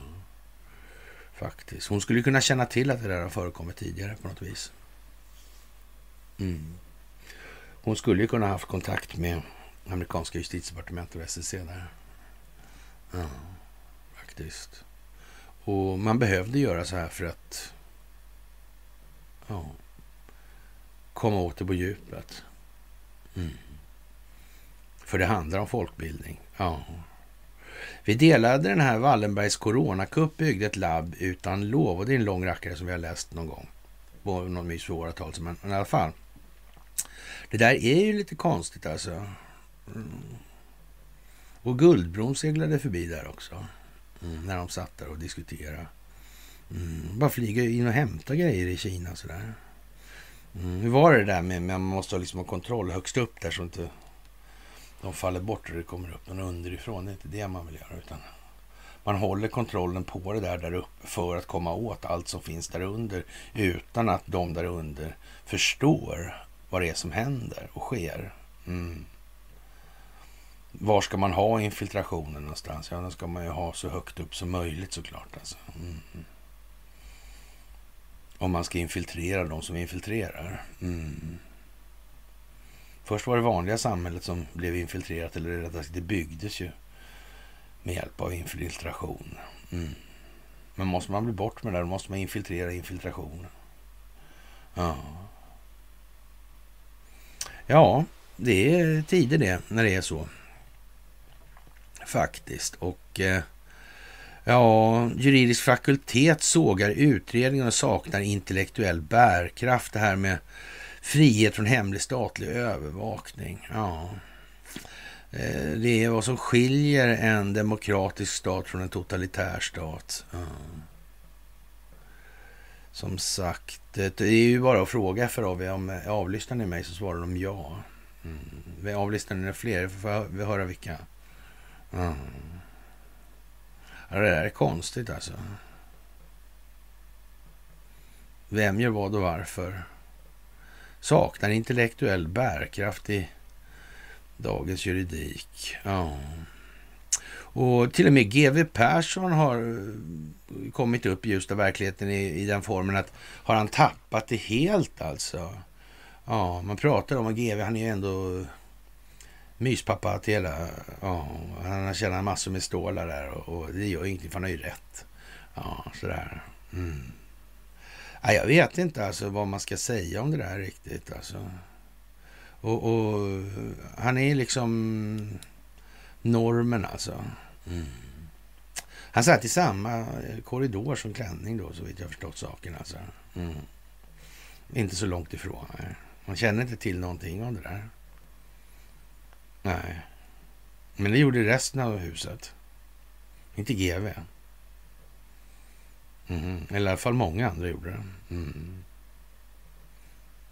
Faktiskt. Hon skulle kunna känna till att det där har förekommit tidigare på något vis. Mm. Hon skulle ju kunna haft kontakt med amerikanska justitiedepartementet och SEC där. Ja, faktiskt. Och man behövde göra så här för att ja, komma åt det på djupet. Mm. För det handlar om folkbildning. Ja. Vi delade den här Wallenbergs coronakupp, byggde ett labb utan lov. Och det är en lång rackare som vi har läst någon gång. På någon mys för åratal men, men i alla fall. Det där är ju lite konstigt alltså. Mm. Och Guldbron seglade förbi där också. Mm, när de satt där och diskuterade. Mm, bara flyga in och hämta grejer i Kina sådär. Mm, hur var det där med, att man måste ha liksom ha kontroll högst upp där så inte de faller bort och det kommer upp någon underifrån. Det är inte det man vill göra. utan Man håller kontrollen på det där där uppe för att komma åt allt som finns där under utan att de där under förstår vad det är som händer och sker. Mm. Var ska man ha infiltrationen någonstans? Ja, den ska man ju ha så högt upp som möjligt såklart. Alltså. Mm. mm. Om man ska infiltrera de som infiltrerar. Mm, mm. Först var det vanliga samhället som blev infiltrerat, eller rättare det byggdes ju med hjälp av infiltration. Mm. Men måste man bli bort med det, där, då måste man infiltrera infiltrationen. Ja. Ja, det är tider det, när det är så. Faktiskt. Och eh, ja, juridisk fakultet sågar utredningen och saknar intellektuell bärkraft. Det här med frihet från hemlig statlig övervakning. Ja. Eh, det är vad som skiljer en demokratisk stat från en totalitär stat. Ja. Som sagt, det är ju bara att fråga FRAV. om avlyssnar ni mig så svarar de ja. Mm. Avlyssnar ni fler? Får vi höra vilka? Mm. Ja, det där är konstigt alltså. Vem gör vad och varför? Saknar intellektuell bärkraft i dagens juridik. Ja. Och till och med GW Persson har eh, kommit upp just av verkligheten i, i den formen att har han tappat det helt alltså? Ja, man pratar om att GW, han är ju ändå myspappa till hela... Ja, han tjänar massor med stålar där och, och det gör ingenting för han har ju rätt. Ja, sådär. Mm. Ja, jag vet inte alltså vad man ska säga om det där riktigt alltså. Och, och han är liksom normen alltså. Mm. Han satt i samma korridor som klänning då, så vitt jag förstått saken alltså. Mm. Inte så långt ifrån. Man känner inte till någonting om det där. Nej. Men det gjorde resten av huset. Inte GV. Mm. Eller i alla fall många andra gjorde det. Mm.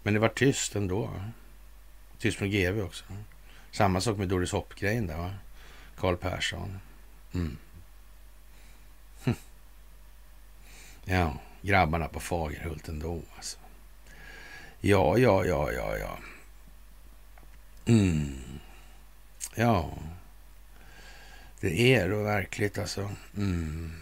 Men det var tyst ändå. Tyst från GV också. Samma sak med Doris Hopp-grejen där, va? Karl Persson. Mm. Hm. Ja, grabbarna på Fagerhult ändå. Alltså. Ja, ja, ja, ja, ja. Mm. Ja. Det är då verkligt alltså. Mm.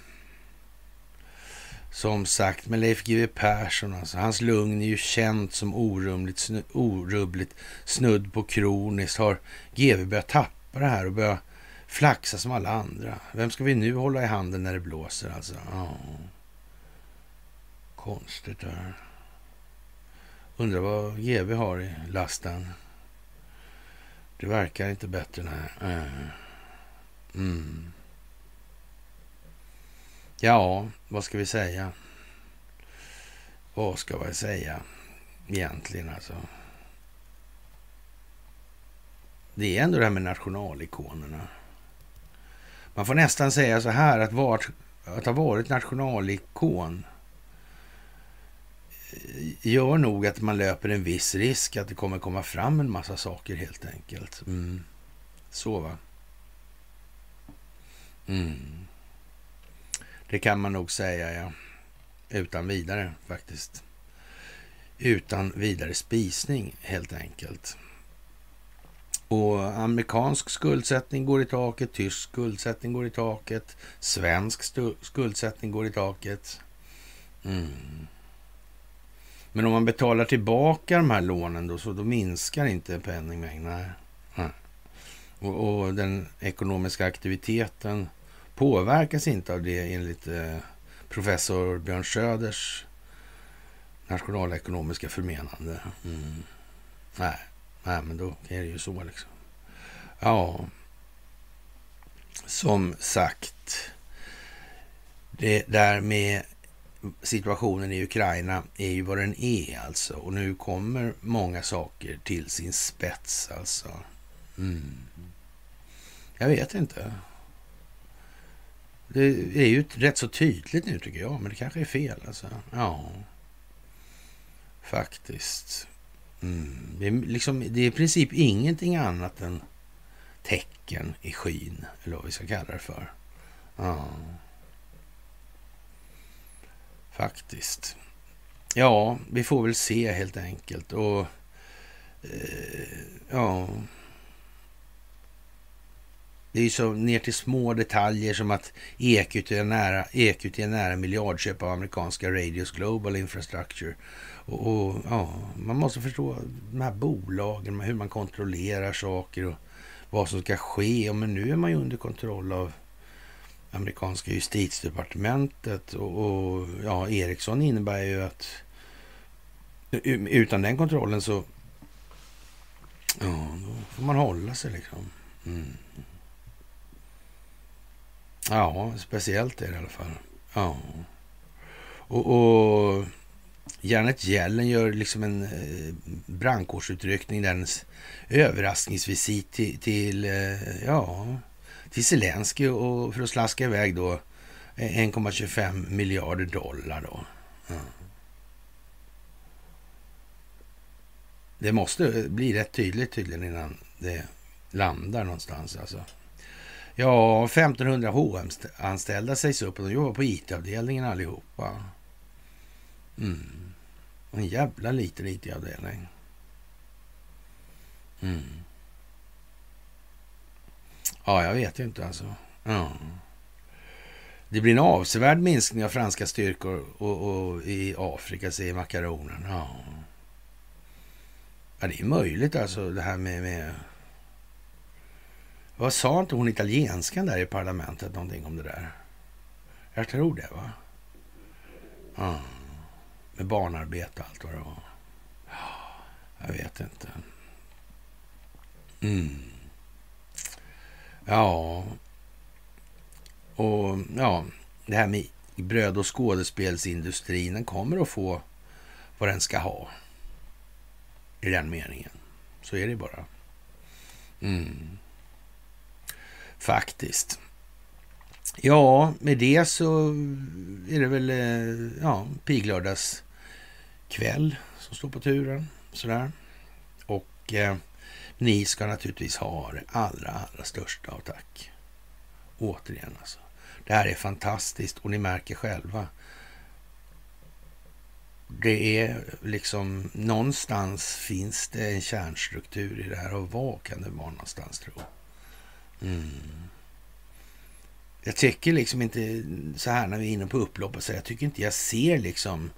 Som sagt, med Leif GW Persson, alltså, hans lugn är ju känt som orumligt, snu, orubbligt, snudd på kroniskt. Har GW börjat tappa det här och börjat flaxa som alla andra? Vem ska vi nu hålla i handen när det blåser alltså? Ja. Konstigt det här. Undrar vad GW har i lasten. Det verkar inte bättre. Nej. Eh. Mm. Ja, vad ska vi säga? Vad ska vi säga egentligen alltså? Det är ändå det här med nationalikonerna. Man får nästan säga så här att, var, att ha varit nationalikon gör nog att man löper en viss risk att det kommer komma fram en massa saker helt enkelt. Mm. Så va. Mm. Det kan man nog säga, ja. Utan vidare faktiskt. Utan vidare spisning helt enkelt. Och amerikansk skuldsättning går i taket, tysk skuldsättning går i taket, svensk skuldsättning går i taket. Mm. Men om man betalar tillbaka de här lånen då, så då minskar inte penningmängden. Och, och, den ekonomiska aktiviteten påverkas inte av det enligt eh, professor Björn Söders nationalekonomiska förmenande. Mm. Nej, nej, men då är det ju så liksom. Ja, som sagt, det där med situationen i Ukraina är ju vad den är alltså. Och nu kommer många saker till sin spets alltså. Mm. Jag vet inte. Det är ju rätt så tydligt nu tycker jag, men det kanske är fel alltså. Ja, faktiskt. Mm. Det, är liksom, det är i princip ingenting annat än tecken i skyn, eller vad vi ska kalla det för. Ja. Faktiskt. Ja, vi får väl se helt enkelt. Och eh, ja... Det är ju så ner till små detaljer som att EQT är nära, EQT är nära miljardköp av amerikanska Radios Global Infrastructure. Och, och, ja, man måste förstå de här bolagen, hur man kontrollerar saker och vad som ska ske. Men nu är man ju under kontroll av amerikanska justitiedepartementet och, och ja, Ericsson innebär ju att utan den kontrollen så ja, då får man hålla sig liksom. Mm. Ja, speciellt är det i alla fall. Ja. Och, och Janet Yellen gör liksom en eh, brandkårsutryckning, dennes överraskningsvisit till, till eh, ja, till Zelensky och för att slaska iväg då eh, 1,25 miljarder dollar då. Mm. Det måste bli rätt tydligt tydligen innan det landar någonstans alltså. Ja, 1500 H&M-anställda sägs upp och de jobbar på IT-avdelningen allihopa. Mm. En jävla liten IT-avdelning. Mm. Ja, jag vet inte alltså. Ja. Det blir en avsevärd minskning av franska styrkor och, och i Afrika, säger makaronen. Ja. ja, det är möjligt alltså det här med, med... Vad sa inte hon italienskan där i parlamentet någonting om det där? Jag tror det, va? Ja. Med barnarbete och allt vad det var. Jag vet inte. Mm. Ja, och ja, det här med bröd och skådespelsindustrin, den kommer att få vad den ska ha. I den meningen. Så är det bara. Mm. Faktiskt. Ja, med det så är det väl eh, ja, piglördags kväll som står på turen. Sådär. Och eh, ni ska naturligtvis ha det allra, allra största av tack. Återigen alltså. Det här är fantastiskt och ni märker själva det är liksom någonstans finns det en kärnstruktur i det här och vad kan det vara någonstans tro? Mm. Jag tycker liksom inte så här när vi är inne på upplopp och så, jag tycker inte jag ser liksom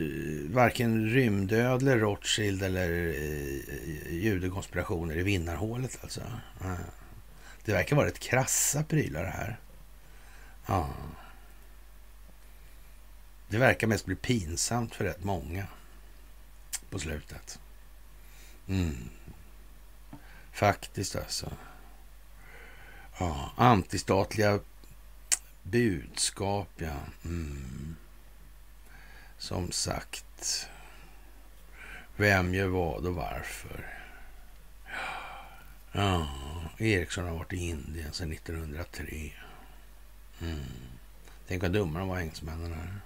Eh, varken rymdödlor, Rothschild eller eh, judekonspirationer i vinnarhålet alltså. Eh, det verkar vara ett krassa prylar det här. Ja. Det verkar mest bli pinsamt för rätt många på slutet. Mm. Faktiskt alltså. Ja, antistatliga budskap, ja. Mm. Som sagt. Vem gör vad och varför? Ja, Ericsson har varit i Indien sedan 1903. Mm. Tänk vad dumma de var, engelsmännen. Här.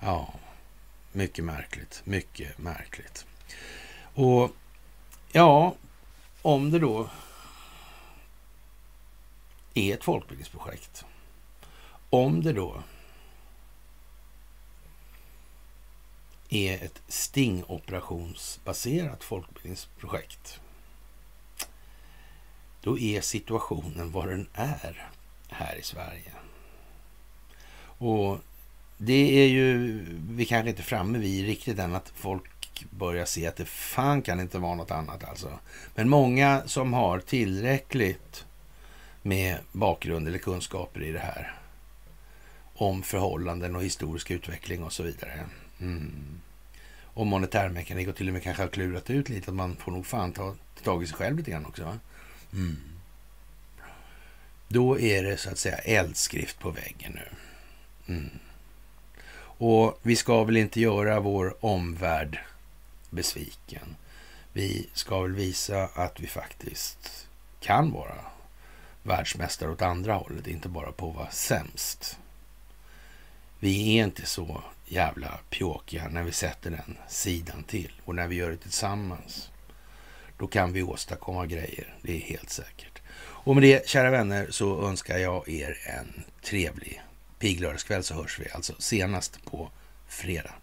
Ja, mycket märkligt. Mycket märkligt. Och ja, om det då är ett folkbildningsprojekt. Om det då är ett stingoperationsbaserat folkbildningsprojekt. Då är situationen vad den är här i Sverige. Och det är ju, vi kanske inte är framme vid riktigt än att folk börjar se att det fan kan inte vara något annat alltså. Men många som har tillräckligt med bakgrund eller kunskaper i det här om förhållanden och historisk utveckling och så vidare. Mm. Och monetärmekanik och till och med kanske har klurat ut lite att man får nog fan ta tag i sig själv lite grann också. Mm. Då är det så att säga eldskrift på väggen nu. Mm. Och vi ska väl inte göra vår omvärld besviken. Vi ska väl visa att vi faktiskt kan vara världsmästare åt andra hållet, inte bara på att vara sämst. Vi är inte så jävla pjåkiga när vi sätter den sidan till och när vi gör det tillsammans. Då kan vi åstadkomma grejer, det är helt säkert. Och med det, kära vänner, så önskar jag er en trevlig piglördagskväll så hörs vi alltså senast på fredag.